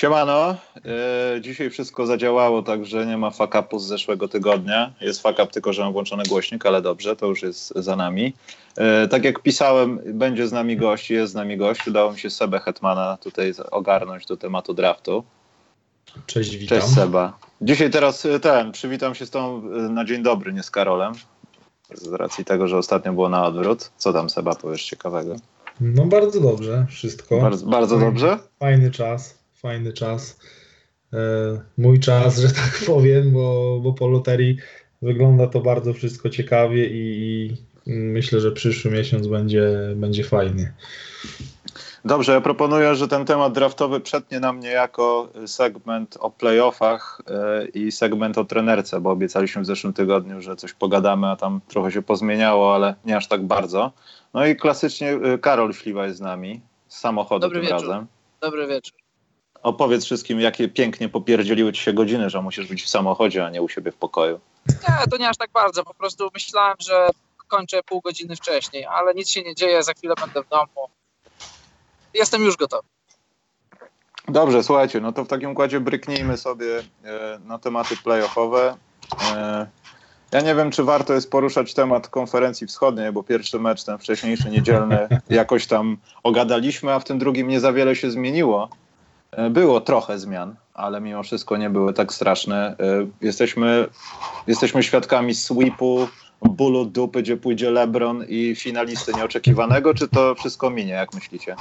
Siemano, e, dzisiaj wszystko zadziałało, także nie ma fakapu z zeszłego tygodnia. Jest fakap tylko, że mam włączony głośnik, ale dobrze, to już jest za nami. E, tak jak pisałem, będzie z nami gość, jest z nami gość. Udało mi się Sebę Hetmana tutaj ogarnąć do tematu draftu. Cześć, witam. Cześć Seba. Dzisiaj teraz e, ten, przywitam się z tą na dzień dobry, nie z Karolem. Z racji tego, że ostatnio było na odwrót. Co tam Seba powiesz ciekawego? No bardzo dobrze, wszystko. Bardzo, bardzo dobrze? Fajny czas, fajny czas. E, mój czas, że tak powiem, bo, bo po loterii wygląda to bardzo wszystko ciekawie i, i myślę, że przyszły miesiąc będzie, będzie fajny. Dobrze, ja proponuję, że ten temat draftowy przetnie nam niejako segment o playoffach e, i segment o trenerce, bo obiecaliśmy w zeszłym tygodniu, że coś pogadamy, a tam trochę się pozmieniało, ale nie aż tak bardzo. No i klasycznie e, Karol Śliwa jest z nami, z samochodu Dobry tym wieczór. razem. Dobry wieczór. Opowiedz wszystkim, jakie pięknie popierdzieliły ci się godziny, że musisz być w samochodzie, a nie u siebie w pokoju. Nie, to nie aż tak bardzo. Po prostu myślałem, że kończę pół godziny wcześniej, ale nic się nie dzieje, za chwilę będę w domu. Jestem już gotowy. Dobrze, słuchajcie, no to w takim układzie bryknijmy sobie e, na tematy playoffowe. E, ja nie wiem, czy warto jest poruszać temat konferencji wschodniej, bo pierwszy mecz, ten wcześniejszy niedzielny, jakoś tam ogadaliśmy, a w tym drugim nie za wiele się zmieniło. E, było trochę zmian, ale mimo wszystko nie były tak straszne. E, jesteśmy, jesteśmy świadkami sweepu, bólu dupy, gdzie pójdzie LeBron i finalisty nieoczekiwanego, czy to wszystko minie, jak myślicie?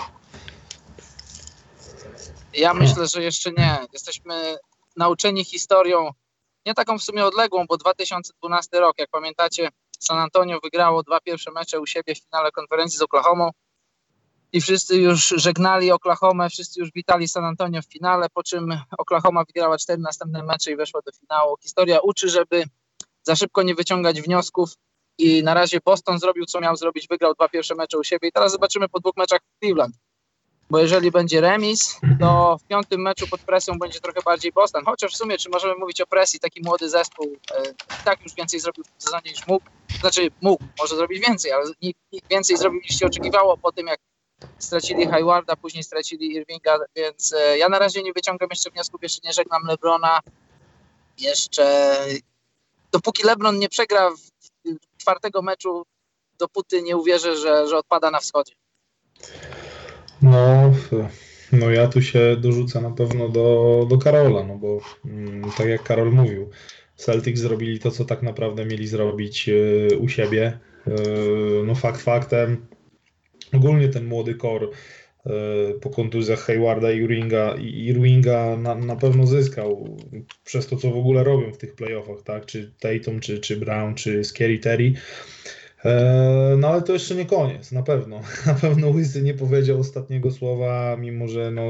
Ja myślę, że jeszcze nie. Jesteśmy nauczeni historią, nie taką w sumie odległą, bo 2012 rok, jak pamiętacie, San Antonio wygrało dwa pierwsze mecze u siebie w finale konferencji z Oklahomą i wszyscy już żegnali Oklahomę, wszyscy już witali San Antonio w finale, po czym Oklahoma wygrała cztery następne mecze i weszła do finału. Historia uczy, żeby za szybko nie wyciągać wniosków i na razie Boston zrobił, co miał zrobić, wygrał dwa pierwsze mecze u siebie i teraz zobaczymy po dwóch meczach w Cleveland. Bo jeżeli będzie remis, to w piątym meczu pod presją będzie trochę bardziej Boston. Chociaż w sumie, czy możemy mówić o presji, taki młody zespół e, tak już więcej zrobił w sezonie niż mógł. Znaczy mógł, może zrobić więcej, ale nikt, nikt więcej zrobił niż się oczekiwało po tym, jak stracili Haywarda, później stracili Irvinga, więc e, ja na razie nie wyciągam jeszcze wniosków, jeszcze nie żegnam Lebrona. Jeszcze dopóki LeBron nie przegra czwartego meczu, dopóty nie uwierzę, że, że odpada na wschodzie. No, no ja tu się dorzucę na pewno do, do Karola, no bo mm, tak jak Karol mówił, Celtics zrobili to, co tak naprawdę mieli zrobić y, u siebie. Y, no fakt faktem, ogólnie ten młody core y, po kontuzjach Haywarda i Irvinga, i na, na pewno zyskał przez to, co w ogóle robią w tych playoffach, tak? Czy Tatum, czy, czy Brown, czy Scary Terry. No ale to jeszcze nie koniec, na pewno. Na pewno Łysy nie powiedział ostatniego słowa, mimo że no,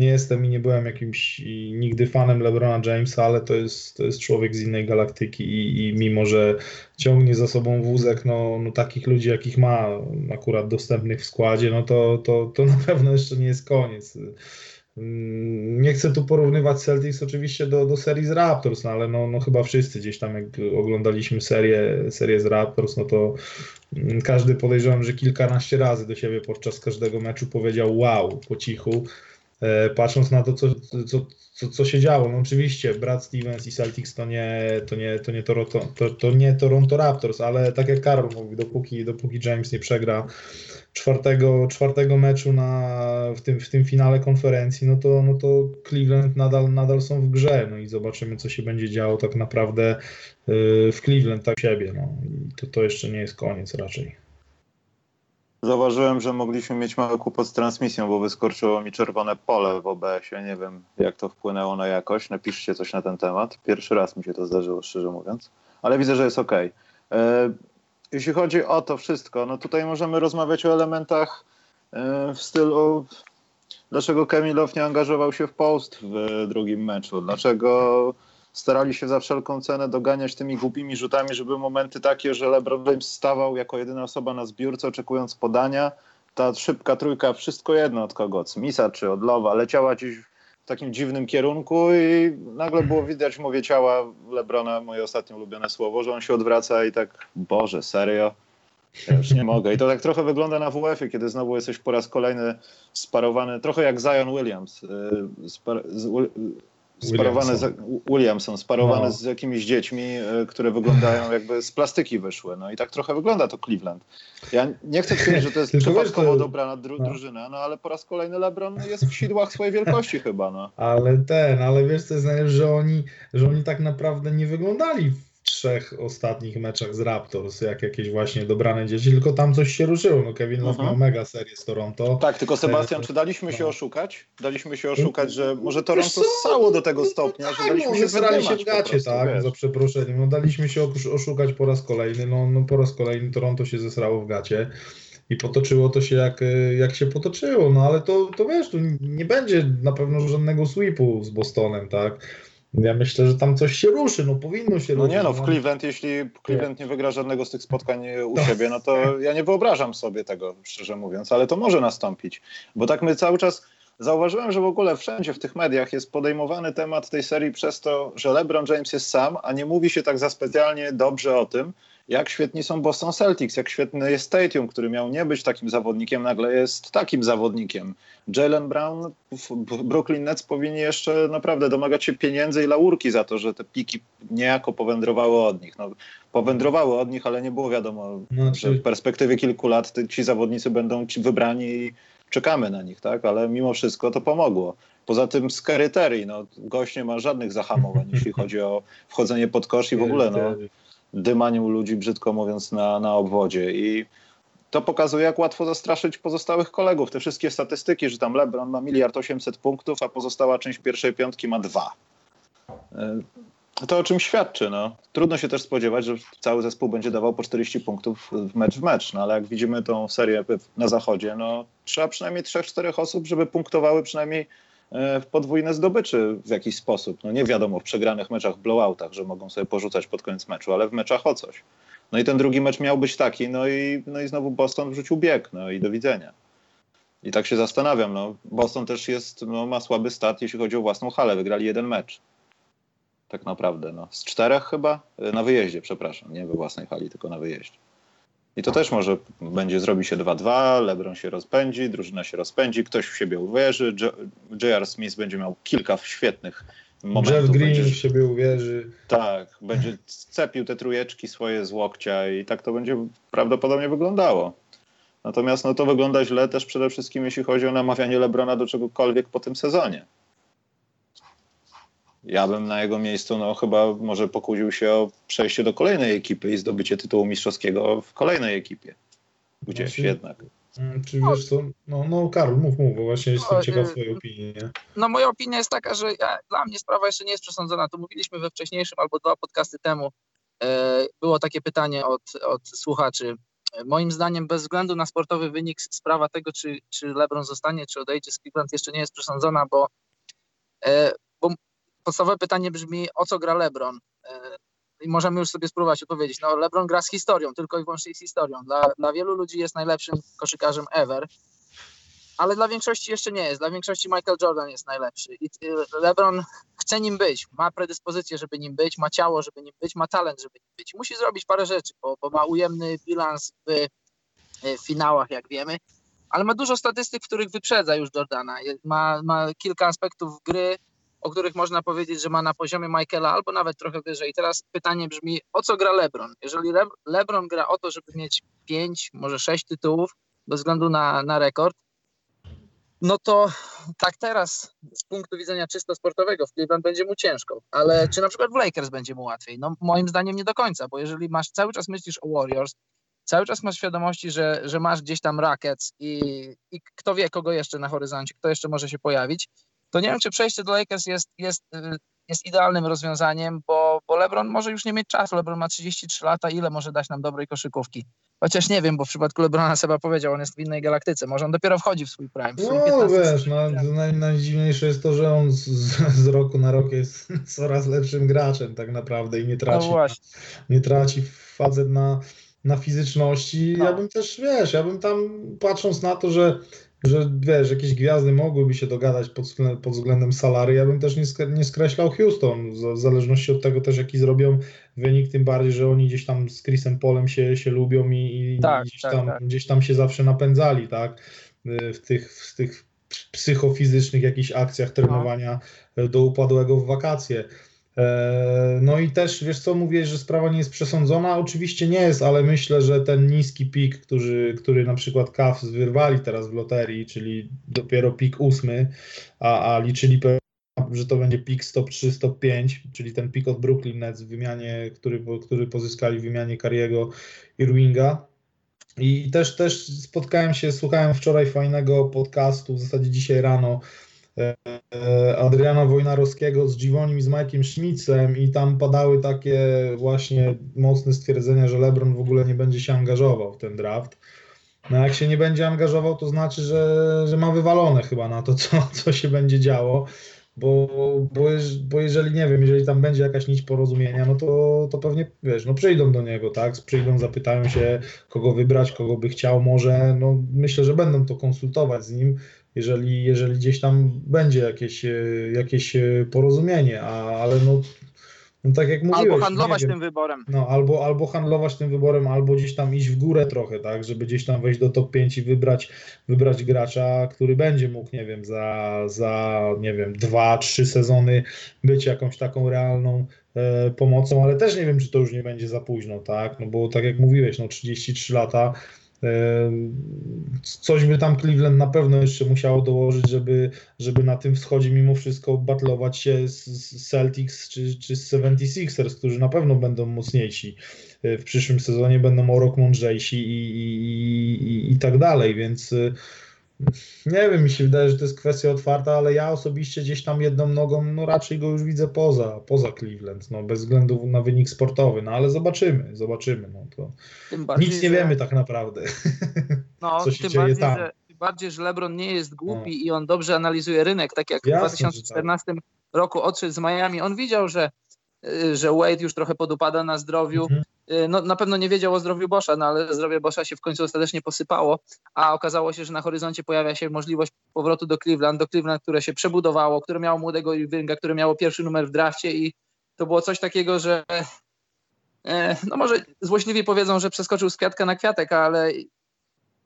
nie jestem i nie byłem jakimś nigdy fanem LeBrona Jamesa, ale to jest, to jest człowiek z innej galaktyki i, i mimo, że ciągnie za sobą wózek, no, no takich ludzi, jakich ma akurat dostępnych w składzie, no to, to, to na pewno jeszcze nie jest koniec. Nie chcę tu porównywać Celtics oczywiście do, do serii z Raptors, no ale no, no chyba wszyscy gdzieś tam jak oglądaliśmy serię, serię z Raptors, no to każdy podejrzewam, że kilkanaście razy do siebie podczas każdego meczu powiedział wow po cichu, patrząc na to, co, co, co, co się działo. No oczywiście Brad Stevens i Celtics to nie, to nie, to nie, Toronto, to, to nie Toronto Raptors, ale tak jak Karol mówi, dopóki, dopóki James nie przegra czwartego, czwartego meczu na, w, tym, w tym finale konferencji, no to, no to Cleveland nadal, nadal są w grze. No i zobaczymy, co się będzie działo tak naprawdę w Cleveland, tak siebie. No. I to, to jeszcze nie jest koniec raczej. Zauważyłem, że mogliśmy mieć mały kłopot z transmisją, bo wyskoczyło mi czerwone pole w OBS-ie. Nie wiem, jak to wpłynęło na jakość. Napiszcie coś na ten temat. Pierwszy raz mi się to zdarzyło, szczerze mówiąc. Ale widzę, że jest ok. Jeśli chodzi o to wszystko, no tutaj możemy rozmawiać o elementach w stylu dlaczego Kemilow nie angażował się w post w drugim meczu, dlaczego starali się za wszelką cenę doganiać tymi głupimi rzutami, żeby momenty takie, że LeBron James stawał jako jedyna osoba na zbiórce oczekując podania, ta szybka trójka, wszystko jedno od kogo, od Smitha czy od Lowa, leciała gdzieś w takim dziwnym kierunku i nagle było widać mowie ciała Lebrona, moje ostatnie ulubione słowo, że on się odwraca i tak, Boże, serio? Ja już nie mogę. I to tak trochę wygląda na WF-ie, kiedy znowu jesteś po raz kolejny sparowany, trochę jak Zion Williams. Y, Spar z, Williamson, sparowany No. z jakimiś dziećmi, y, które wyglądają jakby z plastyki wyszły. No i tak trochę wygląda to Cleveland. Ja nie chcę twierdzić, że to jest wiesz, przypadkowo to- dobrana dru no. drużyna, no ale po raz kolejny LeBron jest w sidłach swojej wielkości chyba, no. Ale ten, ale wiesz co jest najlepsze, że oni, że oni tak naprawdę nie wyglądali trzech ostatnich meczach z Raptors jak jakieś właśnie dobrane dzieci, tylko tam coś się ruszyło. No Kevin Love Mhm. miał mega serię z Toronto. Tak, tylko Sebastian, E, czy daliśmy się no. oszukać? Daliśmy się oszukać, że może Toronto co? ssało do tego No stopnia, że tak, daliśmy no, się zesrali się w gacie, prostu, tak, wiesz. za przeproszeniem. No daliśmy się osz- oszukać po raz kolejny, no, no po raz kolejny Toronto się zesrało w gacie i potoczyło to się jak, e, jak się potoczyło, no ale to, to wiesz, tu nie będzie na pewno żadnego sweepu z Bostonem, tak. Ja myślę, że tam coś się ruszy, no powinno się No ruszyć. nie no, w Cleveland, jeśli Cleveland nie wygra żadnego z tych spotkań u siebie, no to ja nie wyobrażam sobie tego, szczerze mówiąc, ale to może nastąpić. Bo tak my cały czas zauważyłem, że w ogóle wszędzie w tych mediach jest podejmowany temat tej serii przez to, że LeBron James jest sam, a nie mówi się tak za specjalnie dobrze o tym, jak świetni są Boston Celtics, jak świetny jest Stadium, który miał nie być takim zawodnikiem, nagle jest takim zawodnikiem. Jalen Brown Brooklyn Nets powinni jeszcze naprawdę domagać się pieniędzy i laurki za to, że te piki niejako powędrowały od nich. No, powędrowały od nich, ale nie było wiadomo, Znaczy- że w perspektywie kilku lat ci zawodnicy będą ci wybrani i czekamy na nich, tak? Ale mimo wszystko to pomogło. Poza tym Scary Terry, no, gość nie ma żadnych zahamowań, jeśli chodzi o wchodzenie pod kosz i w ogóle no, dymaniu ludzi, brzydko mówiąc, na, na obwodzie. I to pokazuje, jak łatwo zastraszyć pozostałych kolegów. Te wszystkie statystyki, że tam LeBron ma miliard 800 punktów, a pozostała część pierwszej piątki ma dwa. Y, To o czym świadczy. No. Trudno się też spodziewać, że cały zespół będzie dawał po 40 punktów w mecz w mecz, no ale jak widzimy tą serię na zachodzie, no trzeba przynajmniej 3-4 osób, żeby punktowały przynajmniej e, w podwójne zdobyczy w jakiś sposób. No nie wiadomo, w przegranych meczach, blowoutach, że mogą sobie porzucać pod koniec meczu, ale w meczach o coś. No i ten drugi mecz miał być taki, no i, no i znowu Boston wrzucił bieg, no i do widzenia. I tak się zastanawiam, no Boston też jest, no, ma słaby start, jeśli chodzi o własną halę, wygrali jeden mecz. Tak naprawdę, no. Z czterech chyba? Y, Na wyjeździe, przepraszam, nie we własnej hali, tylko na wyjeździe. I to też może będzie, zrobi się 2-2, LeBron się rozpędzi, drużyna się rozpędzi, ktoś w siebie uwierzy, J.R. Smith będzie miał kilka świetnych momentów. Jeff Green będzie, w siebie uwierzy. tak, będzie cepił te trujeczki swoje z łokcia i tak to będzie prawdopodobnie wyglądało. Natomiast no, to wygląda źle też przede wszystkim, jeśli chodzi o namawianie Lebrona do czegokolwiek po tym sezonie. Ja bym na jego miejscu no, chyba może pokusił się o przejście do kolejnej ekipy i zdobycie tytułu mistrzowskiego w kolejnej ekipie. Gdzieś Znaczy- jednak. Mm, Czy wiesz co? No, no Karol, mów, mów, bo właśnie jestem No, ciekaw twojej opinii. Nie? No moja opinia jest taka, że ja, dla mnie sprawa jeszcze nie jest przesądzona. To mówiliśmy we wcześniejszym albo dwa podcasty temu. E, było takie pytanie od, od słuchaczy. Moim zdaniem bez względu na sportowy wynik sprawa tego, czy, czy LeBron zostanie, czy odejdzie z Cleveland jeszcze nie jest przesądzona, bo, e, bo podstawowe pytanie brzmi, o co gra LeBron? E, I możemy już sobie spróbować odpowiedzieć. No LeBron gra z historią, tylko i wyłącznie z historią. Dla, dla wielu ludzi jest najlepszym koszykarzem ever ale dla większości jeszcze nie jest. Dla większości Michael Jordan jest najlepszy. I y, LeBron chce nim być, ma predyspozycję, żeby nim być, ma ciało, żeby nim być, ma talent, żeby nim być. Musi zrobić parę rzeczy, bo, bo ma ujemny bilans w, w finałach, jak wiemy, ale ma dużo statystyk, w których wyprzedza już Jordana. Ma, ma kilka aspektów gry, o których można powiedzieć, że ma na poziomie Michaela albo nawet trochę wyżej. Teraz pytanie brzmi, o co gra LeBron? Jeżeli Le- LeBron gra o to, żeby mieć pięć, może sześć tytułów, bez względu na, na rekord, no to tak teraz z punktu widzenia czysto sportowego w Cleveland będzie mu ciężko, ale czy na przykład w Lakers będzie mu łatwiej? No moim zdaniem nie do końca, bo jeżeli masz cały czas myślisz o Warriors, cały czas masz świadomości, że, że masz gdzieś tam Rockets i, i kto wie kogo jeszcze na horyzoncie, kto jeszcze może się pojawić, to nie wiem czy przejście do Lakers jest, jest, y, jest idealnym rozwiązaniem, bo, bo LeBron może już nie mieć czasu, LeBron ma 33 lata, ile może dać nam dobrej koszykówki? Chociaż nie wiem, bo w przypadku LeBrona Seba powiedział, on jest w innej galaktyce, może on dopiero wchodzi w swój prime. W No 15 wiesz, no, naj, najdziwniejsze jest to, że on z, z, roku na rok jest coraz lepszym graczem tak naprawdę i nie No traci, właśnie. nie traci facet na, na fizyczności. No. Ja bym też, wiesz, ja bym tam patrząc na to, że że wiesz, jakieś gwiazdy mogłyby się dogadać pod, względem, pod względem salary. Ja bym też nie, sk- nie skreślał Houston, w zależności od tego też, jaki zrobią wynik, tym bardziej, że oni gdzieś tam z Chrisem Polem się, się lubią i, i Tak, gdzieś, tak, tam, tak. gdzieś tam się zawsze napędzali, tak? Y, W tych, w tych psychofizycznych jakichś akcjach trenowania y, do upadłego w wakacje. E, No i też, wiesz co, mówię, że sprawa nie jest przesądzona. Oczywiście nie jest, ale myślę, że ten niski pik, który, który na przykład Cavs wyrwali teraz w loterii, czyli dopiero pik ósmy, a, a liczyli że to będzie pik stop 3, stop 5, czyli ten pik od Brooklyn Nets w wymianie, który, który pozyskali w wymianie Kariego Irvinga. I też, też spotkałem się, słuchałem wczoraj fajnego podcastu, w zasadzie dzisiaj rano, e, Adriana Wojnarowskiego z Givonim i z Mike'iem Schmitzem i tam padały takie właśnie mocne stwierdzenia, że LeBron w ogóle nie będzie się angażował w ten draft. No jak się nie będzie angażował, to znaczy, że, że ma wywalone chyba na to, co, co się będzie działo, bo, bo, bo jeżeli, nie wiem, jeżeli tam będzie jakaś nić porozumienia, no to, to pewnie, wiesz, no przyjdą do niego, tak, przyjdą, zapytają się, kogo wybrać, kogo by chciał może, no myślę, że będą to konsultować z nim, jeżeli, jeżeli gdzieś tam będzie jakieś, e, jakieś e, porozumienie, a, ale no, no tak jak mówiłeś, Albo nie handlować tym wyborem. No, albo, albo handlować tym wyborem, albo gdzieś tam iść w górę trochę, tak, żeby gdzieś tam wejść do top 5 i wybrać, wybrać gracza, który będzie mógł, nie wiem, za, za nie wiem, dwa, trzy sezony być jakąś taką realną e, pomocą, ale też nie wiem, czy to już nie będzie za późno, tak, no bo tak jak mówiłeś, no 33 lata, coś by tam Cleveland na pewno jeszcze musiało dołożyć, żeby, żeby na tym wschodzie mimo wszystko battlować się z, z Celtics czy, czy z 76ers, którzy na pewno będą mocniejsi e, w przyszłym sezonie, będą o rok mądrzejsi i, i, i, i tak dalej, więc e, nie wiem, mi się wydaje, że to jest kwestia otwarta, ale ja osobiście gdzieś tam jedną nogą, no raczej go już widzę poza, poza Cleveland, no bez względu na wynik sportowy, no ale zobaczymy, zobaczymy, no to bardziej, nic nie że- wiemy tak naprawdę. No, co się tym dzieje bardziej, tam. że, tym bardziej, że LeBron nie jest głupi i on dobrze analizuje rynek, tak jak w Jasne, że 2014 roku odszedł z Miami. On widział, że, y, że Wade już trochę podupada na zdrowiu. Mhm. Y, No, na pewno nie wiedział o zdrowiu Boscha, no ale zdrowie Boscha się w końcu ostatecznie posypało, a okazało się, że na horyzoncie pojawia się możliwość powrotu do Cleveland, do Cleveland, które się przebudowało, które miało młodego Irvinga, które miało pierwszy numer w drafcie i to było coś takiego, że e, no może złośliwi powiedzą, że przeskoczył z kwiatka na kwiatek, ale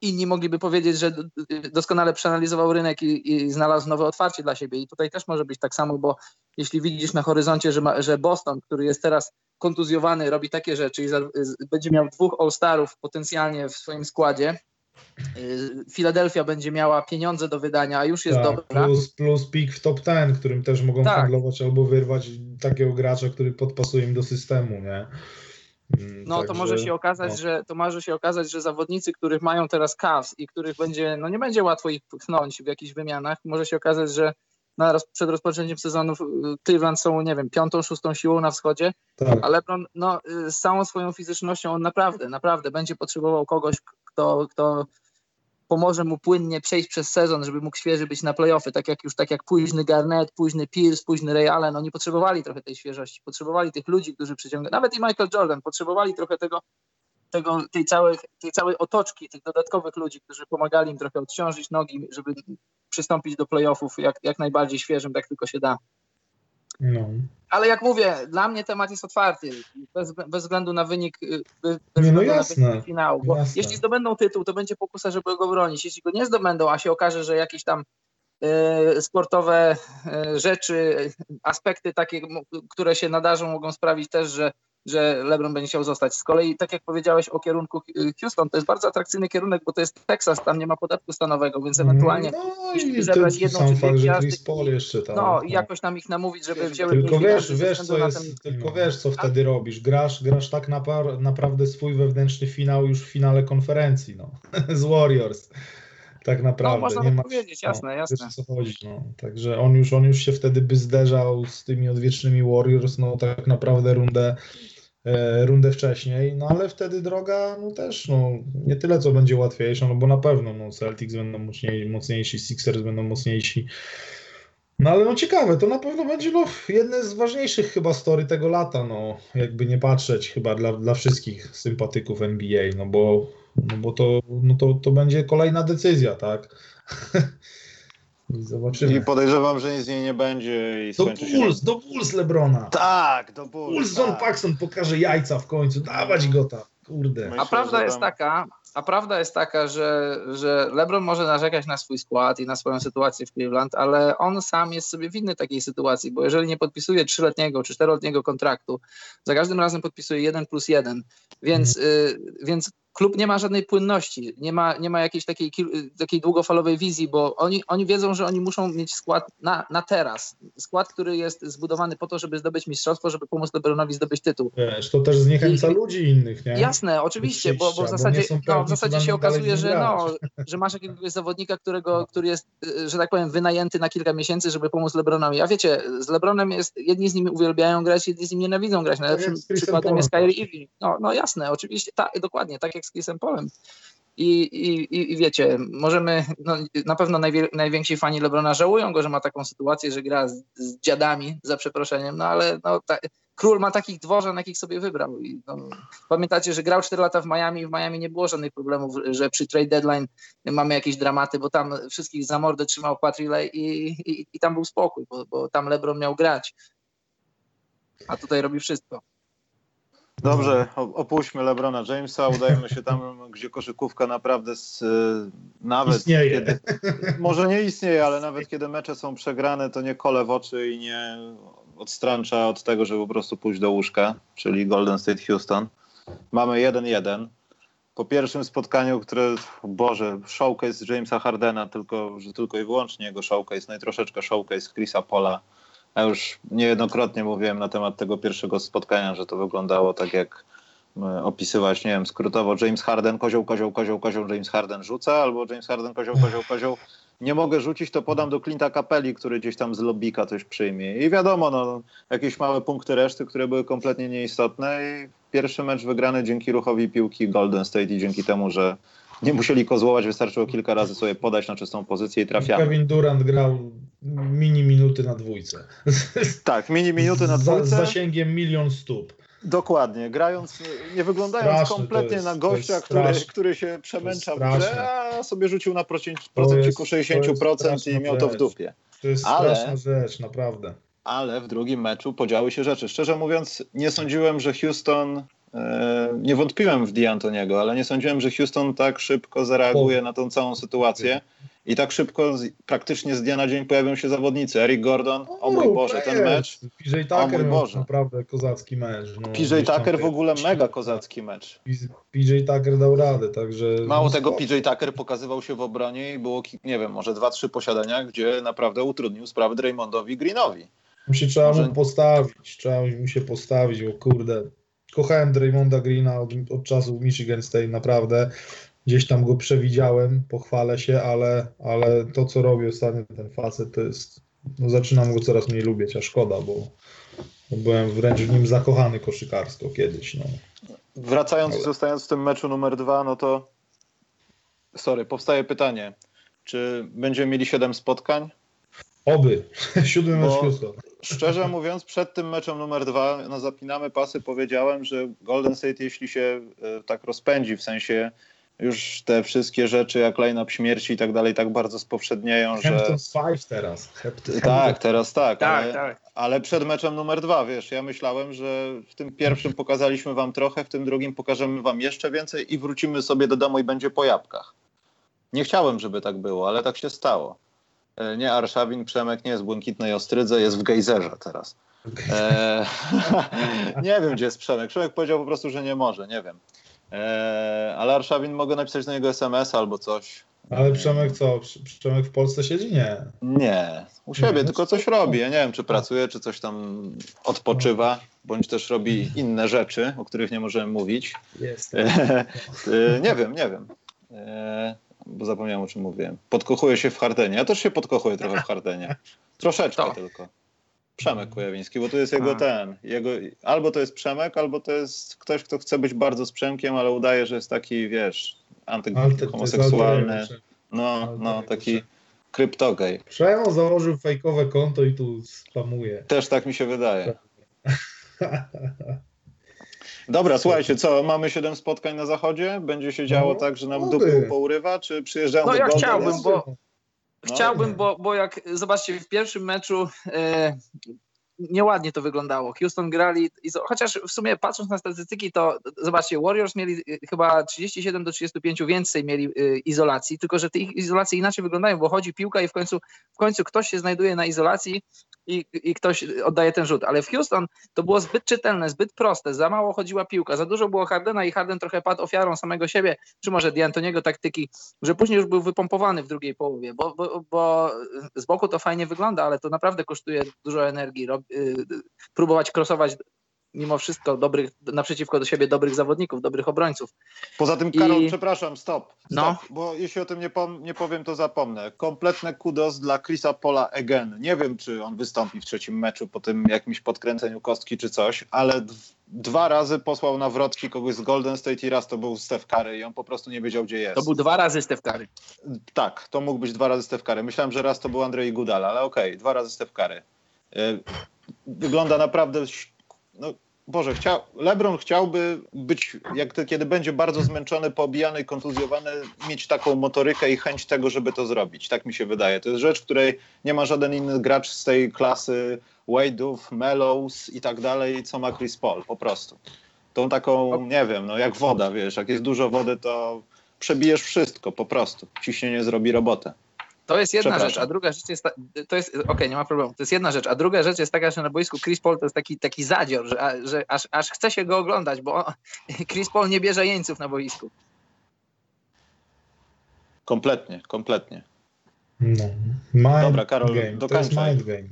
inni mogliby powiedzieć, że doskonale przeanalizował rynek i, i znalazł nowe otwarcie dla siebie. I tutaj też może być tak samo, bo jeśli widzisz na horyzoncie, że, ma, że Boston, który jest teraz kontuzjowany, robi takie rzeczy i za, będzie miał dwóch All-Starów potencjalnie w swoim składzie, y, Filadelfia będzie miała pieniądze do wydania, a już jest Tak, dobra. plus, plus pik w top 10, którym też mogą Tak. handlować albo wyrwać takiego gracza, który podpasuje im do systemu, nie? Mm, No to także- może się okazać, no. że to może się okazać, że zawodnicy, których mają teraz Cavs i których będzie, no nie będzie łatwo ich pchnąć w jakichś wymianach, może się okazać, że na przed rozpoczęciem sezonu y, Cleveland są, nie wiem, piątą, szóstą siłą na wschodzie, Tak, a LeBron, no y, z całą swoją fizycznością on naprawdę, naprawdę będzie potrzebował kogoś, kto, kto pomoże mu płynnie przejść przez sezon, żeby mógł świeży być na playoffy, tak jak już tak jak późny Garnett, późny Pierce, późny Ray Allen, oni potrzebowali trochę tej świeżości, potrzebowali tych ludzi, którzy przyciągają, nawet i Michael Jordan, potrzebowali trochę tego, tego tej, całej, tej całej otoczki, tych dodatkowych ludzi, którzy pomagali im trochę odciążyć nogi, żeby przystąpić do playoffów jak, jak najbardziej świeżym, tak tylko się da. No. Ale jak mówię, dla mnie temat jest otwarty, bez, bez względu na wynik, y, bez, Nie, no względu na jasne. wynik finału. Bo Jasne. jeśli zdobędą tytuł, to będzie pokusa, żeby go bronić. Jeśli go nie zdobędą, a się okaże, że jakieś tam y, sportowe y, rzeczy, aspekty takie, które się nadarzą, mogą sprawić też, że, że LeBron będzie chciał zostać. Z kolei, tak jak powiedziałeś o kierunku Houston, to jest bardzo atrakcyjny kierunek, bo to jest Teksas, tam nie ma podatku stanowego, więc ewentualnie No i zebrać jedną sam czy dwie gwiazdy Paul jeszcze tam. no, i jakoś tam ich namówić, żeby wzięły Tylko wiesz, wiesz co na jest, ten- tylko wiesz co wtedy robisz. Grasz, grasz tak napar, naprawdę swój wewnętrzny finał już w finale konferencji, no. Z Warriors. Tak naprawdę. No, można nie tak ma, powiedzieć, jasne, no, jasne. Wiesz co chodzi, no. Także on już, on już się wtedy by zderzał z tymi odwiecznymi Warriors, no tak naprawdę rundę rundę wcześniej, no ale wtedy droga, no też, no nie tyle co będzie łatwiejsza, no bo na pewno, no Celtics będą mocniej, mocniejsi, Sixers będą mocniejsi, No ale no ciekawe, to na pewno będzie no, jedne z ważniejszych chyba story tego lata, no jakby nie patrzeć chyba dla, dla wszystkich sympatyków NBA, no bo, no bo to, no to, to będzie kolejna decyzja, tak? I zobaczymy. I podejrzewam, że nic z niej nie będzie i do skończy się... Bulls, do Bulls Lebrona. Tak, do Bulls. Bulls John tak. Paxson pokaże jajca w końcu, dawać go tam, kurde. Myślę, A prawda jest tam- taka, a prawda jest taka, że, że LeBron może narzekać na swój skład i na swoją sytuację w Cleveland, ale on sam jest sobie winny takiej sytuacji, bo jeżeli nie podpisuje trzyletniego czy czteroletniego kontraktu, za każdym razem podpisuje jeden plus jeden, więc, y, więc klub nie ma żadnej płynności, nie ma, nie ma jakiejś takiej, takiej długofalowej wizji, bo oni, oni wiedzą, że oni muszą mieć skład na, na teraz. Skład, który jest zbudowany po to, żeby zdobyć mistrzostwo, żeby pomóc LeBronowi zdobyć tytuł. Wiesz, to też zniechęca I- ludzi innych, nie? Jasne, oczywiście, bo, bo w Bo zasadzie, są no, w zasadzie się okazuje, że, no, że masz jakiegoś zawodnika, którego, który jest, że tak powiem, wynajęty na kilka miesięcy, żeby pomóc LeBronowi. A wiecie, z LeBronem jest, jedni z nimi uwielbiają grać, jedni z nimi nienawidzą grać. Najlepszym przykładem jest Kyrie Irving. No, no jasne, oczywiście, tak, dokładnie, tak jak z Chrisem Polem. I, i, i- wiecie, możemy, no, na pewno najwie, najwięksi fani LeBrona żałują go, że ma taką sytuację, że gra z, z dziadami, za przeproszeniem, no ale no, ta, król ma takich dworzan, jakich sobie wybrał. I, no, pamiętacie, że grał 4 lata w Miami i w Miami nie było żadnych problemów, że przy trade deadline mamy jakieś dramaty, bo tam wszystkich za mordę trzymał Pat Riley i, i, i tam był spokój, bo, bo tam LeBron miał grać. A tutaj robi wszystko. Dobrze, opuśćmy LeBrona Jamesa, udajmy się tam, gdzie koszykówka naprawdę z, y, nawet Istnieje. kiedy, może nie istnieje, ale nawet kiedy mecze są przegrane, to nie kole w oczy i nie odstręcza od tego, żeby po prostu pójść do łóżka, czyli Golden State Houston. Mamy 1-1. Po pierwszym spotkaniu, które, Boże, showcase Jamesa Hardena, tylko, że tylko i wyłącznie jego showcase, no i troszeczkę showcase Chrisa Pola. Ja już niejednokrotnie mówiłem na temat tego pierwszego spotkania, że to wyglądało tak jak e, opisywać, nie wiem, skrótowo James Harden, kozioł, kozioł, kozioł, kozioł, James Harden rzuca, albo James Harden, kozioł, kozioł, kozioł. Nie mogę rzucić, to podam do Clint'a Capelli, który gdzieś tam z lobika coś przyjmie. I wiadomo, no, jakieś małe punkty reszty, które były kompletnie nieistotne i pierwszy mecz wygrany dzięki ruchowi piłki Golden State i dzięki temu, że nie musieli kozłować, wystarczyło kilka razy sobie podać na czystą pozycję i trafiamy. Kevin Durant grał mini minuty na dwójce. Tak, mini minuty na Z, z dwójce. zasięgiem milion stóp. Dokładnie, grając, nie wyglądając Straszne kompletnie jest, na gościa, który, który się przemęcza w grze, a sobie rzucił na jest 60% i miał to w dupie. To jest Ale- straszna rzecz, naprawdę. Ale w drugim meczu podziały się rzeczy. Szczerze mówiąc, nie sądziłem, że Houston. E, nie wątpiłem w D'Antoniego, ale nie sądziłem, że Houston tak szybko zareaguje na tą całą sytuację. I tak szybko, z, praktycznie z dnia na dzień pojawią się zawodnicy. Eric Gordon, o mój Boże, ten mecz. PJ O Tucker mój miał Boże. naprawdę kozacki mecz. No, PJ Tucker w ogóle mega kozacki mecz. PJ Tucker dał radę, także... Mało tego. PJ Tucker pokazywał się w obronie i było, nie wiem, może dwa, trzy posiadania, gdzie naprawdę utrudnił sprawę Draymondowi Greenowi. Mu się trzeba Może- mu postawić, trzeba mu się postawić, bo kurde, kochałem Draymonda Greena od, od czasów Michigan State, naprawdę. Gdzieś tam go przewidziałem, pochwalę się, ale, ale to, co robi ostatnio ten facet, to jest, no zaczynam go coraz mniej lubić, a szkoda, bo, bo byłem wręcz w nim zakochany koszykarsko kiedyś, no. Wracając i Ale- zostając w tym meczu numer dwa, no to sorry, powstaje pytanie, czy będziemy mieli siedem spotkań? Oby, siódmy mecz. Szczerze mówiąc, przed tym meczem numer dwa, no zapinamy pasy, powiedziałem, że Golden State, jeśli się e, tak rozpędzi, w sensie już te wszystkie rzeczy jak line-up śmierci i tak dalej, tak bardzo spowszednieją, że... Hamptons Five teraz. Hampton- Tak, teraz tak, Tak, ale, tak. ale przed meczem numer dwa, wiesz, ja myślałem, że w tym pierwszym pokazaliśmy wam trochę, w tym drugim pokażemy wam jeszcze więcej i wrócimy sobie do domu i będzie po jabłkach. Nie chciałem, żeby tak było, ale tak się stało. E, Nie Arszawin, Przemek nie jest w Błękitnej Ostrydze, jest w Gejzerze teraz. E, nie wiem, gdzie jest Przemek. Przemek powiedział po prostu, że nie może, nie wiem. E, ale Arszawin mogę napisać na niego SMS albo coś. Ale Przemek co? Przemek w Polsce siedzi? Nie. Nie, u siebie, Nie, tylko no coś to- robi. Ja nie wiem, czy pracuje, czy coś tam odpoczywa, bądź też robi inne rzeczy, o których nie możemy mówić. Jest. E, nie wiem, nie wiem. Bo zapomniałem, o czym mówiłem. Podkochuję się w Hardenie. Ja też się podkochuję trochę w Hardenie. Troszeczkę To. tylko. Przemek Kujawiński, bo to jest jego A. ten. Jego, albo to jest Przemek, albo to jest ktoś, kto chce być bardzo z Przemkiem, ale udaje, że jest taki, wiesz, antyhomoseksualny. No, no, taki Kryptogej. Przemo założył fejkowe konto i tu spamuje. Też tak mi się wydaje. Dobra, słuchajcie, co, mamy 7 spotkań na zachodzie? Będzie się działo No, tak, że nam dupy pourywa, czy przyjeżdżają No do ja Golden chciałbym, bo- No. Chciałbym, bo, bo jak zobaczcie, w pierwszym meczu e, nieładnie to wyglądało. Houston grali, i chociaż w sumie patrząc na statystyki, to zobaczcie, Warriors mieli e, chyba 37 do 35 więcej mieli e, izolacji, tylko że te ich izolacje inaczej wyglądają, bo chodzi piłka i w końcu, w końcu ktoś się znajduje na izolacji i, i ktoś oddaje ten rzut. Ale w Houston to było zbyt czytelne, zbyt proste, za mało chodziła piłka, za dużo było Hardena i Harden trochę padł ofiarą samego siebie, czy może D'Antoniego taktyki, że później już był wypompowany w drugiej połowie, bo, bo, bo z boku to fajnie wygląda, ale to naprawdę kosztuje dużo energii. Y, próbować krosować mimo wszystko dobrych, naprzeciwko do siebie dobrych zawodników, dobrych obrońców. Poza tym, I- Karol, przepraszam, stop, stop No. bo jeśli o tym nie, pom- nie powiem, to zapomnę. Kompletne kudos dla Chrisa Pola again. Nie wiem, czy on wystąpi w trzecim meczu po tym jakimś podkręceniu kostki czy coś, ale dwa razy posłał na wrotki kogoś z Golden State i raz to był Steph Curry i on po prostu nie wiedział, gdzie jest. To był dwa razy Steph Curry. Tak, to mógł być dwa razy Steph Curry. Myślałem, że raz to był Andrzej Gudala, ale okej, dwa razy Steph Curry. Y, Wygląda naprawdę... No, Boże, chciał, LeBron chciałby być, jak kiedy będzie bardzo zmęczony, poobijany kontuzjowany, mieć taką motorykę i chęć tego, żeby to zrobić. Tak mi się wydaje. To jest rzecz, której nie ma żaden inny gracz z tej klasy Wade'ów, Mellows i tak dalej, co ma Chris Paul, po prostu. Tą taką, nie wiem, no jak woda, wiesz, jak jest dużo wody, to przebijesz wszystko, po prostu. Ciśnienie zrobi robotę. To jest jedna rzecz, a druga rzecz jest, ta, to jest, okej, nie ma problemu, to jest jedna rzecz, a druga rzecz jest taka, że na boisku Chris Paul to jest taki, taki zadzior, że, a- że aż, aż chce się go oglądać, bo Chris Paul nie bierze jeńców na boisku. Kompletnie, kompletnie. No. Mind Dobra, Karol, game. To jest dokończaj. mind game.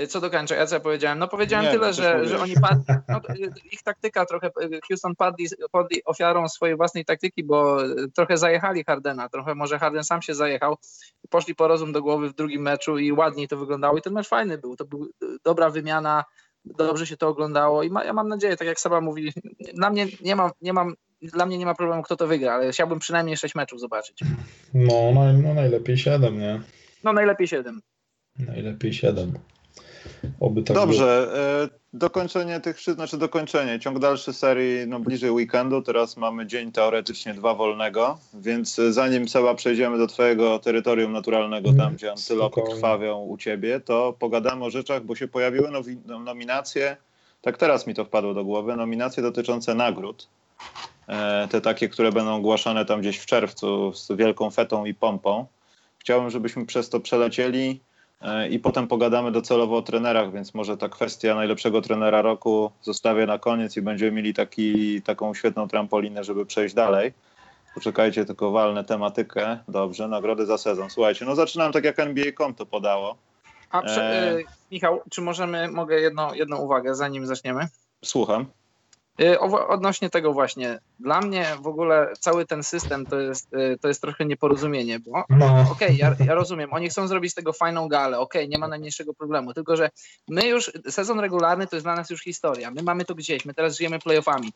Y, Co dokończę? Ja co ja powiedziałem? No powiedziałem Nie, tyle, coś że, że oni padli, no, y, ich taktyka trochę, y, Houston padli, padli ofiarą swojej własnej taktyki, bo trochę zajechali Hardena, trochę może Harden sam się zajechał, poszli po rozum do głowy w drugim meczu i ładniej to wyglądało i ten mecz fajny był, to był y, dobra wymiana, dobrze się to oglądało i ma, ja mam nadzieję, tak jak Saba mówi, dla mnie nie mam, nie mam dla mnie nie ma problemu, kto to wygra, ale chciałbym przynajmniej sześć meczów zobaczyć. No, no, no najlepiej 7, nie? No najlepiej siedem. Najlepiej 7. Oby tak było. Dobrze, e, dokończenie tych, wszy- znaczy dokończenie, ciąg dalszy serii no, bliżej weekendu, teraz mamy dzień teoretycznie dwa wolnego, więc zanim Seba przejdziemy do twojego terytorium naturalnego, tam Mm, gdzie antylopy spokojnie. krwawią u ciebie, to pogadamy o rzeczach, bo się pojawiły nowi- no, nominacje, tak teraz mi to wpadło do głowy, nominacje dotyczące nagród, e, te takie, które będą ogłaszane tam gdzieś w czerwcu z wielką fetą i pompą. Chciałbym, żebyśmy przez to przelecieli i potem pogadamy docelowo o trenerach, więc może ta kwestia najlepszego trenera roku zostawię na koniec i będziemy mieli taki, taką świetną trampolinę, żeby przejść dalej. Poczekajcie, tylko walnę tematykę. Dobrze, nagrody za sezon. Słuchajcie, no zaczynam tak jak NBA.com to podało. A prze, E. y, Michał, czy możemy, mogę jedną, jedną uwagę, zanim zaczniemy? Słucham. Y, Odnośnie tego właśnie, dla mnie w ogóle cały ten system to jest, y, to jest trochę nieporozumienie, bo No, okej, ja, ja rozumiem, oni chcą zrobić z tego fajną galę, okej, nie ma najmniejszego problemu, tylko że my już, sezon regularny to jest dla nas już historia, my mamy to gdzieś, my teraz żyjemy playoffami.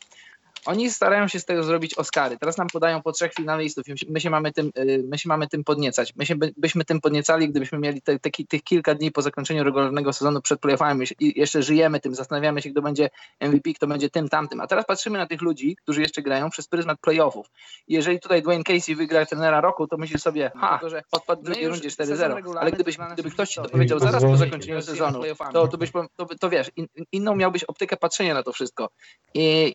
Oni starają się z tego zrobić Oscary. Teraz nam podają po trzech finalistów. i My się mamy tym, y, my się mamy tym podniecać. My się by, byśmy tym podniecali, gdybyśmy mieli te, te, tych kilka dni po zakończeniu regularnego sezonu przed playoffami i jeszcze żyjemy tym, zastanawiamy się, kto będzie MVP, kto będzie tym, tamtym. A teraz patrzymy na tych ludzi, którzy jeszcze grają przez pryzmat playoffów. I jeżeli tutaj Dwayne Casey wygra trenera roku, to myśli sobie, ha, tylko, że odpadł w drugiej już rundzie sezon 4-0. regularny Ale gdybyś, gdyby ktoś ci to powiedział zaraz po zakończeniu sezonu, to, to, byś, to, to wiesz, in, inną miałbyś optykę patrzenia na to wszystko. I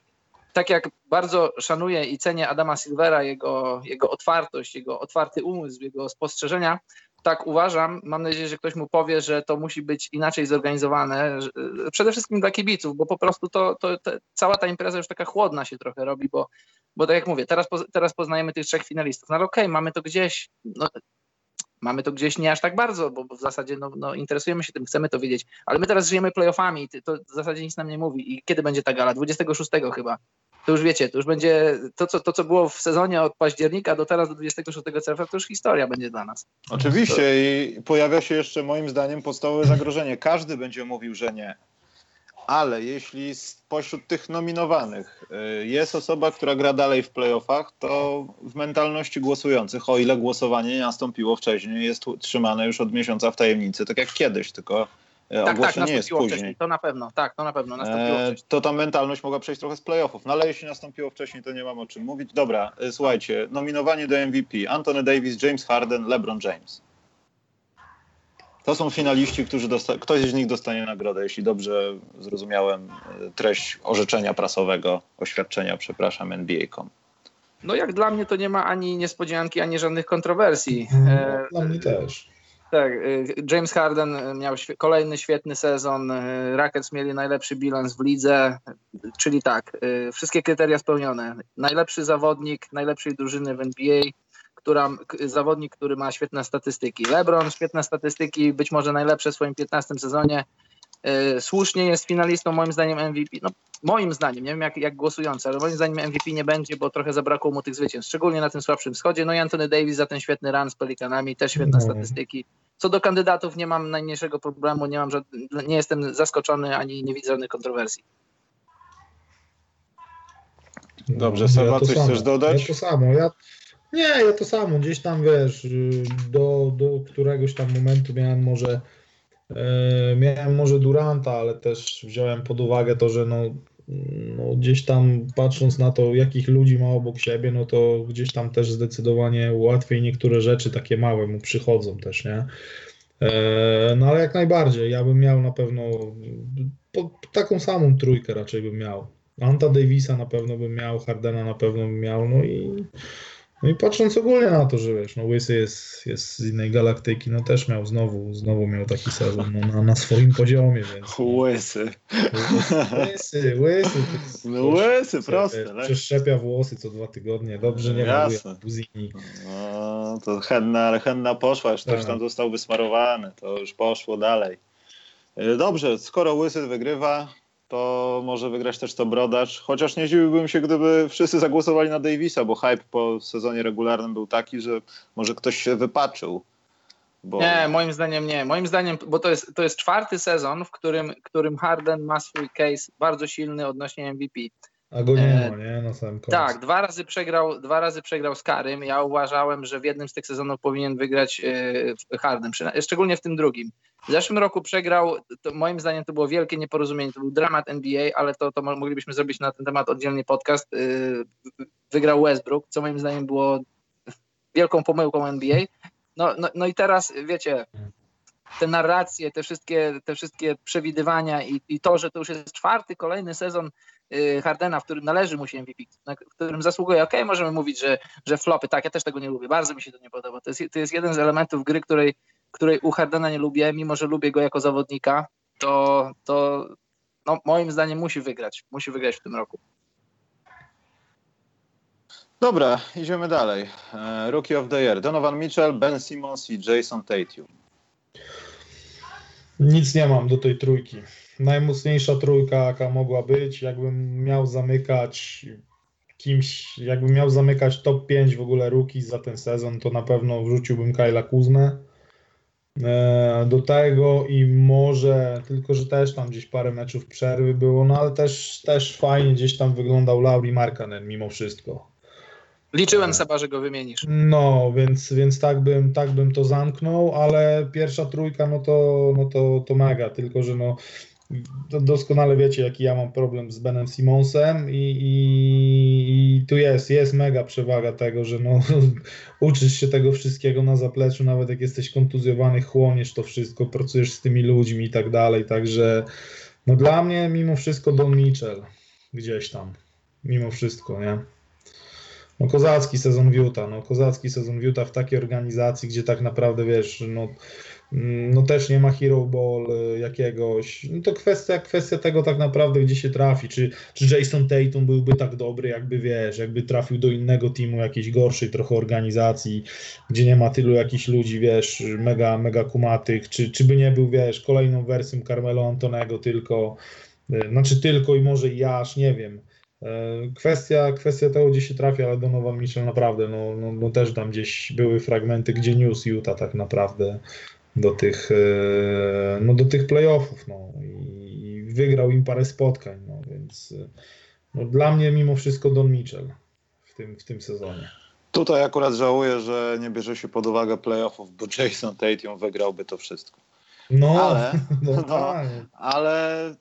tak jak bardzo szanuję i cenię Adama Silvera, jego, jego otwartość, jego otwarty umysł, jego spostrzeżenia, tak uważam, mam nadzieję, że ktoś mu powie, że to musi być inaczej zorganizowane, że, przede wszystkim dla kibiców, bo po prostu to, to, to cała ta impreza już taka chłodna się trochę robi, bo, bo tak jak mówię, teraz, teraz poznajemy tych trzech finalistów, no ale okej, mamy to gdzieś, no, mamy to gdzieś nie aż tak bardzo, bo, bo w zasadzie no, no, interesujemy się tym, chcemy to wiedzieć, ale my teraz żyjemy playoffami, ty- to w zasadzie nic nam nie mówi i kiedy będzie ta gala? 26 chyba. To już wiecie, to już będzie to co, to, co było w sezonie od października do teraz do 26 czerwca, to już historia będzie dla nas. Oczywiście i pojawia się jeszcze moim zdaniem podstawowe zagrożenie. Każdy będzie mówił, że nie. ale jeśli spośród tych nominowanych y, jest osoba, która gra dalej w playoffach, to w mentalności głosujących, o ile głosowanie nie nastąpiło wcześniej, jest trzymane już od miesiąca w tajemnicy, tak jak kiedyś, tylko tak, tak, ogłoszenie jest później. Wcześniej. To na pewno, tak, to na pewno nastąpiło e, To ta mentalność mogła przejść trochę z playoffów, no ale jeśli nastąpiło wcześniej, to nie mam o czym mówić. Dobra, e, słuchajcie, nominowanie do MVP. Anthony Davis, James Harden, LeBron James. To są finaliści, którzy dosta- ktoś z nich dostanie nagrodę, jeśli dobrze zrozumiałem e, treść orzeczenia prasowego, oświadczenia, przepraszam, NBA.com. No jak dla mnie to nie ma ani niespodzianki, ani żadnych kontrowersji. No, dla mnie też. Tak, y, James Harden miał kolejny świetny sezon, y, Rockets mieli najlepszy bilans w lidze, czyli tak, y, wszystkie kryteria spełnione. Najlepszy zawodnik najlepszej drużyny w NBA, która, zawodnik, który ma świetne statystyki. LeBron, świetne statystyki, być może najlepsze w swoim 15 sezonie. Słusznie jest finalistą moim zdaniem MVP. No, moim zdaniem, nie wiem jak, jak głosujący, ale moim zdaniem MVP nie będzie, bo trochę zabrakło mu tych zwycięstw, szczególnie na tym słabszym wschodzie. No i Anthony Davis za ten świetny run z Pelikanami, też świetne no. statystyki. Co do kandydatów nie mam najmniejszego problemu, nie, mam nie jestem zaskoczony ani nie widzę żadnych kontrowersji. Dobrze, Seba, ja coś samo. chcesz dodać? Ja to samo. Ja, nie, ja to samo. Gdzieś tam wiesz, do, do któregoś tam momentu miałem może e, miałem może Duranta, ale też wziąłem pod uwagę to, że no, no, gdzieś tam patrząc na to, jakich ludzi ma obok siebie, no to gdzieś tam też zdecydowanie łatwiej niektóre rzeczy takie małe mu przychodzą też, nie? E, no ale jak najbardziej, ja bym miał na pewno po, taką samą trójkę raczej bym miał. Anta Davisa na pewno bym miał, Hardena na pewno bym miał, no i no i patrząc ogólnie na to, że wiesz, no Łysy jest, jest z innej galaktyki, no też miał znowu, znowu miał taki sezon no, na, na swoim poziomie, więc... No. Łysy. Łysy, łysy. No łysy, proste. Przeszczepia włosy co dwa tygodnie, dobrze nie ma Buzini. No, to henna, ale henna poszła, już ktoś tak. tam został wysmarowany, to już poszło dalej. Dobrze, skoro Łysy wygrywa, to może wygrać też to Brodacz. Chociaż nie zdziwiłbym się, gdyby wszyscy zagłosowali na Davisa, bo hype po sezonie regularnym był taki, że może ktoś się wypaczył. Bo... Nie, moim zdaniem nie. Moim zdaniem, bo to jest, to jest czwarty sezon, w którym, którym Harden ma swój case bardzo silny odnośnie MVP. A go nie ma, nie? Na samym końcu. Tak, dwa razy przegrał, dwa razy przegrał z Karym. Ja uważałem, że w jednym z tych sezonów powinien wygrać e, Harden, szczególnie w tym drugim. W zeszłym roku przegrał, moim zdaniem to było wielkie nieporozumienie, to był dramat NBA, ale to, to moglibyśmy zrobić na ten temat oddzielny podcast. E, wygrał Westbrook, co moim zdaniem było wielką pomyłką NBA. No, no, no i teraz, wiecie, te narracje, te wszystkie, te wszystkie przewidywania i, i to, że to już jest czwarty, kolejny sezon Hardena, w którym należy mu się MVP, w którym zasługuje, ok, możemy mówić, że, że flopy, tak, ja też tego nie lubię, bardzo mi się to nie podoba. To jest, to jest jeden z elementów gry, której, której u Hardena nie lubię, mimo że lubię go jako zawodnika, to, to no, moim zdaniem musi wygrać, musi wygrać w tym roku. Dobra, idziemy dalej. E, Rookie of the Year. Donovan Mitchell, Ben Simmons i Jason Tatum. Nic nie mam do tej trójki najmocniejsza trójka, jaka mogła być. Jakbym miał zamykać kimś, jakbym miał zamykać top 5 w ogóle rookie za ten sezon, to na pewno wrzuciłbym Kyla Kuzmę e, do tego i może, tylko że też tam gdzieś parę meczów przerwy było, no ale też, też fajnie gdzieś tam wyglądał Lauri Markanen mimo wszystko. Liczyłem e, Seba, że go wymienisz. No, więc, więc tak, bym, tak bym to zamknął, ale pierwsza trójka, no to, no to, to mega, tylko że no doskonale wiecie, jaki ja mam problem z Benem Simonsem i, i, i, tu jest, jest mega przewaga tego, że no, uczysz się tego wszystkiego na zapleczu, nawet jak jesteś kontuzjowany, chłoniesz to wszystko, pracujesz z tymi ludźmi i tak dalej, także no dla mnie mimo wszystko Don Mitchell gdzieś tam, mimo wszystko, nie? No kozacki sezon Wiuta, no kozacki sezon Wiuta w takiej organizacji, gdzie tak naprawdę, wiesz, no no też nie ma hero ball y, jakiegoś. No to kwestia, kwestia tego tak naprawdę, gdzie się trafi. Czy, czy Jason Tatum byłby tak dobry, jakby wiesz, jakby trafił do innego teamu, jakiejś gorszej trochę organizacji, gdzie nie ma tylu jakichś ludzi, wiesz, mega, mega kumatych, czy, czy by nie był, wiesz, kolejną wersją Carmelo Antonego tylko, y, znaczy tylko i może i aż, nie wiem. Y, kwestia, kwestia tego, gdzie się trafia, ale Donovan Mitchell naprawdę, no, no, no też tam gdzieś były fragmenty, gdzie news Utah tak naprawdę do tych, e, no do tych playoffów. No. I wygrał im parę spotkań, no więc no, dla mnie mimo wszystko Don Mitchell w tym, w tym sezonie. Tutaj akurat żałuję, że nie bierze się pod uwagę playoffów, bo Jason Tatum wygrałby to wszystko. No, ale, no, no, tak. ale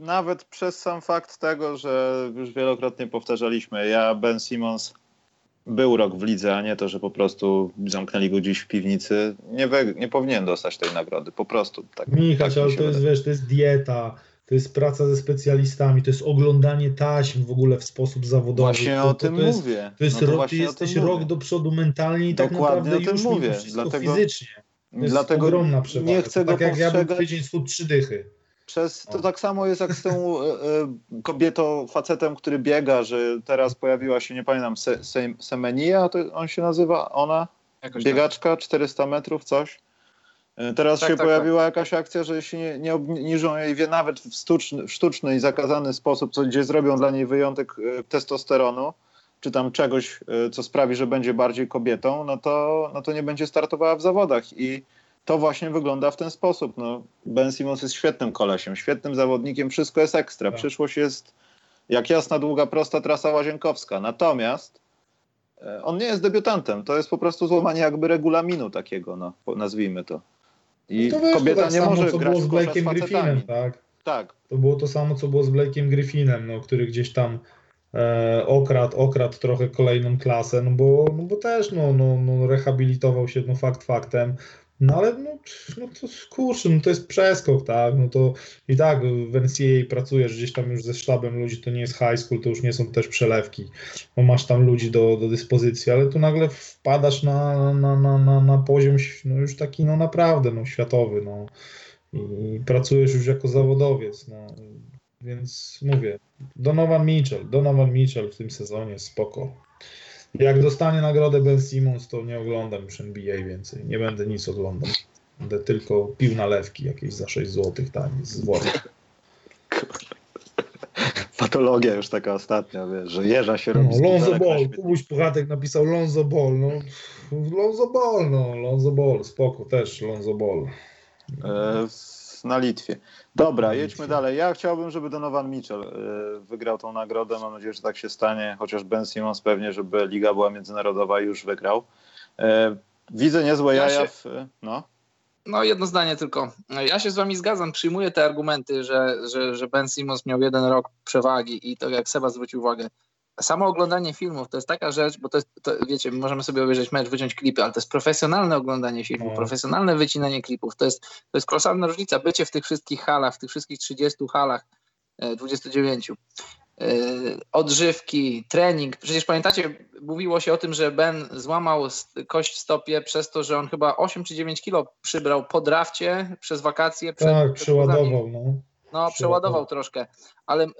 nawet przez sam fakt tego, że już wielokrotnie powtarzaliśmy, ja Ben Simmons był rok w lidze, a nie to, że po prostu zamknęli go dziś w piwnicy, nie, we, nie powinien dostać tej nagrody. Po prostu tak. Michał, tak ale to jest, wiesz, to jest dieta, to jest praca ze specjalistami, to jest oglądanie taśm w ogóle w sposób zawodowy. Właśnie to, o tym to jest, mówię. To jest no to rok, ty jesteś rok mówię. do przodu mentalnie i tak Dokładnie naprawdę o tym już mówię, dlatego- fizycznie. To jest Dlatego ogromna przewaga. nie chcę tak go jak ja bym postrzegać- tydzień schudł trzy dychy. Przez, to tak samo jest jak z tą e, e, kobietą, facetem, który biega, że teraz pojawiła się, nie pamiętam, Se, Se, Semenia, to on się nazywa, ona? Jakoś tak. Biegaczka, 400 metrów, coś. E, Teraz Tak, się tak, pojawiła jakaś akcja, że jeśli nie, nie obniżą jej wie nawet w sztuczny, w sztuczny i zakazany sposób, co, gdzie zrobią dla niej wyjątek testosteronu, czy tam czegoś, co sprawi, że będzie bardziej kobietą, no to, no to nie będzie startowała w zawodach. I to właśnie wygląda w ten sposób. No, ben Simmons jest świetnym kolesiem, świetnym zawodnikiem, wszystko jest ekstra. Tak. Przyszłość jest jak jasna, długa, prosta trasa łazienkowska. Natomiast e, on nie jest debiutantem. To jest po prostu złamanie jakby regulaminu takiego, no, nazwijmy to. I No to wiesz, kobieta to tak nie samo, może co grać było z facetami. Griffinem, tak? Tak. To było to samo, co było z Blake'em Griffinem, no, który gdzieś tam e, okradł, okradł trochę kolejną klasę, no bo, no bo też no, no, no, rehabilitował się, no fakt faktem. No ale no, no to kurczę, no to jest przeskok, tak? No to i tak w NCAA pracujesz gdzieś tam już ze sztabem ludzi, to nie jest high school, to już nie są też przelewki, bo masz tam ludzi do, do dyspozycji, ale tu nagle wpadasz na, na, na, na, na poziom no już taki no naprawdę no, światowy, no i pracujesz już jako zawodowiec, no więc mówię, Donovan Mitchell, Donovan Mitchell w tym sezonie spoko. Jak dostanie nagrodę Ben Simmons, to nie oglądam już NBA więcej. Nie będę nic oglądał. Będę tylko pił nalewki jakieś za 6 zł tanie z worka. Patologia już taka ostatnia, wiesz, że jeża się No, robi. z Lonzo Ball. Kubuś Puchatek napisał Lonzo Ball, no Lonzo Ball, no Lonzo Ball, spoko, też Lonzo Ball. E, na Litwie. Dobra, Na jedźmy Litwie. dalej. Ja chciałbym, żeby Donovan Mitchell e, wygrał tą nagrodę. Mam nadzieję, że tak się stanie, chociaż Ben Simmons pewnie, żeby liga była międzynarodowa już wygrał. E, Widzę niezłe Ja jaja w... No. No jedno zdanie tylko. Ja się z wami zgadzam, przyjmuję te argumenty, że, że, że Ben Simmons miał jeden rok przewagi i to jak Seba zwrócił uwagę. Samo oglądanie filmów to jest taka rzecz, bo to jest, to, wiecie, możemy sobie obejrzeć mecz, wyciąć klipy, ale to jest profesjonalne oglądanie filmów, No. profesjonalne wycinanie klipów. To jest, to jest kolosalna różnica. Bycie w tych wszystkich halach, w tych wszystkich 30 halach, e, 29. e, Odżywki, trening. Przecież pamiętacie, mówiło się o tym, że Ben złamał kość w stopie przez to, że on chyba 8 czy 9 kilo przybrał po drafcie przez wakacje. Przed, Tak, przed przeładował, no. No, przeładował troszkę, ale y,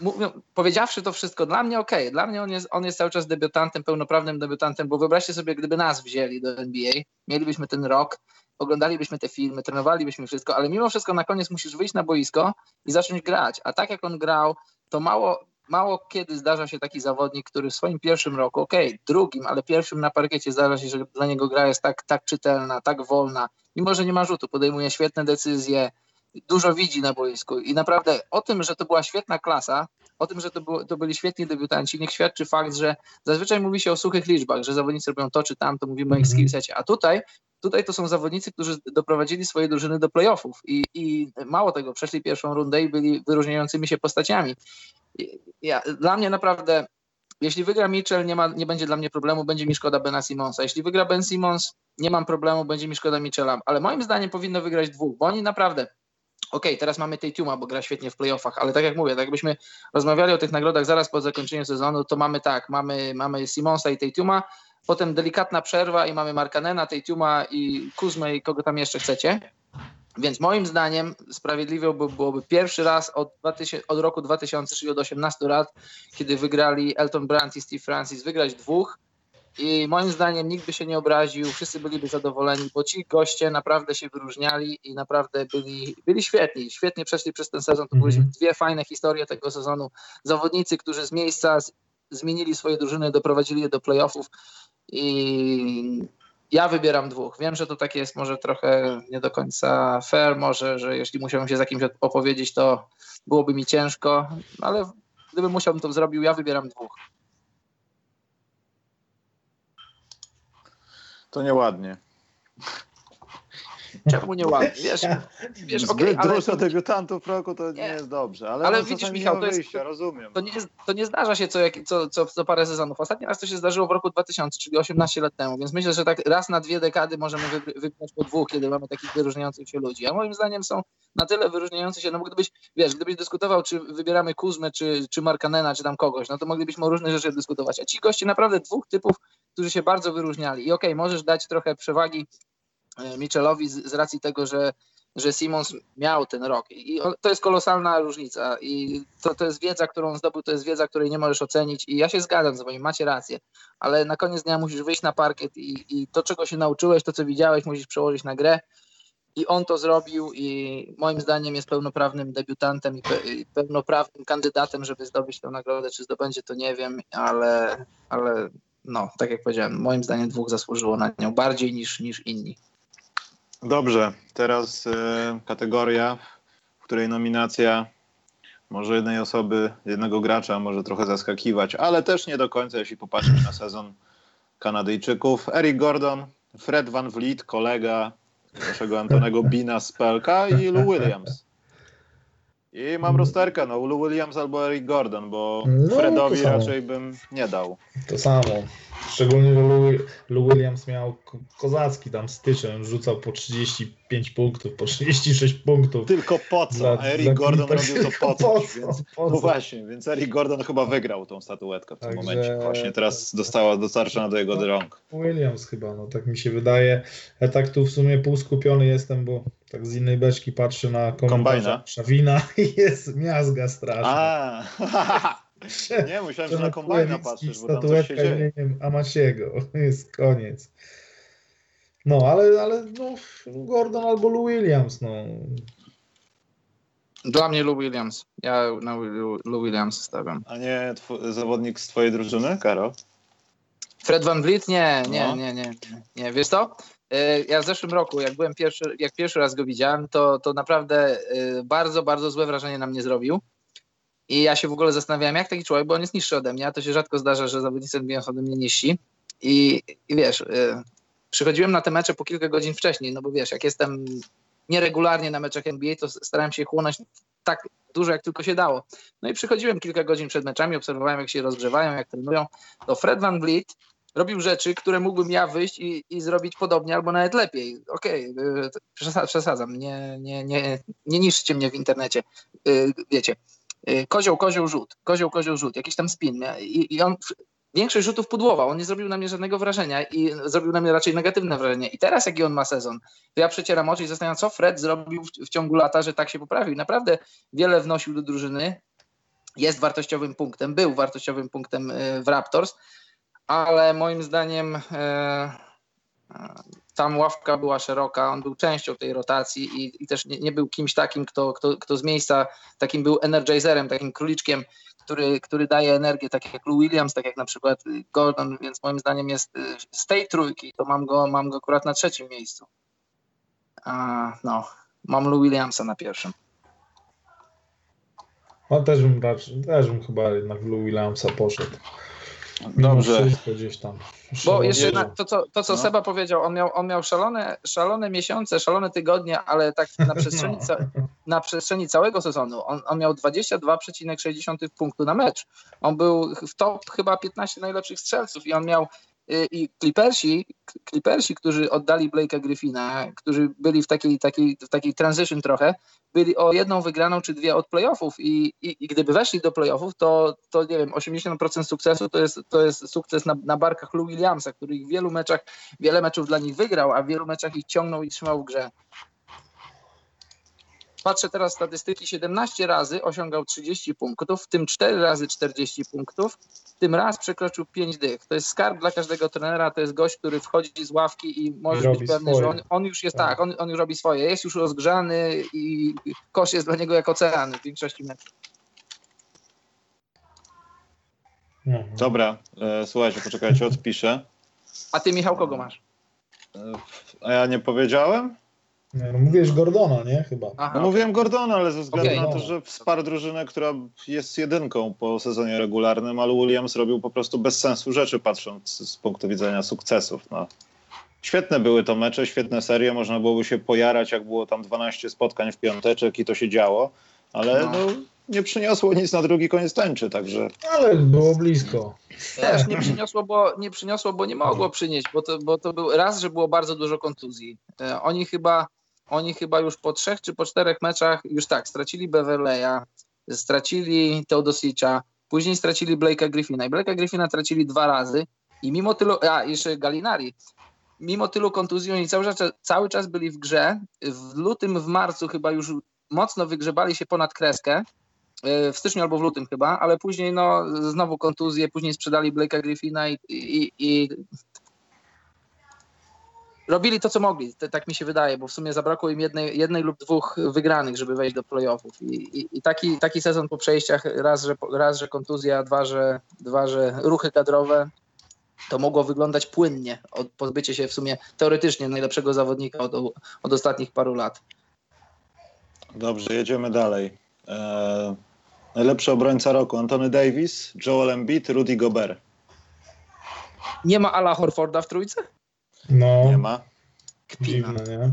mówią, powiedziawszy to wszystko, dla mnie okej, dla mnie on jest, on jest cały czas debiutantem, pełnoprawnym debiutantem, bo wyobraźcie sobie, gdyby nas wzięli do NBA, mielibyśmy ten rok, oglądalibyśmy te filmy, trenowalibyśmy wszystko, ale mimo wszystko na koniec musisz wyjść na boisko i zacząć grać, a tak jak on grał, to mało, mało kiedy zdarza się taki zawodnik, który w swoim pierwszym roku, okej, drugim, ale pierwszym na parkiecie zdarza się, że dla niego gra jest tak, tak czytelna, tak wolna, mimo że nie ma rzutu, podejmuje świetne decyzje, dużo widzi na boisku i naprawdę o tym, że to była świetna klasa, o tym, że to, było, to byli świetni debiutanci, niech świadczy fakt, że zazwyczaj mówi się o suchych liczbach, że zawodnicy robią to czy tam, to mówimy o ich Mhm. skillsecie, a tutaj Tutaj to są zawodnicy, którzy doprowadzili swoje drużyny do playoffów i, i mało tego, przeszli pierwszą rundę i byli wyróżniającymi się postaciami. Ja, dla mnie naprawdę, jeśli wygra Mitchell, nie, ma, nie będzie dla mnie problemu, będzie mi szkoda Bena Simonsa. Jeśli wygra Ben Simons, nie mam problemu, będzie mi szkoda Mitchella. Ale moim zdaniem powinno wygrać dwóch, bo oni naprawdę Okej, teraz mamy Tatuma, bo gra świetnie w playoffach, ale tak jak mówię, tak jakbyśmy rozmawiali o tych nagrodach zaraz po zakończeniu sezonu, to mamy tak, mamy, mamy Simonsa i Tatuma, potem delikatna przerwa i mamy Markanena, Tatuma i Kuzmę i kogo tam jeszcze chcecie. Więc moim zdaniem sprawiedliwie by byłoby pierwszy raz od, 2000, od roku 2000, czyli od 18 lat, kiedy wygrali Elton Brand i Steve Francis, wygrać dwóch. I moim zdaniem nikt by się nie obraził, wszyscy byliby zadowoleni, bo ci goście naprawdę się wyróżniali i naprawdę byli, byli świetni. Świetnie przeszli przez ten sezon. To były Mhm. dwie fajne historie tego sezonu. Zawodnicy, którzy z miejsca zmienili swoje drużyny, doprowadzili je do playoffów. I ja wybieram dwóch. Wiem, że to takie jest może trochę nie do końca fair, może, że jeśli musiałbym się z jakimś opowiedzieć, to byłoby mi ciężko, ale gdybym musiał, to zrobił, ja wybieram dwóch. To nieładnie. Czemu nie ładnie? Wiesz, wiesz okay, Zbyt ale... dużo debiutantów roku to nie, nie jest dobrze, ale, ale widzisz Michał, to, jest, rozumiem. To nie, to nie zdarza się co, co, co, co parę sezonów. Ostatni raz to się zdarzyło w roku 2000, czyli 18 lat temu, więc myślę, że tak raz na dwie dekady możemy wybrać po dwóch, kiedy mamy takich wyróżniających się ludzi. A moim zdaniem są na tyle wyróżniający się, no bo gdybyś, wiesz, gdybyś dyskutował, czy wybieramy Kuzmę, czy, czy Markanena, czy tam kogoś, no to moglibyśmy o różnych rzeczach dyskutować. A ci goście naprawdę dwóch typów, którzy się bardzo wyróżniali. I okej, okay, możesz dać trochę przewagi Mitchellowi z, z racji tego, że, że Simons miał ten rok. I to jest kolosalna różnica. I to, to jest wiedza, którą zdobył, to jest wiedza, której nie możesz ocenić. I ja się zgadzam z wami, macie rację, ale na koniec dnia musisz wyjść na parkiet i, i to, czego się nauczyłeś, to, co widziałeś, musisz przełożyć na grę. I on to zrobił i moim zdaniem jest pełnoprawnym debiutantem i, pe, i pełnoprawnym kandydatem, żeby zdobyć tę nagrodę. Czy zdobędzie, to nie wiem, ale, ale no, tak jak powiedziałem, moim zdaniem dwóch zasłużyło na nią bardziej niż, niż inni. Dobrze, teraz y, kategoria, w której nominacja może jednej osoby, jednego gracza może trochę zaskakiwać, ale też nie do końca, jeśli popatrzysz na sezon Kanadyjczyków. Eric Gordon, Fred Van Vliet, kolega naszego Antonego Bina z PLK i Lou Williams. I mam rozterkę, no Lou Williams albo Eric Gordon, bo no, Fredowi raczej bym nie dał. To samo. Szczególnie, że Lou, Williams miał kozacki tam styczeń, rzucał po 35 punktów, po 36 punktów. Tylko po co? Dla, Eric Gordon robił to po coś, po więc, po no właśnie, więc Eric Gordon chyba wygrał tą statuetkę w tym Także... momencie. Właśnie teraz dostała dostarczona do jego rąk. Williams chyba, no tak mi się wydaje. Ja tak tu w sumie półskupiony jestem, bo tak z innej beczki patrzę na komentarze Szawina i jest miazga straszna. A, Nie, myślałem, że na kombajna patrzysz, bo tam coś się dzieje. Amaciego, jest koniec. No, ale, ale no, Gordon albo Lou Williams, no. Dla mnie Lou Williams. Ja na Lou Williams stawiam. A nie zawodnik z twojej drużyny, Karol? Fred Van Vliet? Nie, nie, no. nie, nie, nie. Wiesz to? E, ja w zeszłym roku, jak byłem pierwszy, jak pierwszy raz go widziałem, to, to naprawdę e, bardzo, bardzo złe wrażenie na mnie zrobił. I ja się w ogóle zastanawiałem, jak taki człowiek, bo on jest niższy ode mnie, a to się rzadko zdarza, że zawodnicy NBA są ode mnie niżsi. I, i wiesz, y, przychodziłem na te mecze po kilka godzin wcześniej, no bo wiesz, jak jestem nieregularnie na meczach NBA, to starałem się chłonąć tak dużo, jak tylko się dało. No i przychodziłem kilka godzin przed meczami, obserwowałem, jak się rozgrzewają, jak trenują. To Fred Van Vliet robił rzeczy, które mógłbym ja wyjść i, i zrobić podobnie albo nawet lepiej. Okej, okay, przesadzam, nie, nie, nie, nie niszczcie mnie w internecie, y, wiecie. Y, kozioł, kozioł, rzut, kozioł, kozioł, rzut, jakiś tam spin. I, i on większość rzutów pudłował, on nie zrobił na mnie żadnego wrażenia i zrobił na mnie raczej negatywne wrażenie. I teraz, jaki on ma sezon, to ja przecieram oczy i zastanawiam, co Fred zrobił w, w ciągu lata, że tak się poprawił. Naprawdę wiele wnosił do drużyny, jest wartościowym punktem, był wartościowym punktem y, w Raptors, ale moim zdaniem e, tam ławka była szeroka, on był częścią tej rotacji i, i też nie, nie, był kimś takim, kto, kto, kto z miejsca takim był energizerem, takim króliczkiem, który, który daje energię, tak jak Lou Williams, tak jak na przykład Gordon, więc moim zdaniem jest z tej trójki, to mam go, mam go akurat na trzecim miejscu. A, no, mam Lou Williamsa na pierwszym. No też bym, też bym chyba jednak w Lou Williamsa poszedł. Dobrze. gdzieś tam. Bo jeszcze na, to, co, to, co no. Seba powiedział, on miał, on miał szalone, szalone miesiące, szalone tygodnie, ale tak na przestrzeni, no. na przestrzeni całego sezonu on, on miał 22,6 punktu na mecz. On był w top chyba 15 najlepszych strzelców i on miał i Clippersi, Clippersi, którzy oddali Blake'a Griffina, którzy byli w takiej, takiej, w takiej transition trochę, byli o jedną wygraną czy dwie od playoffów i, i, i gdyby weszli do playoffów, to, to nie wiem, 80% sukcesu to jest, to jest sukces na, na barkach Lou Williamsa, który w wielu meczach, wiele meczów dla nich wygrał, a w wielu meczach ich ciągnął i trzymał w grze. Patrzę teraz statystyki, 17 razy osiągał 30 punktów, w tym 4 razy 40 punktów, tym raz przekroczył 5 dych. To jest skarb dla każdego trenera, to jest gość, który wchodzi z ławki i może być pewny, swoje. że on, on, już jest tak, tak on, on, już robi swoje, jest już rozgrzany i kosz jest dla niego jak ocean w większości meczów. Mhm. Dobra, e, słuchajcie, poczekajcie, odpiszę. A ty Michał kogo masz? A ja nie powiedziałem? No mówisz Gordona, nie? Chyba. Aha, No mówiłem Gordona, ale ze względu Okej. na to, że wsparł drużynę, która jest jedynką po sezonie regularnym, ale Williams robił po prostu bez sensu rzeczy, patrząc z punktu widzenia sukcesów. No. Świetne były to mecze, świetne serie, można byłoby się pojarać, jak było tam 12 spotkań w piąteczek i to się działo, ale No. no, nie przyniosło nic na drugi koniec tańczy, także Ale było blisko. Też nie przyniosło, bo nie przyniosło, bo nie mogło przynieść, bo to, bo to był raz, że było bardzo dużo kontuzji. E, Oni chyba, oni chyba już po trzech czy po czterech meczach już tak, stracili Beverleya, stracili Teodosicza, później stracili Blake'a Griffina i Blake'a Griffina tracili dwa razy i mimo tylu, a jeszcze Galinari, mimo tylu kontuzji oni cały czas, cały czas byli w grze. W lutym, w marcu chyba już mocno wygrzebali się ponad kreskę, e, w styczniu albo w lutym chyba, ale później no znowu kontuzje, później sprzedali Blake'a Griffina i, i, i robili to, co mogli, T- tak mi się wydaje, bo w sumie zabrakło im jednej, jednej lub dwóch wygranych, żeby wejść do playoffów I, i, i taki, taki sezon po przejściach, raz że, raz, że kontuzja, dwa że, dwa, że ruchy kadrowe, to mogło wyglądać płynnie, od pozbycie się w sumie teoretycznie najlepszego zawodnika od, od ostatnich paru lat. dobrze, jedziemy dalej. Eee, najlepszy obrońca roku Antony Davis, Joel Embiid, Rudy Gobert. Nie ma Ala Horforda w trójce? No, Nie ma. Kpina. dziwne, nie?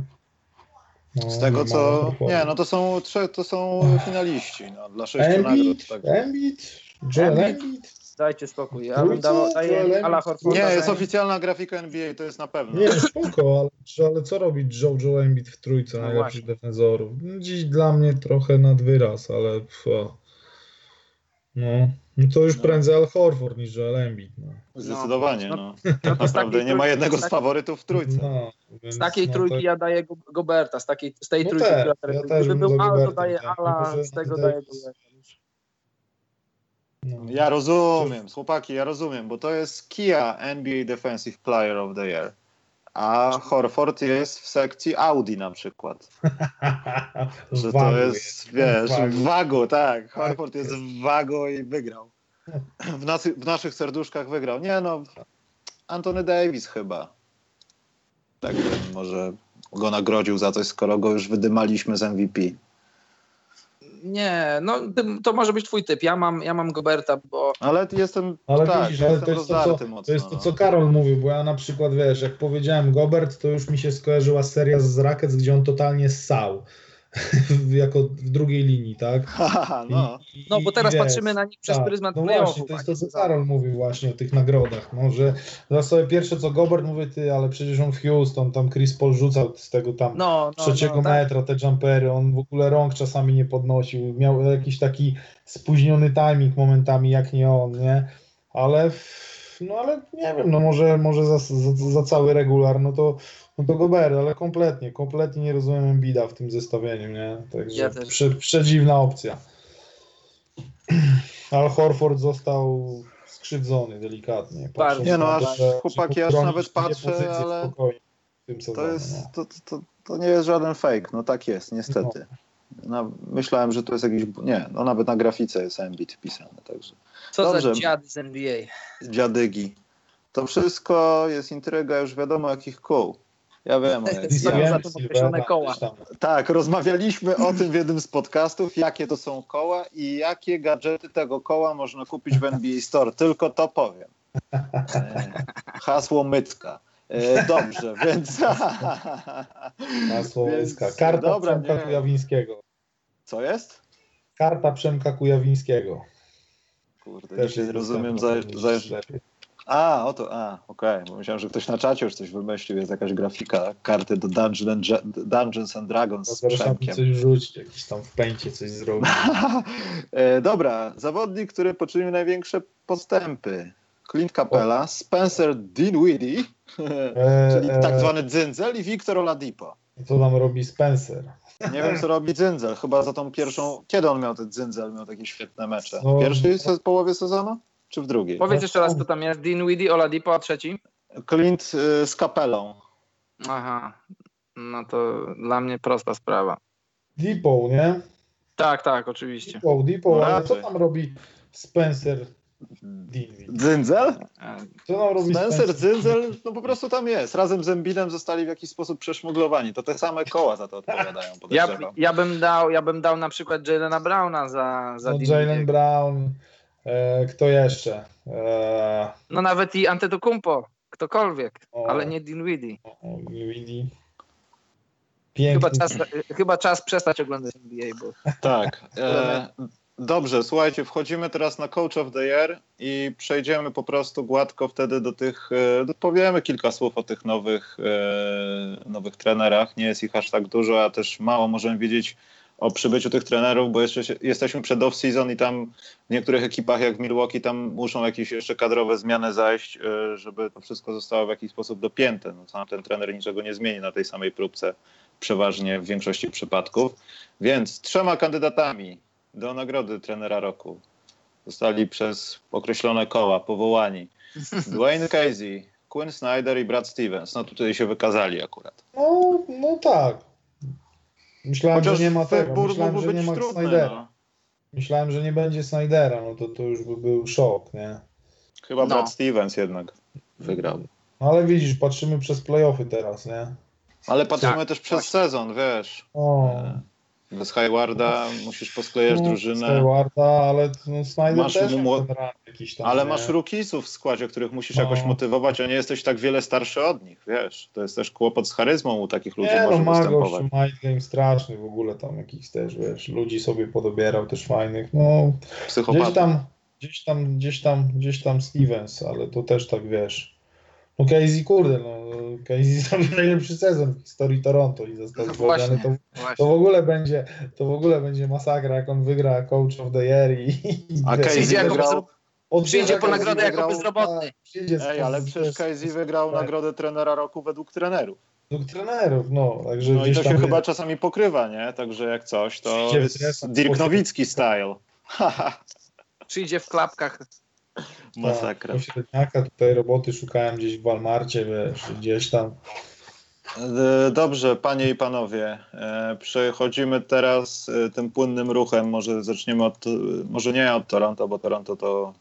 No, Z tego nie co. Nie, no to są trzech, to są finaliści. No, dla sześciu nagród. Tak. Embiid, Joel Embiid? Dajcie spokój. Ja bym dawał, daję Joel Ala? Horforda. Nie, jest oficjalna grafika NBA, to jest na pewno. Nie, spoko, ale, ale co robi Joe, Joe Embiid w trójce No najlepszych właśnie. defensorów? Dziś dla mnie trochę nad wyraz, ale pfa. no, no to już No. prędzej Al Horford niż Joel Embiid. No. Zdecydowanie. No, No. No Naprawdę nie ma jednego z tak- faworytów w trójce. No, więc, Z takiej no, trójki to- ja daję Go- Goberta, z, takiej, z tej No trójki, też, która ja też Gdyby był Al, to daję tak, Ala, z tego daję Goberta. no. Ja rozumiem, chłopaki, ja rozumiem, bo to jest Kia NBA Defensive Player of the Year. A Horford jest w sekcji Audi na przykład. Że to jest, wiesz, w wagu, tak. Tak Horford jest w wagu i wygrał. W, nas, w naszych serduszkach wygrał. Nie no, Antony Davis chyba. Tak może go nagrodził za coś, skoro go już wydymaliśmy z MVP. Nie, no to może być twój typ. Ja mam, ja mam Goberta, bo Ale jestem, Ale tak, widzisz, ale jestem to jest to, co, mocno. to jest to, no. co Karol mówił, bo ja na przykład, wiesz, jak powiedziałem Gobert, to już mi się skojarzyła seria z Rackets, gdzie on totalnie ssał. jako w drugiej linii, tak? Haha, no. I- no bo teraz patrzymy na nich przez tak, pryzmat No właśnie, to jest to, właśnie, co Karol mówił właśnie o tych nagrodach, no, że sobie pierwsze co Gobert mówię, ty, ale przecież on w Houston, tam Chris Paul rzucał z tego tam No, no, trzeciego no, tak. metra te jumpery, on w ogóle rąk czasami nie podnosił, miał jakiś taki spóźniony timing momentami, jak nie on, nie? Ale, w- no ale nie wiem, no może, może za, za, za cały regular, no to, no to Gobert, ale kompletnie, kompletnie nie rozumiem Embida w tym zestawieniu, nie? Także Ja prze, przedziwna opcja. Al Horford został skrzywdzony delikatnie. Bardzo. Nie no, aż to, chłopaki, aż nawet patrzę, ale spokojnie w tym To, sezonie, jest, to, to, to nie jest żaden fake, no tak jest, niestety. No, myślałem, że to jest jakiś. Nie, no nawet na grafice jest Embiid wpisane, także. Co Dobrze. za dziady z NBA. Dziadygi. To wszystko jest intryga już wiadomo jakich kół. Ja wiem, ale Są Ja za Silvera, określone koła. Tak, rozmawialiśmy o tym w jednym z podcastów, jakie to są koła i jakie gadżety tego koła można kupić w NBA Store. Tylko to powiem. E, Hasło mytka. E, Dobrze, więc. Hasło łyska. Karta dobra, Przemka nie. Kujawińskiego. Co jest? Karta Przemka Kujawińskiego. Kurde, Też dzisiaj jest rozumiem za, za. A, oto, a, okej, bo myślałem, że ktoś na czacie już coś wymyślił, jest jakaś grafika, karty do Dungeon and, Dungeons and Dragons No z Przemkiem. coś rzucić, jakiś tam w pęcie coś zrobić. e, dobra, zawodnik, który poczynił największe postępy. Clint Capella, Spencer Dinwiddie, E, czyli e, tak zwany Dzyndzel i Victor Oladipo. Co tam robi Spencer? Nie wiem, co robi Dzyndzel, chyba za tą pierwszą... Kiedy on miał ten Dzyndzel, miał takie świetne mecze? No. W pierwszej se- połowie sezonu? Czy w drugiej? Powiedz jeszcze raz, kto tam jest. Dinwiddie, Oladipo, a trzeci? Clint y, z Capellą. Aha. No to dla mnie prosta sprawa. Depot, nie? Tak, tak, oczywiście. Depot, Depot, No ale co tam robi Spencer? Dinwiddie. Dzyndzel? Co nam robi Spencer Dzyndzel, no po prostu tam jest. Razem z Embidem zostali w jakiś sposób przeszmuglowani. To te same koła za to odpowiadają, Ja, ja, bym dał, ja bym dał na przykład Jalena Browna za, za No. Jalen Brown. E, kto jeszcze? E, No nawet i Antetokounmpo, ktokolwiek, O. ale nie Dinwiddie. o, Dinwiddie. Chyba Piękny. czas, chyba czas przestać oglądać NBA, bo Tak. E, dobrze, słuchajcie, wchodzimy teraz na Coach of the Year i przejdziemy po prostu gładko wtedy do tych, e, powiemy kilka słów o tych nowych, e, nowych trenerach. Nie jest ich aż tak dużo, a też mało możemy wiedzieć o przybyciu tych trenerów, bo jeszcze się, jesteśmy przed off-season i tam w niektórych ekipach jak w Milwaukee tam muszą jakieś jeszcze kadrowe zmiany zajść, e, żeby to wszystko zostało w jakiś sposób dopięte. No, sam ten trener niczego nie zmieni na tej samej próbce przeważnie w większości przypadków. Więc trzema kandydatami do nagrody trenera roku zostali przez określone koła powołani Dwayne Casey, Quinn Snyder i Brad Stevens. No tutaj się wykazali akurat. No, no tak. Myślałem, że nie ma tego. Myślałem, że nie ma trudny. Snydera. No. Myślałem, że nie będzie Snydera, no to to już by był szok, nie? Chyba No. Brad Stevens jednak wygrał. No ale widzisz, patrzymy przez playoffy teraz, nie? Ale patrzymy Tak, też przez właśnie. sezon, wiesz. O, E, Bez Haywarda musisz posklejać no, drużynę. Stewarta, ale no, Snyder Masz też jakiś tam, Ale nie? masz rookiesów w składzie, których musisz No. jakoś motywować, a nie jesteś tak wiele starszy od nich, wiesz. To jest też kłopot z charyzmą u takich ludzi Nie no, może ma występować. mind game straszny w ogóle tam jakichś też, wiesz, ludzi sobie podobierał też fajnych, no Psychopata. gdzieś tam, gdzieś tam, gdzieś tam, gdzieś tam Stevens, ale to też tak, wiesz, no Casey, kurde, no Casey zrobił najlepszy sezon w historii Toronto i został No właśnie. to, to w ogóle będzie, to w ogóle będzie masakra, jak on wygra Coach of the Year i, i A Casey Przyjdzie wygrał- po nagrodę jako bezrobotny. z- Ej, ale przecież Casey wygrał tak. nagrodę trenera roku według trenerów. Według trenerów, no, także No i to się chyba czasami pokrywa, nie? Także jak coś, to jest Dirk Nowicki style. Przyjdzie w klapkach. Masakra. Tak, Pośredniaka tutaj roboty szukałem gdzieś w Walmarcie, wiesz, gdzieś tam. E, Dobrze, panie i panowie, e, przechodzimy teraz e, tym płynnym ruchem. Może zaczniemy od, może nie od Toronto, bo Toronto to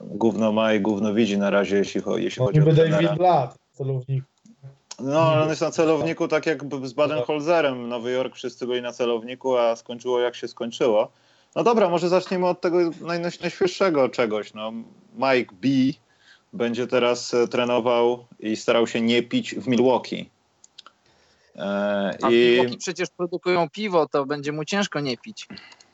gówno ma i gówno widzi na razie, jeśli, jeśli No chodzi o trenera. David Blatt, celownik. No, ale on jest na celowniku tak jak z Baden-Holzerem. Nowy Jork wszyscy byli na celowniku, a skończyło jak się skończyło. No dobra, może zaczniemy od tego naj, naj- najświeższego czegoś. No, Mike B będzie teraz e, trenował i starał się nie pić w Milwaukee. E, A I piwoki przecież produkują piwo, to będzie mu ciężko nie pić.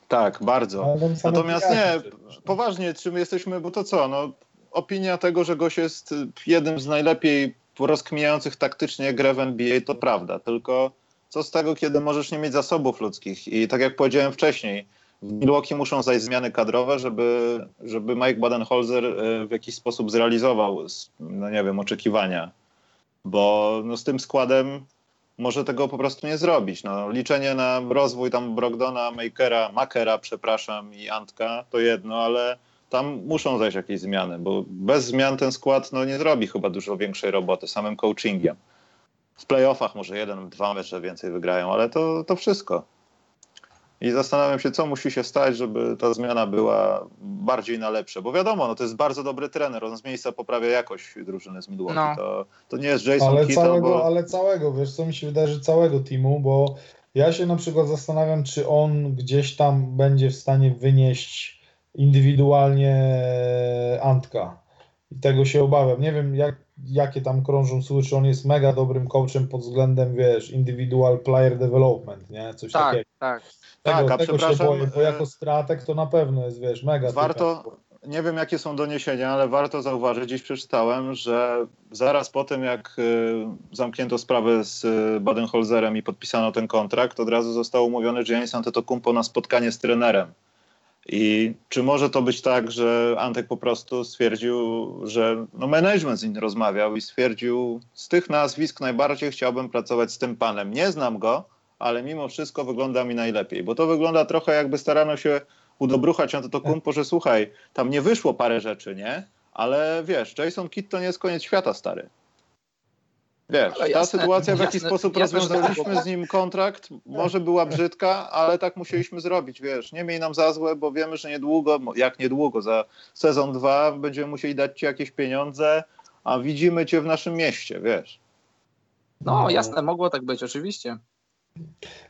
tak, bardzo. Natomiast nie, poważnie, czy my jesteśmy, bo to co, no, opinia tego, że gość jest y, jednym z najlepiej rozkminiających taktycznie grę w NBA, to prawda, tylko co z tego, kiedy możesz nie mieć zasobów ludzkich i tak jak powiedziałem wcześniej, Milwaukee muszą zajść zmiany kadrowe, żeby, żeby Mike Badenholzer y, w jakiś sposób zrealizował, no nie wiem, oczekiwania, bo no, z tym składem może tego po prostu nie zrobić. No, liczenie na rozwój tam Brogdona, Makera, Makera, przepraszam, i Antka to jedno, ale tam muszą zajść jakieś zmiany, bo bez zmian ten skład no, nie zrobi chyba dużo większej roboty samym coachingiem. W playoffach może jeden, dwa mecze więcej wygrają, ale to, to wszystko. I zastanawiam się, co musi się stać, żeby ta zmiana była bardziej na lepsze. Bo wiadomo, no, to jest bardzo dobry trener, on z miejsca poprawia jakość drużyny z Milwaukee. No. To, to nie jest Jason Ale Kidd całego, albo... ale całego, wiesz, co mi się wydaje, że całego teamu, bo ja się na przykład zastanawiam, czy on gdzieś tam będzie w stanie wynieść indywidualnie Antka. I tego się obawiam. Nie wiem, jak, jakie tam krążą słuchy, czy on jest mega dobrym coachem pod względem, wiesz, individual player development, nie? Coś Tak, takiego. tak. Tego, Tak, a tego się przepraszam, boję, bo e, jako strateg to na pewno jest, wiesz, mega. Warto, nie wiem jakie są doniesienia, ale warto zauważyć, gdzieś przeczytałem, że zaraz po tym jak y, zamknięto sprawę z y, Badenholzerem i podpisano ten kontrakt, od razu został umówiony Giannis Antetokounmpo na spotkanie z trenerem. I czy może to być tak, że Antek po prostu stwierdził, że no management z nim rozmawiał i stwierdził, z tych nazwisk najbardziej chciałbym pracować z tym panem. Nie znam go, ale mimo wszystko wygląda mi najlepiej, bo to wygląda trochę jakby starano się udobruchać Antetokounmpo, że słuchaj, tam nie wyszło parę rzeczy, nie? Ale wiesz, Jason Kidd to nie jest koniec świata, stary. Wiesz, ta jasne, sytuacja, w jaki jasne, sposób jasne, tak rozwiązaliśmy z nim kontrakt, może była brzydka, ale tak musieliśmy zrobić, wiesz. Nie miej nam za złe, bo wiemy, że niedługo, jak niedługo, za sezon dwa będziemy musieli dać ci jakieś pieniądze, a widzimy cię w naszym mieście, wiesz. No jasne, mogło tak być, oczywiście.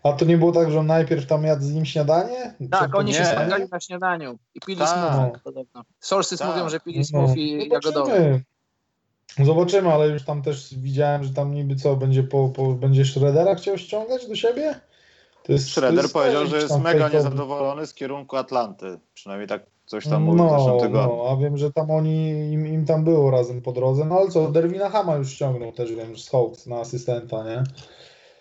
A to nie było tak, że on najpierw tam jadł z nim śniadanie? Tak, oni się spotkali na śniadaniu i pili Tak. smoothie podobno. Sources Tak. mówią, że pili No, smoothie jagodowe. Zobaczymy. Zobaczymy, ale już tam też widziałem, że tam niby co, będzie po, po będzie Shreddera chciał ściągać do siebie? To jest, to Schroeder jest powiedział, że jest mega fejkowy. niezadowolony z kierunku Atlanty. Przynajmniej tak coś tam mówił w No, zeszłym tygodniu. no, a wiem, że tam oni, im, im tam było razem po drodze, no ale co, Derwina Hama już ściągnął też, wiem, z Hawks na asystenta, nie?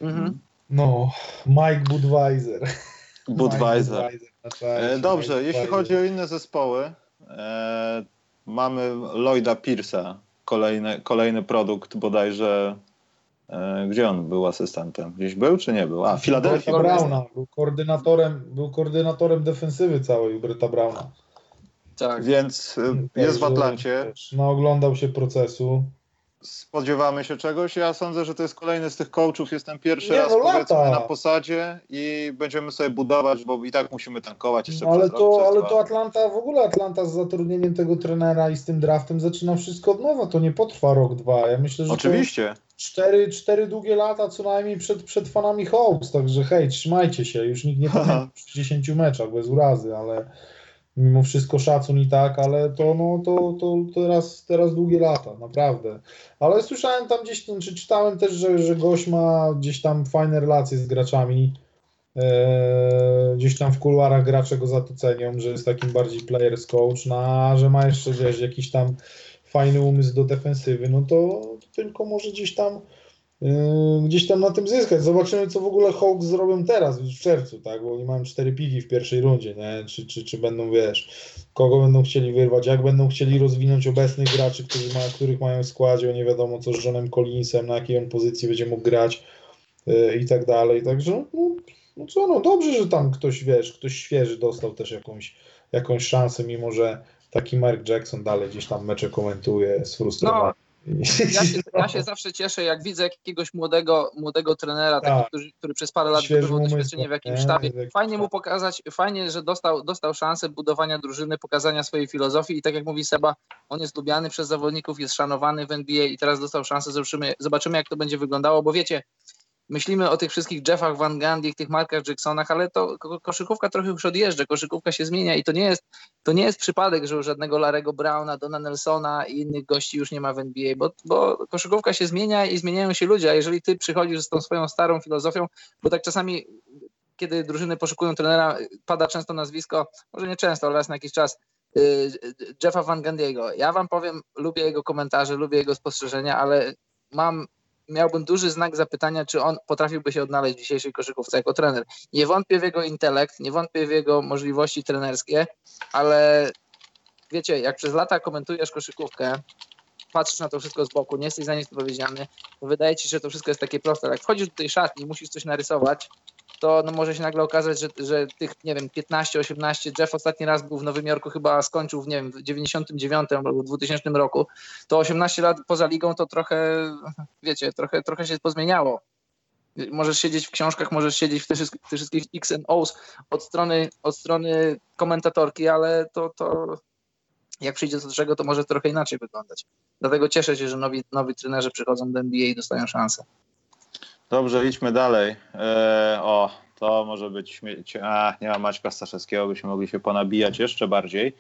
Mhm. No, Mike Budweiser. Budweiser. Czacie, E, Dobrze, Mike jeśli Budweiser. chodzi o inne zespoły, e, mamy Lloyda Pierce'a, kolejny, kolejny produkt bodajże, e, gdzie on był asystentem? Gdzieś był czy nie był? A, w Filadelfii. Bretta Browna. Browna, był koordynatorem, był koordynatorem defensywy całej u Bretta Browna. Tak. Więc e, jest w Atlancie. Naoglądał się procesu. Spodziewamy się czegoś. Ja sądzę, że to jest kolejny z tych coachów. Jestem pierwszy Nie, raz no powiedzmy lata. na posadzie i będziemy sobie budować, bo i tak musimy tankować jeszcze No, ale, to, ale to Atlanta, w ogóle Atlanta z zatrudnieniem tego trenera i z tym draftem zaczyna wszystko od nowa. To nie potrwa rok, dwa. Ja myślę, że Oczywiście. cztery, cztery długie lata co najmniej przed, przed fanami Hawks. Także hej, trzymajcie się. Już nikt nie pamięta przy 10 meczach, bez urazy, ale mimo wszystko szacun i tak, ale to, no, to, to teraz, teraz długie lata, naprawdę. Ale słyszałem tam gdzieś, czy czytałem też, że, że gość ma gdzieś tam fajne relacje z graczami. Eee, gdzieś tam w kuluarach gracze go za to cenią, że jest takim bardziej players coach, no, a że ma jeszcze wiesz, jakiś tam fajny umysł do defensywy, no to, tylko może gdzieś tam gdzieś tam na tym zyskać. Zobaczymy, co w ogóle Hawks zrobią teraz, w czerwcu, tak, bo oni mają cztery piki w pierwszej rundzie, nie, czy, czy, czy będą, wiesz, kogo będą chcieli wyrwać, jak będą chcieli rozwinąć obecnych graczy, którzy ma, których mają w składzie, nie wiadomo co z Johnem Collinsem, na jakiej on pozycji będzie mógł grać yy, i tak dalej, także no, no co, no dobrze, że tam ktoś, wiesz, ktoś świeży dostał też jakąś, jakąś szansę, mimo że taki Mark Jackson dalej gdzieś tam mecze komentuje, sfrustrowany. Ja się, ja się zawsze cieszę, jak widzę jakiegoś młodego, młodego trenera, taki, Tak. który, który przez parę lat Świeży zdobywał doświadczenie w jakimś nie? sztabie. Jak- Fajnie mu tak. pokazać, fajnie, że dostał, dostał szansę budowania drużyny, pokazania swojej filozofii i tak jak mówi Seba, on jest lubiany przez zawodników, jest szanowany w NBA i teraz dostał szansę, zobaczymy, zobaczymy jak to będzie wyglądało, bo wiecie, myślimy o tych wszystkich Jeffach Van Gundy, tych Markach Jacksonach, ale to ko- koszykówka trochę już odjeżdża, koszykówka się zmienia i to nie jest, to nie jest przypadek, że u żadnego Larego Browna, Dona Nelsona i innych gości już nie ma w NBA, bo, bo koszykówka się zmienia i zmieniają się ludzie, a jeżeli ty przychodzisz z tą swoją starą filozofią, bo tak czasami kiedy drużyny poszukują trenera, pada często nazwisko, może nie często, ale raz na jakiś czas, y, Jeffa Van Gundy'ego. Ja wam powiem, lubię jego komentarze, lubię jego spostrzeżenia, ale mam miałbym duży znak zapytania, czy on potrafiłby się odnaleźć w dzisiejszej koszykówce jako trener. Nie wątpię w jego intelekt, nie wątpię w jego możliwości trenerskie, ale wiecie, jak przez lata komentujesz koszykówkę, patrzysz na to wszystko z boku, nie jesteś za nic odpowiedzialny, to wydaje ci się, że to wszystko jest takie proste. Jak wchodzisz do tej szatni musisz coś narysować, to no może się nagle okazać, że, że tych, nie wiem, 15-18, Jeff ostatni raz był w Nowym Jorku, chyba skończył w, nie wiem, w 99 albo w 2000 roku, to 18 lat poza ligą to trochę, wiecie, trochę, trochę się pozmieniało. Możesz siedzieć w książkach, możesz siedzieć w tych wszystkich, tych wszystkich X and O's od strony, od strony komentatorki, ale to, to jak przyjdzie do czego, to może trochę inaczej wyglądać. Dlatego cieszę się, że nowi, nowi trenerzy przychodzą do NBA i dostają szansę. Dobrze, idźmy dalej. E, o, to może być śmieć. A, nie ma Maćka Staszewskiego, byśmy mogli się ponabijać jeszcze bardziej.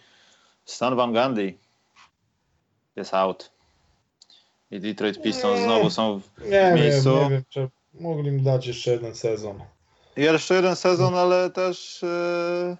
Stan Van Gundy jest out. I Detroit Pistons Nie. znowu są w Nie miejscu. wiem, nie wiem, czy mogli im dać jeszcze jeden sezon. Jeszcze jeden sezon, ale też. e,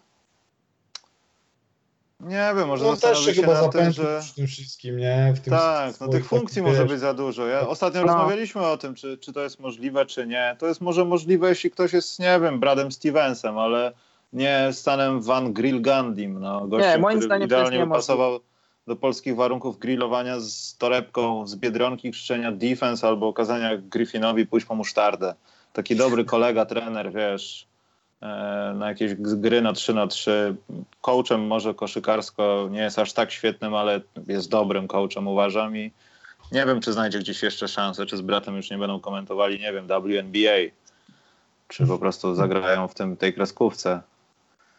Nie wiem, może No też się zastanowić się chyba nad tym, że. przy tym wszystkim, nie? W tym Tak, no tych funkcji może być za dużo. Ja ostatnio No. rozmawialiśmy o tym, czy, czy to jest możliwe, czy nie. To jest może możliwe, jeśli ktoś jest, nie wiem, Bradem Stevensem, ale nie Stanem Van Grill Gandhim. No, gościem, Nie, moim który zdaniem idealnie niemożliwe. pasował do polskich warunków grillowania z torebką z Biedronki, krzyczenia defense albo okazania Griffinowi pójść po musztardę. Taki dobry kolega, trener, wiesz, na jakieś gry na 3 na 3 Coachem może koszykarsko nie jest aż tak świetnym, ale jest dobrym coachem uważam i Nie wiem, czy znajdzie gdzieś jeszcze szansę, czy z bratem już nie będą komentowali, nie wiem, WNBA, czy po prostu zagrają w tym, tej kreskówce.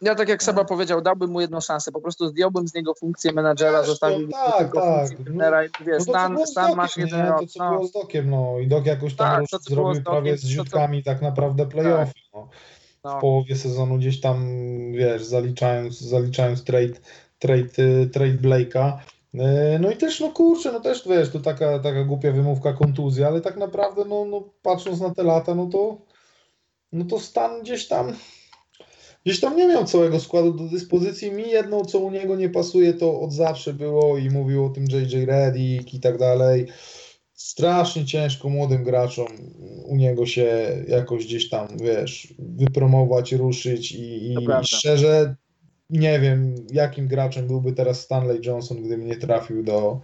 Ja tak jak Seba powiedział, dałbym mu jedną szansę. Po prostu zdjąłbym z niego funkcję menadżera, Wiesz, zostawił no tak, tylko tak. funkcję trenera i wiesz, No Stan, Stan masz jeden nie? rok. To, co No. było z Dokiem, no. I Dok jakoś tam Tak, zrobił z Dokiem, prawie z to, rzutkami tak naprawdę playoffy, no. No. w połowie sezonu gdzieś tam, wiesz, zaliczając, zaliczając trade, trade, trade Blake'a. Y, No i też, no kurczę, no też, wiesz, to taka, taka głupia wymówka kontuzja, ale tak naprawdę, no, no patrząc na te lata, no to, no to Stan gdzieś tam, gdzieś tam nie miał całego składu do dyspozycji. Mi jedną, co u niego nie pasuje, to od zawsze było i mówił o tym JJ Redick i tak dalej. Strasznie ciężko młodym graczom u niego się jakoś gdzieś tam, wiesz, wypromować, ruszyć i, i, i szczerze nie wiem, jakim graczem byłby teraz Stanley Johnson, gdyby nie trafił do,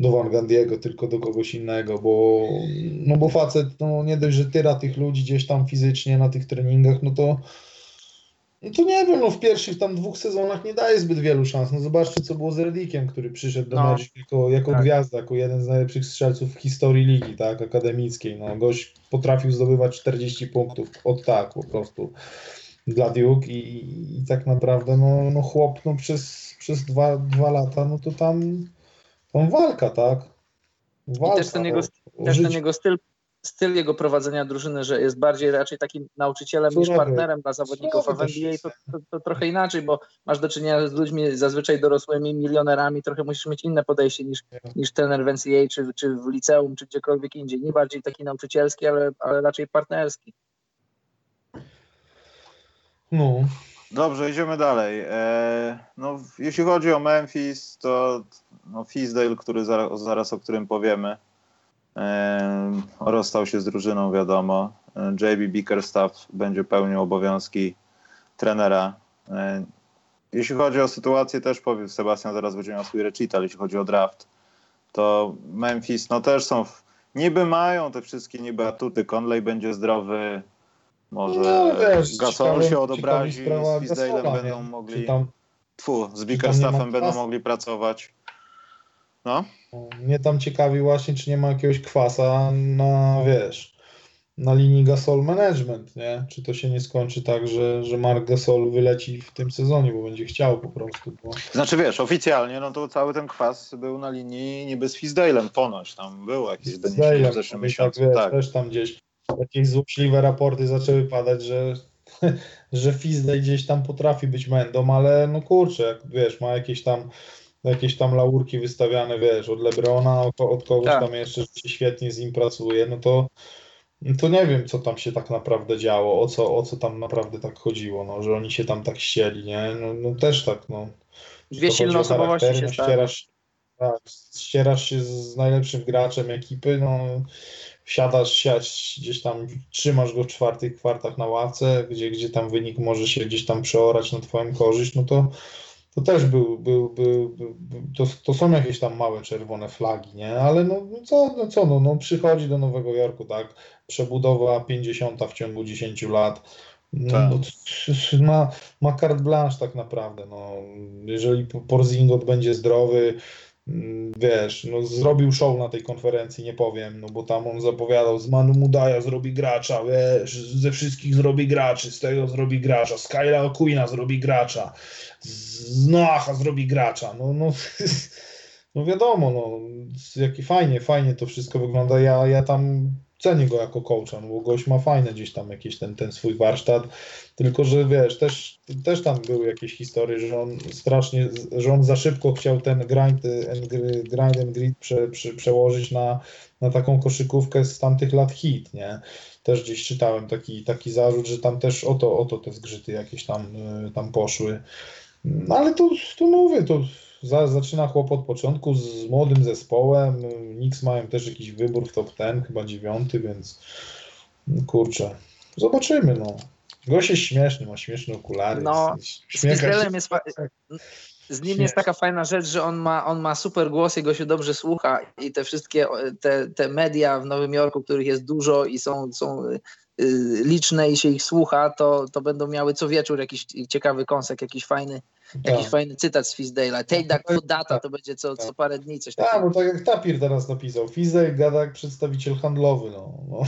do Van Gandiego, tylko do kogoś innego, bo, no bo facet, no nie dość, że tyra tych ludzi gdzieś tam fizycznie na tych treningach, no to no to nie wiem, no w pierwszych tam dwóch sezonach nie daje zbyt wielu szans. No zobaczcie, co było z Redickiem, który przyszedł do No. Magic jako, jako Tak. gwiazda, jako jeden z najlepszych strzelców w historii ligi, tak, akademickiej. No gość potrafił zdobywać 40 punktów od tak po prostu dla Duke i, i tak naprawdę no, no chłop no przez, przez dwa, dwa lata, no to tam, tam walka, tak? Walka, też ten jego- o- Też ten jego styl, styl jego prowadzenia drużyny, że jest bardziej raczej takim nauczycielem niż partnerem dla zawodników, a w NBA to, to, to trochę inaczej, bo masz do czynienia z ludźmi zazwyczaj dorosłymi, milionerami, trochę musisz mieć inne podejście niż, niż trener w NCAA, czy, czy w liceum, czy gdziekolwiek indziej. Nie bardziej taki nauczycielski, ale, ale raczej partnerski. No, Dobrze, idziemy dalej. E, no, jeśli chodzi o Memphis, to no, Fisdale, który zaraz, zaraz o którym powiemy, rozstał się z drużyną, wiadomo. JB Bickerstaff będzie pełnił obowiązki trenera. Jeśli chodzi o sytuację, też powiem, Sebastian zaraz będzie miał swój recital, jeśli chodzi o draft, to Memphis, no też są, w, niby mają te wszystkie niby atuty, Conley będzie zdrowy, może No, wiesz, Gasol ciekawe- się odobrazi, z Fisdale'em Gasola, będą nie? mogli, tam, tfu, z Bickerstaffem będą mogli pracować. No, mnie tam ciekawi właśnie, czy nie ma jakiegoś kwasa na, wiesz, na linii Gasol Management, nie? Czy to się nie skończy tak, że, że Mark Gasol wyleci w tym sezonie, bo będzie chciał po prostu, bo... znaczy wiesz, oficjalnie, no to cały ten kwas był na linii niby z Fisdale'em ponoć, tam było jakieś doniesienie w zeszłym tak, miesiącu, wiesz, tak. też tam gdzieś jakieś złośliwe raporty zaczęły padać, że, że Fizdale gdzieś tam potrafi być mędą, ale no kurczę, jak, wiesz, ma jakieś tam jakieś tam laurki wystawiane, wiesz, od Lebrona, od, od kogoś Tak. tam jeszcze, że się świetnie z nim pracuje, no to no to nie wiem, co tam się tak naprawdę działo, o co, o co tam naprawdę tak chodziło, no, że oni się tam tak ścieli, nie? No, no też tak, no. Dwie silne osobowości się no, ścierasz, tak, ścierasz się z najlepszym graczem ekipy, no wsiadasz, siać, gdzieś tam trzymasz go w czwartych kwartach na ławce, gdzie, gdzie tam wynik może się gdzieś tam przeorać na twoją korzyść, no to to też był, był, był, był, to, to są jakieś tam małe czerwone flagi, nie? Ale no, no co, no co, no, no przychodzi do Nowego Jorku, tak? Przebudowa 50 w ciągu 10 lat. No, Tak. ma, ma carte blanche tak naprawdę. No, jeżeli Porzingot będzie zdrowy, wiesz, no zrobił show na tej konferencji, nie powiem, no bo tam on zapowiadał, z Manu Mudaja zrobi gracza, wiesz, ze wszystkich zrobi graczy, z tego zrobi gracza, z Kyla O'Quina zrobi gracza, z Noacha zrobi gracza, no, no, no wiadomo, no, jaki fajnie, fajnie to wszystko wygląda, ja, ja tam cenię go jako coacha, no bo gość ma fajne gdzieś tam jakiś ten, ten swój warsztat, tylko że wiesz, też, też tam były jakieś historie, że on strasznie, że on za szybko chciał ten grind and, gr- grind and grid prze, prze, przełożyć na, na taką koszykówkę z tamtych lat hit, nie? Też gdzieś czytałem taki, taki zarzut, że tam też o to, o to te zgrzyty jakieś tam, y, tam poszły. No ale to, to mówię, to za, zaczyna chłop od początku z młodym zespołem. Knicks mają też jakiś wybór w top 10, chyba dziewiąty, więc kurczę, zobaczymy, no. Gość jest śmieszny, ma śmieszne okulary. No, Z jest z nim jest taka fajna rzecz, że on ma, on ma super głos, jego się dobrze słucha i te wszystkie te, te media w Nowym Jorku, których jest dużo i są, są liczne i się ich słucha, to, to będą miały co wieczór jakiś ciekawy kąsek, jakiś fajny, Jakiś tak. fajny cytat z Fizdale'a. Take that for data to będzie co, co parę dni coś takiego. Tak, no tak jak Tapir teraz napisał. Fizdale gada jak przedstawiciel handlowy. No, no.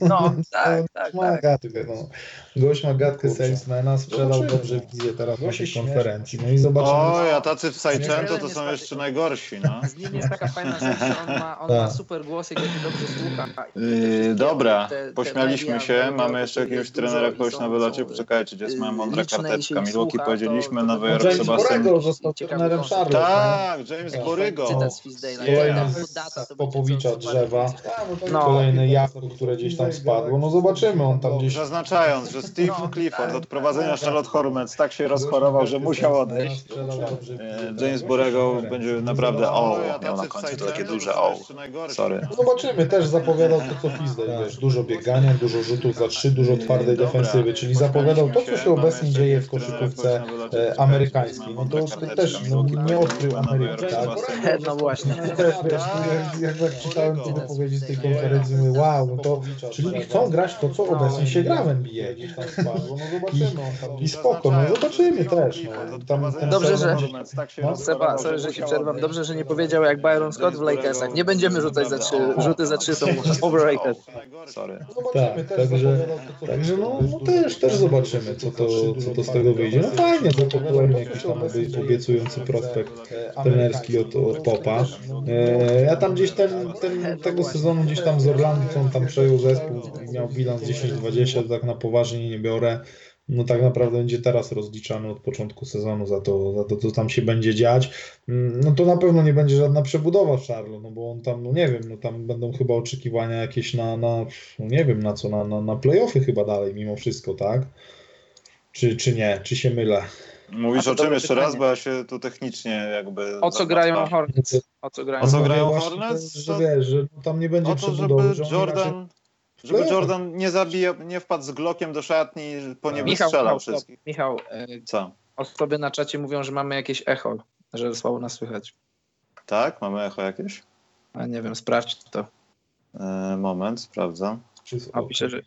no tak, tak. Ma tak. Gadkę, no. Gość ma gadkę salesmana, sprzedał dobrze wizję teraz na tej konferencji. No i zobaczymy. O, a tacy w Sajczęto to są jeszcze najgorsi. No. Z nim jest taka fajna rzecz, on ma, on ma tak. super głos, jak się dobrze słucha. Yy, dobra, te, pośmialiśmy się. Mamy jeszcze jakiegoś trenera kogoś na wylocie. Poczekajcie, gdzie jest moja mądra karteczka. Milwaukee powiedzieliśmy, Nowy Jork James Sebastian... Borygo został trenerem Charlotte. Tak, James tak. Borygo. Popowicza drzewa. Kolejne jabłko, które gdzieś tam spadło. No zobaczymy, on tam gdzieś... Zaznaczając, że Steve no, Clifford tak. od prowadzenia Charlotte Hornets tak się rozchorował, że musiał odejść. E, James Borygo będzie naprawdę o, miał na końcu to takie duże o. Sorry. No zobaczymy, też zapowiadał to, co Fizdale, wiesz, dużo biegania, dużo rzutów za trzy, dużo twardej defensywy, czyli zapowiadał to, co się obecnie dzieje w koszykówce amerykańskiej. No to też no, nie odkrył Ameryki, tak? No właśnie. Wiesz, jak, jak czytałem te wypowiedzi z tej konferencji, mówię, wow, no to, czyli chcą grać to, co obecnie się gra w NBA. I, I spoko, no zobaczymy też. No. Tam, Dobrze, że... No? Seba, sorry, że ci przerwam. Dobrze, że nie powiedział jak Byron Scott w Lakersach. Nie będziemy rzucać za trzy, rzuty za trzy są overrated. Sorry. Tak, także, także no, no też, też zobaczymy, co to, co to z tego wyjdzie. No fajnie, to popularnie jakiś tam obiecujący prospekt trenerski od, od Popa. E, ja tam gdzieś ten, ten, tego sezonu gdzieś tam z Orlando, co on tam przejął zespół, miał bilans 10-20, tak na poważnie nie biorę. No tak naprawdę będzie teraz rozliczany od początku sezonu za to, za to, co tam się będzie dziać. Mm, no to na pewno nie będzie żadna przebudowa Charlo, no bo on tam, no nie wiem, no tam będą chyba oczekiwania jakieś na, na no nie wiem na co, na, na, na playoffy chyba dalej mimo wszystko, tak? Czy, czy nie? Czy się mylę? Mówisz o czym jeszcze pytanie. raz, bo ja się tu technicznie jakby... O co grają Hornets? O co grają, o co grają Hornets? Że, wiesz, że tam nie będzie o to, żeby Jordan... Żeby Jordan nie zabijał, nie wpadł z Glockiem do szatni, po nie Michał, strzelał wszystkich. Michał, e, co? Osoby na czacie mówią, że mamy jakieś echo, że słabo nas słychać. Tak? Mamy echo jakieś? A nie wiem, sprawdź to. E, moment, sprawdzam. A pisze, że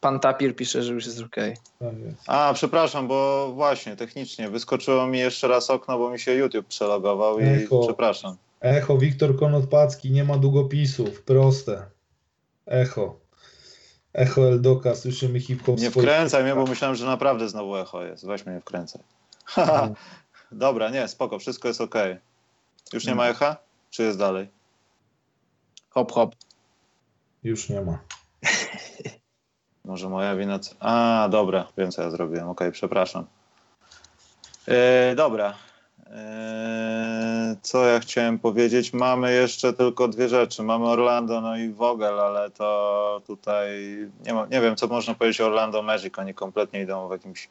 Pan Tapir pisze, że już jest ok. Tak A, przepraszam, bo właśnie technicznie wyskoczyło mi jeszcze raz okno, bo mi się YouTube przelogował i Echo. przepraszam. Echo, Wiktor Konotpacki, nie ma długopisów, proste. Echo. Echo Eldoka, słyszymy hip-hop. Nie wkręcaj mnie, bo myślałem, że naprawdę znowu echo jest. Weź mnie nie wkręcaj. No. Dobra, nie, spoko, wszystko jest ok. Już nie ma echa? Czy jest dalej? Hop, hop. Już nie ma. Może moja wina. A, dobra, wiem co ja zrobiłem. Okej, okay, przepraszam. E, dobra. E, co ja chciałem powiedzieć? Mamy jeszcze tylko dwie rzeczy. Mamy Orlando, no i Vogel, ale to tutaj nie, ma, nie wiem, co można powiedzieć o Orlando Magic. Oni kompletnie idą w jakimś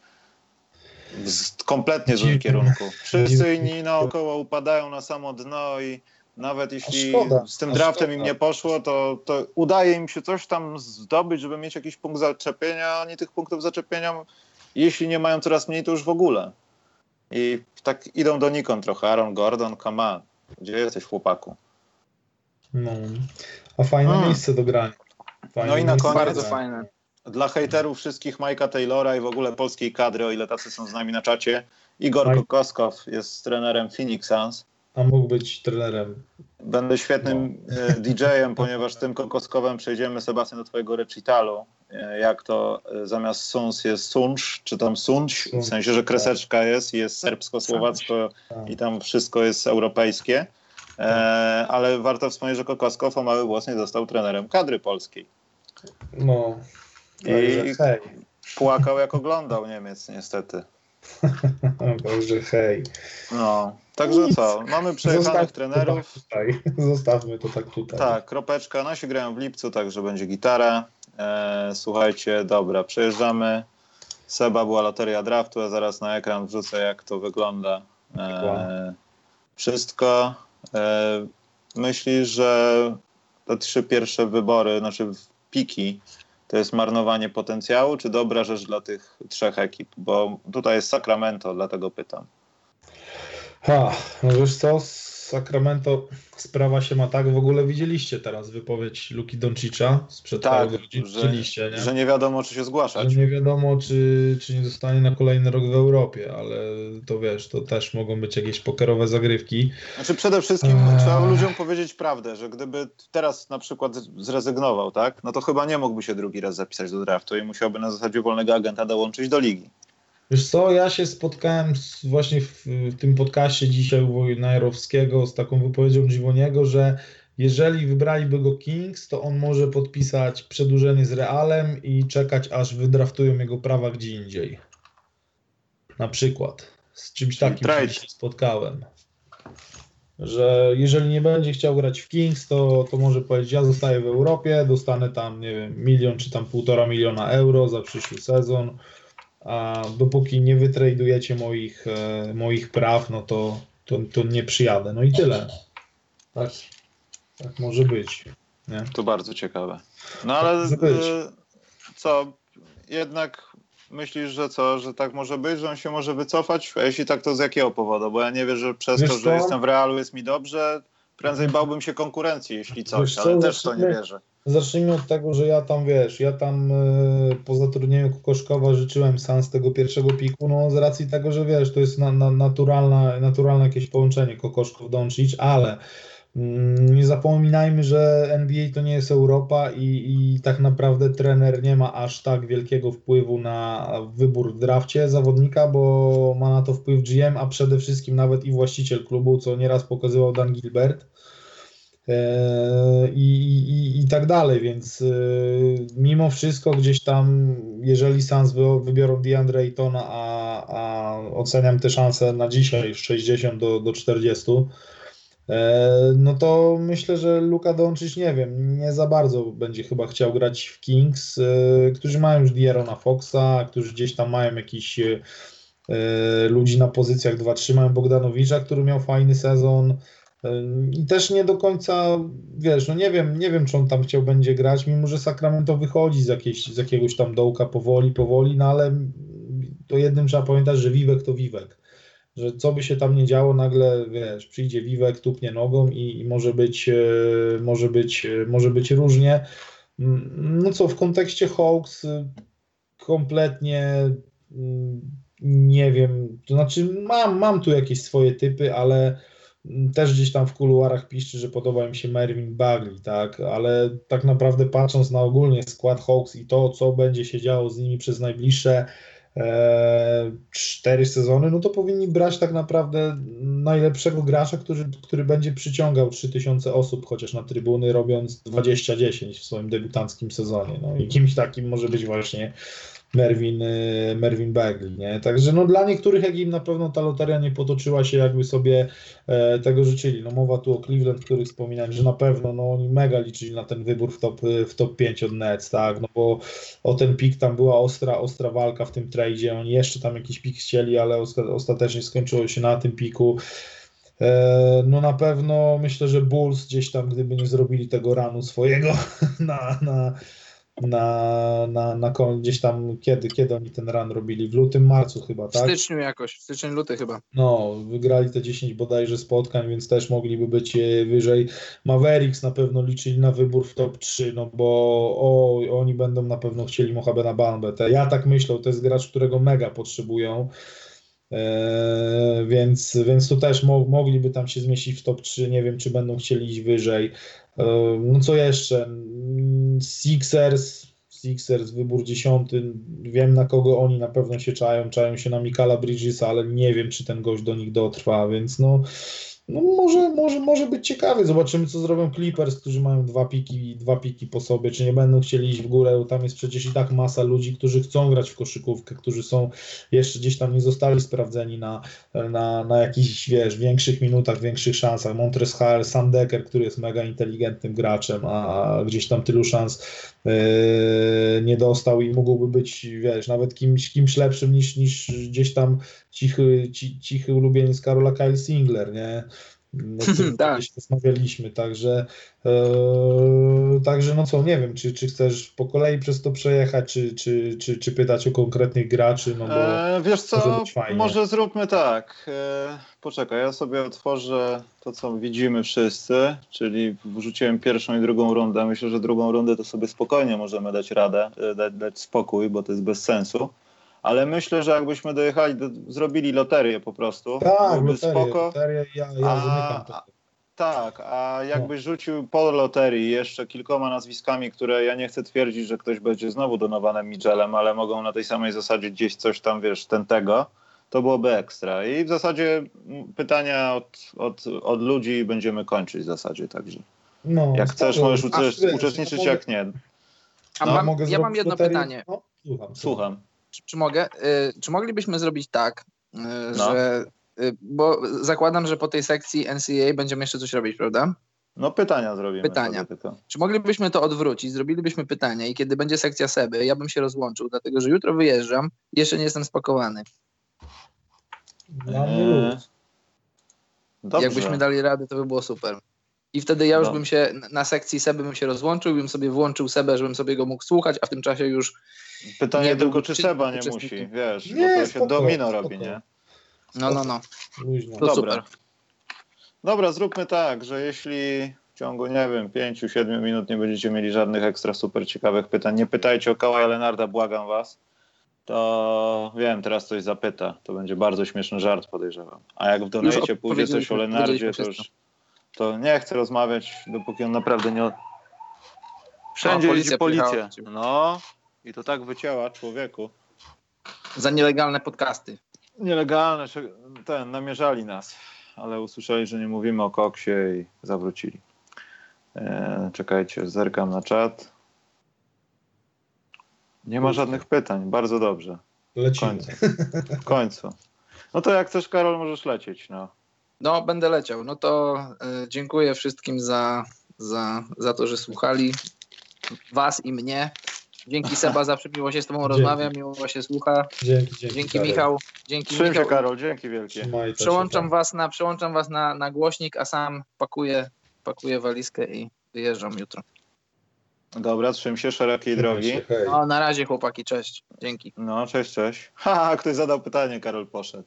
w kompletnie złym kierunku. Wszyscy inni naokoło upadają na samo dno i nawet jeśli szkoda, z tym draftem im nie poszło, to, to udaje im się coś tam zdobyć, żeby mieć jakiś punkt zaczepienia, a oni tych punktów zaczepienia, jeśli nie mają coraz mniej, to już w ogóle. I tak idą donikąd trochę. Aaron Gordon, come on. Gdzie jesteś, chłopaku? No. A fajne hmm. miejsce do grania. Fajne no i na koniec. Bardzo fajne. Dla hejterów wszystkich Majka Taylora i w ogóle polskiej kadry, o ile tacy są z nami na czacie, Igor Mike. Kokoskow jest trenerem Phoenix Suns a mógł być trenerem. Będę świetnym no. E, DJ-em, ponieważ tym kokoskowem przejdziemy, Sebastian, do twojego recitalu. E, jak to e, zamiast Suns jest Sunsz, czy tam Sunć, w sensie, że kreseczka jest i jest serbsko-słowacko tak. i tam wszystko jest europejskie. E, ale warto wspomnieć, że Kokoskow o mały włos nie został trenerem kadry polskiej. No. I płakał jak oglądał Niemiec niestety. Także hej. No, także Nic. co, mamy przejechanych trenerów. To tak Zostawmy to tak tutaj. Tak, kropeczka. Nasi grają w lipcu, także będzie gitara. E, słuchajcie, dobra, przejeżdżamy. Seba była loteria draftu, a zaraz na ekran wrzucę, jak to wygląda. E, wszystko. E, myślisz, że te trzy pierwsze wybory, znaczy piki, to jest marnowanie potencjału, czy dobra rzecz dla tych trzech ekip? Bo tutaj jest Sacramento, dlatego pytam. Ha, no wiesz co, Sacramento sprawa się ma tak, w ogóle widzieliście teraz wypowiedź Luki Doncicza sprzed Tak, paru godzin, że, nie? że nie wiadomo, czy się zgłaszać. Że nie wiadomo, czy, czy nie zostanie na kolejny rok w Europie, ale to wiesz, to też mogą być jakieś pokerowe zagrywki. Znaczy przede wszystkim Eee. trzeba ludziom powiedzieć prawdę, że gdyby teraz na przykład zrezygnował, tak, no to chyba nie mógłby się drugi raz zapisać do draftu i musiałby na zasadzie wolnego agenta dołączyć do ligi. Wiesz co, ja się spotkałem z, właśnie w, w tym podcaście dzisiaj u Wojnarowskiego z taką wypowiedzią Giwoniego, że jeżeli wybraliby go Kings, to on może podpisać przedłużenie z Realem i czekać, aż wydraftują jego prawa gdzie indziej. Na przykład. Z czymś takim się spotkałem. Że jeżeli nie będzie chciał grać w Kings, to, to może powiedzieć, ja zostaję w Europie, dostanę tam, nie wiem, milion czy tam półtora miliona euro za przyszły sezon a dopóki nie wytradujecie moich, e, moich praw, no to, to, to nie przyjadę. No i tyle. Tak, tak może być. Nie? To bardzo ciekawe. No ale być. e, co, jednak myślisz, że co, że tak może być, że on się może wycofać? A jeśli tak, to z jakiego powodu? Bo ja nie wierzę, że przez Wiesz to, że co? jestem w Realu jest mi dobrze, prędzej bałbym się konkurencji, jeśli coś, Wiesz co, ale też to nie wierzę. Zacznijmy od tego, że ja tam wiesz, ja tam e, po zatrudnieniu Kokoszkowa życzyłem Sans tego pierwszego piku, no z racji tego, że wiesz, to jest na, na, naturalna, naturalne jakieś połączenie Kokoszków Doncic, ale mm, nie zapominajmy, że NBA to nie jest Europa i, i tak naprawdę trener nie ma aż tak wielkiego wpływu na wybór w drafcie zawodnika, bo ma na to wpływ GM, a przede wszystkim nawet i właściciel klubu, co nieraz pokazywał Dan Gilbert. E, i, i, i tak dalej, więc e, mimo wszystko gdzieś tam, jeżeli Suns wy, wybiorą DeAndre Aytona, a, a oceniam te szanse na dzisiaj 60 do, do 40, e, no to myślę, że Luka Doncic, nie wiem, nie za bardzo będzie chyba chciał grać w Kings, którzy mają już Dierona Foxa, którzy gdzieś tam mają jakiś ludzi na pozycjach 2-3, mają Bogdanowicza, który miał fajny sezon, i też nie do końca, wiesz, no nie wiem, nie wiem, czy on tam chciał będzie grać, mimo że Sacramento wychodzi z, jakiejś, z jakiegoś tam dołka powoli, powoli, no ale to jednym trzeba pamiętać, że Wiwek to Wiwek. Że co by się tam nie działo, nagle, wiesz, przyjdzie Wiwek, tupnie nogą i, i może być, e, może być, e, może być różnie. Mm, No co, w kontekście Hawks e, kompletnie mm, nie wiem, to znaczy mam, mam tu jakieś swoje typy, ale też gdzieś tam w kuluarach piszczy, że podoba mi się Mervin Bagley, tak, ale tak naprawdę patrząc na ogólnie skład Hawks i to, co będzie się działo z nimi przez najbliższe e, cztery sezony, no to powinni brać tak naprawdę najlepszego gracza, który, który będzie przyciągał 3000 osób chociaż na trybuny, robiąc 20-10 w swoim debiutanckim sezonie. No i kimś takim może być właśnie Mervin, y, Mervin Bagley, nie? Także no dla niektórych jak im na pewno ta loteria nie potoczyła się, jakby sobie e, tego życzyli. No mowa tu o Cleveland, który wspominałem, że na pewno no oni mega liczyli na ten wybór w top, w top 5 od Nets, tak? No bo o ten pik tam była ostra, ostra walka w tym tradzie, oni jeszcze tam jakiś pik chcieli, ale osta- ostatecznie skończyło się na tym piku. E, No na pewno myślę, że Bulls gdzieś tam, gdyby nie zrobili tego ranu swojego na, na, na, na, na gdzieś tam, kiedy, kiedy oni ten run robili? W lutym, marcu chyba, W tak? styczniu jakoś, w styczeń, luty chyba. No, wygrali te 10 bodajże spotkań, więc też mogliby być e, wyżej. Mavericks na pewno liczyli na wybór w top 3, no bo o, oni będą na pewno chcieli Mohabena Bambę. Ja tak myślę, to jest gracz, którego mega potrzebują. E, więc, więc tu też mo, mogliby tam się zmieścić w top 3. Nie wiem, czy będą chcieli iść wyżej. No co jeszcze? Sixers. Sixers, wybór dziesiąty. Wiem na kogo oni na pewno się czają. Czają się na Mikala Bridgesa, ale nie wiem, czy ten gość do nich dotrwa, więc no, no może, może, może być ciekawy. Zobaczymy, co zrobią Clippers, którzy mają dwa piki, dwa piki po sobie, czy nie będą chcieli iść w górę. Tam jest przecież i tak masa ludzi, którzy chcą grać w koszykówkę, którzy są jeszcze gdzieś tam nie zostali sprawdzeni na, na, na jakichś, wiesz, większych minutach, większych szansach. Montres Harrell, Sam Decker, który jest mega inteligentnym graczem, a gdzieś tam tylu szans yy, nie dostał i mógłby być, wiesz, nawet kimś, kimś lepszym niż, niż gdzieś tam cichy, ci, cichy ulubieniec Karola Kyle Singler, nie? o którym Tak. rozmawialiśmy, także, e, także no co, nie wiem, czy, czy chcesz po kolei przez to przejechać, czy, czy, czy, czy pytać o konkretnych graczy, no bo E, wiesz może co, może zróbmy tak. E, poczekaj, ja sobie otworzę to, co widzimy wszyscy, czyli wrzuciłem pierwszą i drugą rundę. Myślę, że drugą rundę to sobie spokojnie możemy dać radę, e, dać, dać spokój, bo to jest bez sensu. Ale myślę, że jakbyśmy dojechali, do, zrobili loterię po prostu, tak, loterię, spoko. loterię, ja, ja A- zamykam to. a- Tak, a No. jakbyś rzucił po loterii jeszcze kilkoma nazwiskami, które ja nie chcę twierdzić, że ktoś będzie znowu donowanym Michelem, ale mogą na tej samej zasadzie gdzieś coś tam, wiesz, ten tego, to byłoby ekstra. I w zasadzie pytania od, od, od ludzi będziemy kończyć w zasadzie, także No, jak chcesz, możesz uczestniczyć, jak nie. A No, mam, mogę ja mam jedno loterię? pytanie. No, słucham. Słucham. Czy, czy mogę? Y, czy moglibyśmy zrobić tak, y, No. że. y, Bo zakładam, że po tej sekcji NCAA będziemy jeszcze coś robić, prawda? No pytania zrobimy. Pytania. Czy moglibyśmy to odwrócić? Zrobilibyśmy pytania i kiedy będzie sekcja Seby, ja bym się rozłączył, dlatego że jutro wyjeżdżam i jeszcze nie jestem spakowany. Eee. Dobrze. Jakbyśmy dali radę, to by było super. I wtedy ja już No. bym się na sekcji Seby bym się rozłączył, bym sobie włączył Sebę, żebym sobie go mógł słuchać, a w tym czasie już Pytanie nie tylko, czy Seba nie musi, wiesz, Nie, bo to się spoko, domino spoko. robi, nie? no, no, no. Luźno. To Dobra. super. Dobra, zróbmy tak, że jeśli w ciągu, nie wiem, 5-7 minut nie będziecie mieli żadnych ekstra super ciekawych pytań, nie pytajcie o Kałaja Lenarda, błagam was, to wiem, teraz coś zapyta. To będzie bardzo śmieszny żart, podejrzewam. A jak w donajcie pójdzie coś o Lenardzie, to już to nie chcę rozmawiać, dopóki on naprawdę nie... Wszędzie O, jeździ policja policja. No i to tak wycięła człowieku. Za nielegalne podcasty. Nielegalne, ten, namierzali nas, ale usłyszeli, że nie mówimy o koksie i zawrócili. E, czekajcie, zerkam na czat. Nie ma żadnych pytań, bardzo dobrze. W Lecimy. końcu. W końcu. No to jak chcesz, Karol, możesz lecieć. No. No, będę leciał. No to y, dziękuję wszystkim za, za, za to, że słuchali was i mnie. Dzięki Seba, zawsze miło się z tobą rozmawia, miło się słucha. Dzięki, dzięki. Dzięki Karol. Michał. Dzięki Trzymaj się, Michał. Karol, dzięki wielkie. Przełączam się, was na, przełączam was na, na głośnik, a sam pakuję, pakuję walizkę i wyjeżdżam jutro. Dobra, trzym się szerokiej Trzymaj drogi. się. No, na razie chłopaki, cześć. Dzięki. No, cześć, cześć. Ha, ktoś zadał pytanie, Karol poszedł.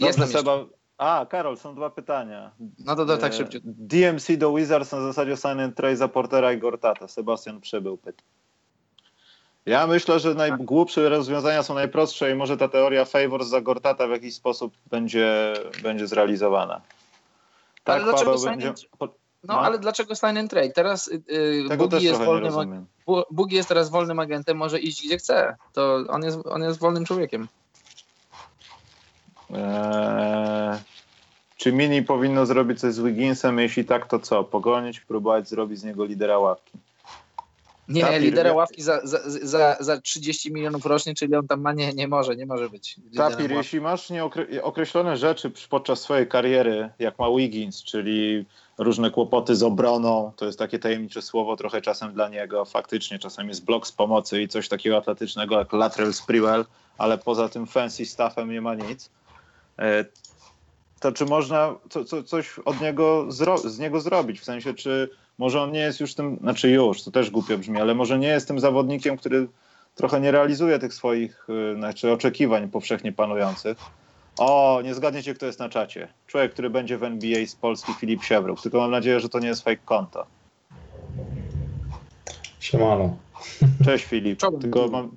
Dobrze, Jestem Seba. A, Karol, są dwa pytania. No to, to tak E, szybciej. DMC do Wizards na zasadzie sign and trade za Portera i Gortata. Sebastian Przybył pyta. Ja myślę, że najgłupsze rozwiązania są najprostsze i może ta teoria Favors za Gortata w jakiś sposób będzie, będzie zrealizowana. Tak, Ale dlaczego Paweł będzie... No, no. ale dlaczego sign and trade? Teraz y, y, Tego Bugi jest, wolnym, Bugi jest teraz wolnym agentem, może iść gdzie chce. To on jest, on jest wolnym człowiekiem. Eee, czy Mini powinno zrobić coś z Wigginsem? Jeśli tak, to co? Pogonić, próbować zrobić z niego lidera ławki. Nie, Tapir, lidera wie- ławki za, za, za, za 30 milionów rocznie, czyli on tam ma, nie, nie może, nie może być. liderem Tapir, ławki. jeśli masz nieokre- określone rzeczy podczas swojej kariery, jak ma Wiggins, czyli różne kłopoty z obroną, to jest takie tajemnicze słowo trochę czasem dla niego, faktycznie czasem jest blok z pomocy i coś takiego atletycznego jak lateral sprewell, ale poza tym fancy stuffem nie ma nic. E, To czy można co, co, coś od niego zro- z niego zrobić? W sensie, czy może on nie jest już tym, znaczy już, to też głupio brzmi, ale może nie jest tym zawodnikiem, który trochę nie realizuje tych swoich y, znaczy oczekiwań powszechnie panujących. O, nie zgadniecie, kto jest na czacie. Człowiek, który będzie w NBA z Polski, Filip Siewruk. Tylko mam nadzieję, że to nie jest fake konto. Siemano. Cześć Filip. Czołem. Tylko mam...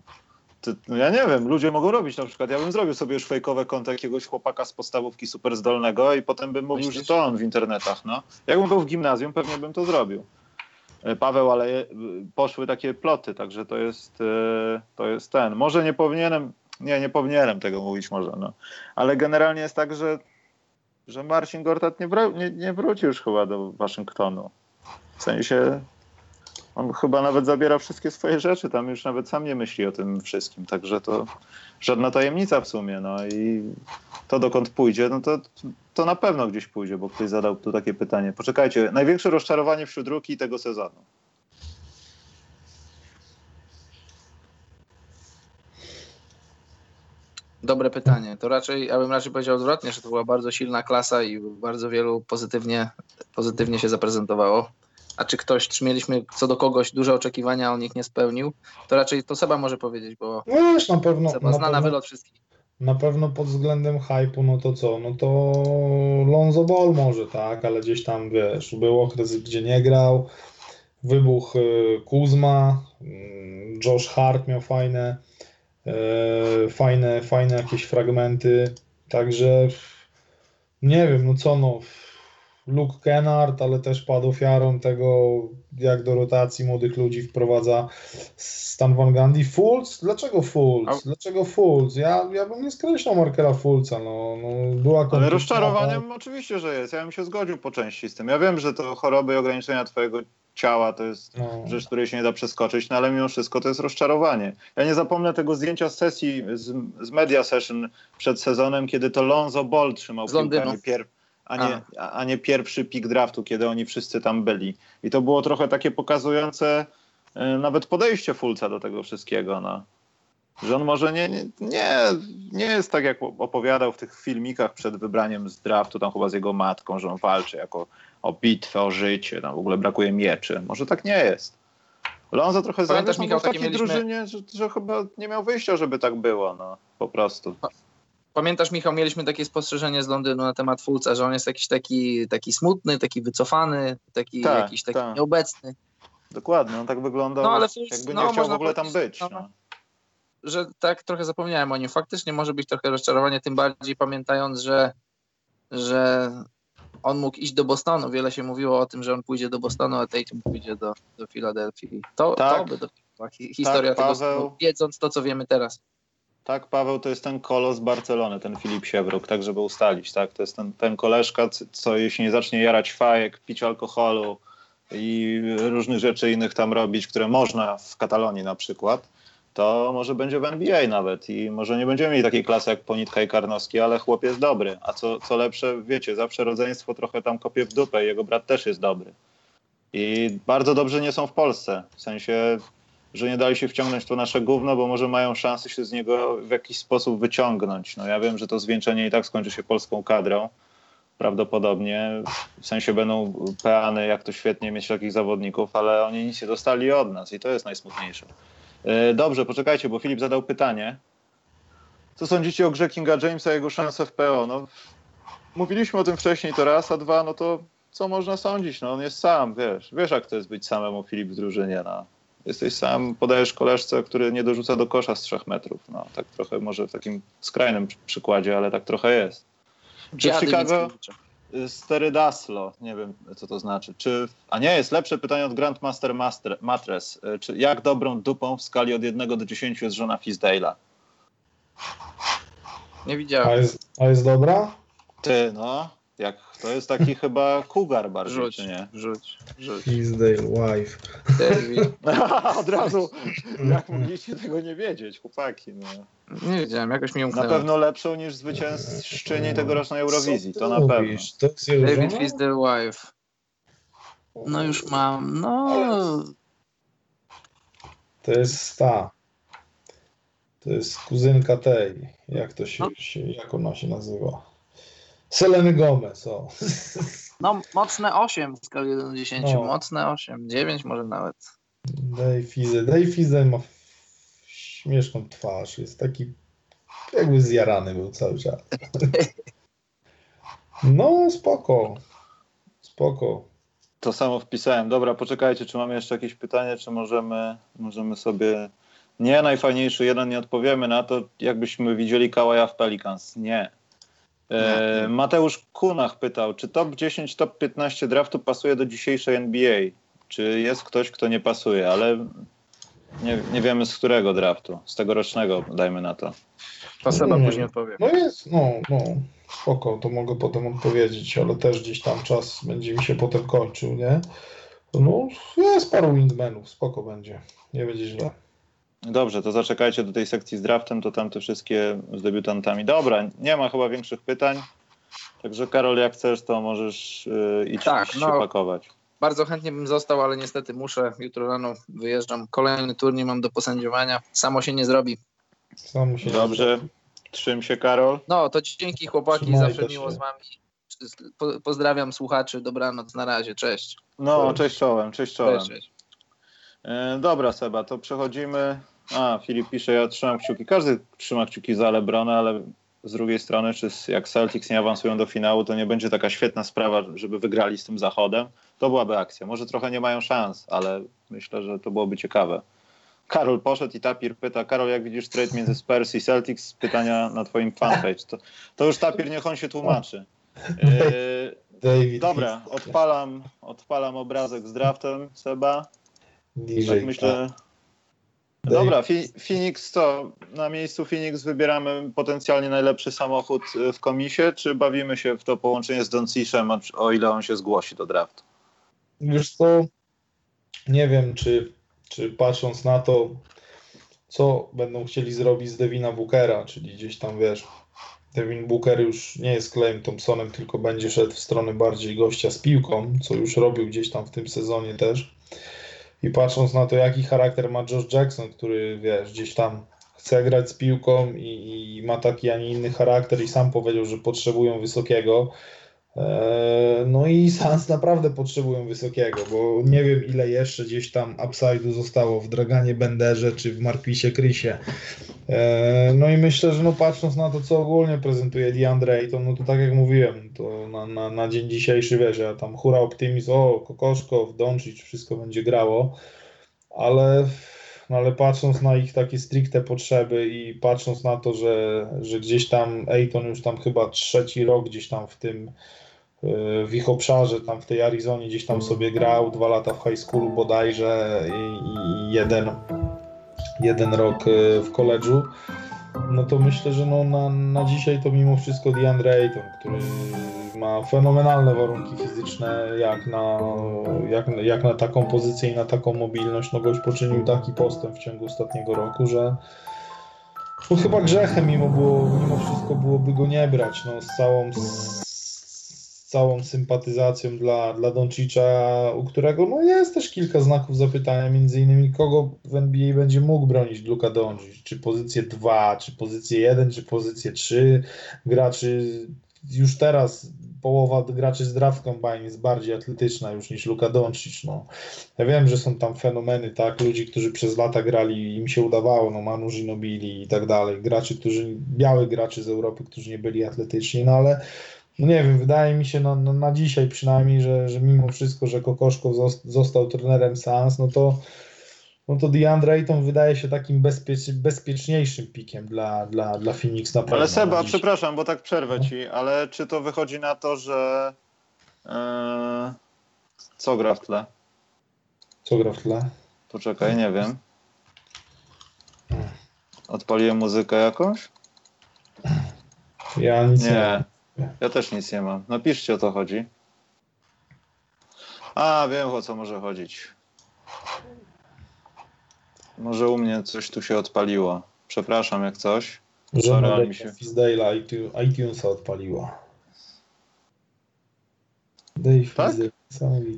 No ja nie wiem, ludzie mogą robić na przykład. Ja bym zrobił sobie już fejkowe konto jakiegoś chłopaka z podstawówki super zdolnego i potem bym mówił, Myślisz? że to on w internetach. No. Jakbym był w gimnazjum, pewnie bym to zrobił. E, Paweł, ale poszły takie ploty, także to jest, e, to jest ten. Może nie powinienem, nie, nie powinienem tego mówić może, no. Ale generalnie jest tak, że, że Marcin Gortat nie, nie, nie wróci już chyba do Waszyngtonu. W sensie on chyba nawet zabiera wszystkie swoje rzeczy, tam już nawet sam nie myśli o tym wszystkim, także to żadna tajemnica w sumie, no i to dokąd pójdzie, no to, to na pewno gdzieś pójdzie, bo ktoś zadał tu takie pytanie. Poczekajcie, największe rozczarowanie wśród ruki tego sezonu. Dobre pytanie. To raczej, ja bym raczej powiedział odwrotnie, że to była bardzo silna klasa i bardzo wielu pozytywnie, pozytywnie się zaprezentowało. A czy ktoś, czy mieliśmy co do kogoś duże oczekiwania, a on ich nie spełnił, to raczej to Seba może powiedzieć, bo No wiesz, na pewno, Seba na zna na pewno, wylot wszystkich. na pewno pod względem hypu, no to co, no to Lonzo Ball może, tak, ale gdzieś tam, wiesz, był okres, gdzie nie grał, wybuch y, Kuzma, mm, Josh Hart miał fajne, e, fajne, fajne jakieś fragmenty, także nie wiem, no co no, Luke Kennard, ale też padł ofiarą tego, jak do rotacji młodych ludzi wprowadza Stan Van Gundy. Fultz? Dlaczego Fultz? Dlaczego Fultz? Ja, ja bym nie skreślał Markera Fulca, no, no była Ale rozczarowaniem oczywiście, że jest. Ja bym się zgodził po części z tym. Ja wiem, że to choroby i ograniczenia twojego ciała to jest no. rzecz, której się nie da przeskoczyć, no ale mimo wszystko to jest rozczarowanie. Ja nie zapomnę tego zdjęcia z sesji z, z media session przed sezonem, kiedy to Lonzo Ball trzymał Z piłkę, Londynu. A nie, a, a, nie pierwszy pik draftu, kiedy oni wszyscy tam byli. I to było trochę takie pokazujące e, nawet podejście Fulca do tego wszystkiego. No. Że on może nie, nie, nie, jest tak, jak opowiadał w tych filmikach przed wybraniem z draftu, tam chyba z jego matką, że on walczy jako o bitwę, o życie, tam w ogóle brakuje mieczy. Może tak nie jest. Lonzo trochę zawiódł Michał, w takiej takie mieliśmy- drużynie, że, że chyba nie miał wyjścia, żeby tak było, no po prostu. Pamiętasz, Michał, mieliśmy takie spostrzeżenie z Londynu na temat Fulca, że on jest jakiś taki, taki smutny, taki wycofany, taki Tak, jakiś taki tak. nieobecny. Dokładnie, on tak wyglądał, No, ale Fultz, jakby nie no, chciał w ogóle tam być. no. No. że tak trochę zapomniałem o nim. Faktycznie może być trochę rozczarowanie, tym bardziej pamiętając, że, że on mógł iść do Bostonu. Wiele się mówiło o tym, że on pójdzie do Bostonu, a Tatum pójdzie do, do Filadelfii. To, Tak. to by dopiero hi- historia Tak, tego, Paweł. wiedząc to, co wiemy teraz. Tak, Paweł to jest ten kolos z Barcelony, ten Filip Siewruk, tak żeby ustalić, tak? To jest ten, ten koleżka, co jeśli nie zacznie jarać fajek, pić alkoholu i różnych rzeczy innych tam robić, które można w Katalonii na przykład, to może będzie w NBA nawet i może nie będziemy mieli takiej klasy jak Ponitka i Karnowski, ale chłop jest dobry. A co, co lepsze, wiecie, zawsze rodzeństwo trochę tam kopie w dupę jego brat też jest dobry. I bardzo dobrze nie są w Polsce, w sensie że nie dali się wciągnąć to nasze gówno, bo może mają szansę się z niego w jakiś sposób wyciągnąć. No ja wiem, że to zwieńczenie i tak skończy się polską kadrą. Prawdopodobnie. W sensie będą peany, jak to świetnie mieć takich zawodników, ale oni nic nie dostali od nas i to jest najsmutniejsze. Yy, Dobrze, poczekajcie, bo Filip zadał pytanie. Co sądzicie o grze Kinga Jamesa i jego szanse w PO? No, mówiliśmy o tym wcześniej, to raz, a dwa, no to co można sądzić? No on jest sam, wiesz. Wiesz, jak to jest być samemu Filip w drużynie, no. Jesteś sam, podajesz koleżce, który nie dorzuca do kosza z trzech metrów. No, tak trochę może w takim skrajnym przy- przykładzie, ale tak trochę jest. Dziady Chicago- Mickiewicza. Y, Sterydaslo, nie wiem co to znaczy. Czy, a nie, jest lepsze pytanie od Grandmaster Master, Matres. Y, Czy jak dobrą dupą w skali od 1 do 10 jest żona Fizdale'a? Nie A widziałem. jest, a jest dobra? Ty, no. Jak, to jest taki chyba kugar bardziej, Rzuć, czy nie? rzuć, rzuć. Fisdale wife. David. Od razu, jak mogliście tego nie wiedzieć, chłopaki. No. Nie wiedziałem, jakoś mi Na umknęło. pewno lepszą niż zwyciężczyni tegorocznej Eurowizji, to na pewno. David? Fizz the Wife. No już mam, no... To jest ta. To jest kuzynka tej. Jak to się, No. się jak ona się nazywa? Seleny Gomez, o. No, mocne 8 w skali 1 do 10. No. Mocne 8, 9 może nawet. Dave Fize. Dave Fize ma śmieszną twarz. Jest taki jakby zjarany był cały czas. No, spoko. Spoko. To samo wpisałem. Dobra, poczekajcie, czy mamy jeszcze jakieś pytanie, czy możemy, możemy sobie... Nie, najfajniejszy jeden, nie odpowiemy na to, jakbyśmy widzieli Kałaja w Pelicans. Nie. E. Mateusz Kunach pytał, czy top 10, top 15 draftu pasuje do dzisiejszej NBA? Czy jest ktoś, kto nie pasuje, ale nie, nie wiemy z którego draftu. Z tegorocznego, dajmy na to. To Seba Nie. później odpowie. No jest, no, no. Spoko, to mogę potem odpowiedzieć, ale też gdzieś tam czas będzie mi się potem kończył, nie? No, jest paru wingmanów, spoko będzie. Nie będzie źle. Dobrze, to zaczekajcie do tej sekcji z draftem, to tam te wszystkie z debiutantami. Dobra, nie ma chyba większych pytań. Także Karol, jak chcesz, to możesz yy, iść, Tak, iść no. się pakować. Bardzo chętnie bym został, ale niestety muszę. Jutro rano wyjeżdżam. Kolejny turniej mam do posędziowania. Samo się nie zrobi. Sam się Dobrze. Trzym się, Karol. No, to dzięki chłopaki, Trzymaj zawsze się. miło z wami. Po, pozdrawiam słuchaczy, dobranoc, na razie, cześć. No, Cześć. cześć czołem, cześć czołem. Cześć, cześć. E, dobra, Seba, to przechodzimy. A, Filip pisze, ja trzymam kciuki. Każdy trzyma kciuki za Lebrona, ale z drugiej strony, czy jak Celtics nie awansują do finału, to nie będzie taka świetna sprawa, żeby wygrali z tym zachodem. To byłaby akcja. Może trochę nie mają szans, ale myślę, że to byłoby ciekawe. Karol poszedł i Tapir pyta, Karol, jak widzisz trade między Spurs i Celtics? Pytania na twoim fanpage. To, to już Tapir, niech on się tłumaczy. David dobra, odpalam, odpalam obrazek z draftem, Seba. Niżej, Tak myślę. Dave. Dobra, Phoenix co? Na miejscu Phoenix wybieramy potencjalnie najlepszy samochód y, w komisie, czy bawimy się w to połączenie z Doncicem, o ile on się zgłosi do draftu? Wiesz co, nie wiem, czy, czy patrząc na to, co będą chcieli zrobić z Devina Bookera, czyli gdzieś tam, wiesz, Devin Booker już nie jest Clayem Thompsonem, tylko będzie szedł w stronę bardziej gościa z piłką, co już robił gdzieś tam w tym sezonie też. I patrząc na to, jaki charakter ma Josh Jackson, który, wiesz, gdzieś tam chce grać z piłką i, i ma taki, a nie inny charakter i sam powiedział, że potrzebują wysokiego, Eee, No i Suns naprawdę potrzebują wysokiego, bo nie wiem ile jeszcze gdzieś tam upside'u zostało w Draganie Benderze czy w Marquisie Chrisie. Eee, No i myślę, że no patrząc na to, co ogólnie prezentuje DeAndre Ayton, no to tak jak mówiłem, to na, na, na dzień dzisiejszy wiesz, ja tam hura optymizm, o Kokoszko, Doncic, wszystko będzie grało, ale, no ale patrząc na ich takie stricte potrzeby i patrząc na to, że, że gdzieś tam Ayton już tam chyba trzeci rok gdzieś tam w tym y, w ich obszarze, tam w tej Arizonie gdzieś tam sobie grał, dwa lata w high schoolu bodajże i, i jeden, jeden rok y, w koledżu, no to myślę, że no na, na dzisiaj to mimo wszystko DeAndre Ayton, który ma fenomenalne warunki fizyczne jak na, jak, jak na taką pozycję i na taką mobilność, no gość poczynił taki postęp w ciągu ostatniego roku, że no chyba grzechem mimo, było, mimo wszystko byłoby go nie brać, no z całą, z całą sympatyzacją dla, dla Doncicza, u którego no jest też kilka znaków zapytania, między innymi kogo w NBA będzie mógł bronić Luka Doncic, czy pozycję 2, czy pozycję 1, czy pozycję 3, graczy już teraz połowa graczy z draft combine jest bardziej atletyczna już niż Luka Doncic, no. Ja wiem, że są tam fenomeny, tak, ludzi, którzy przez lata grali i im się udawało, no Manu Ginobili i tak dalej, graczy, którzy, białych graczy z Europy, którzy nie byli atletyczni, no ale no nie wiem, wydaje mi się no, no, na dzisiaj przynajmniej, że, że mimo wszystko, że Kokoszko zos- został trenerem Sans, no to no to DeAndre Ayton wydaje się takim bezpiecz, bezpieczniejszym pikiem dla, dla, dla Phoenix na pewno. Ale na Seba, przepraszam, bo tak przerwę No. ci, ale czy to wychodzi na to, że e, co gra w tle? Co gra w tle? Poczekaj, nie wiem. Odpaliłem muzykę jakąś? Ja nic nie, Nie. Ja też nic nie mam. Napiszcie o co chodzi. A, wiem o co może chodzić. Może u mnie coś tu się odpaliło. Przepraszam jak coś. Żona mi się- Fisdale'a iTu- iTunesa odpaliła. Dave Tak?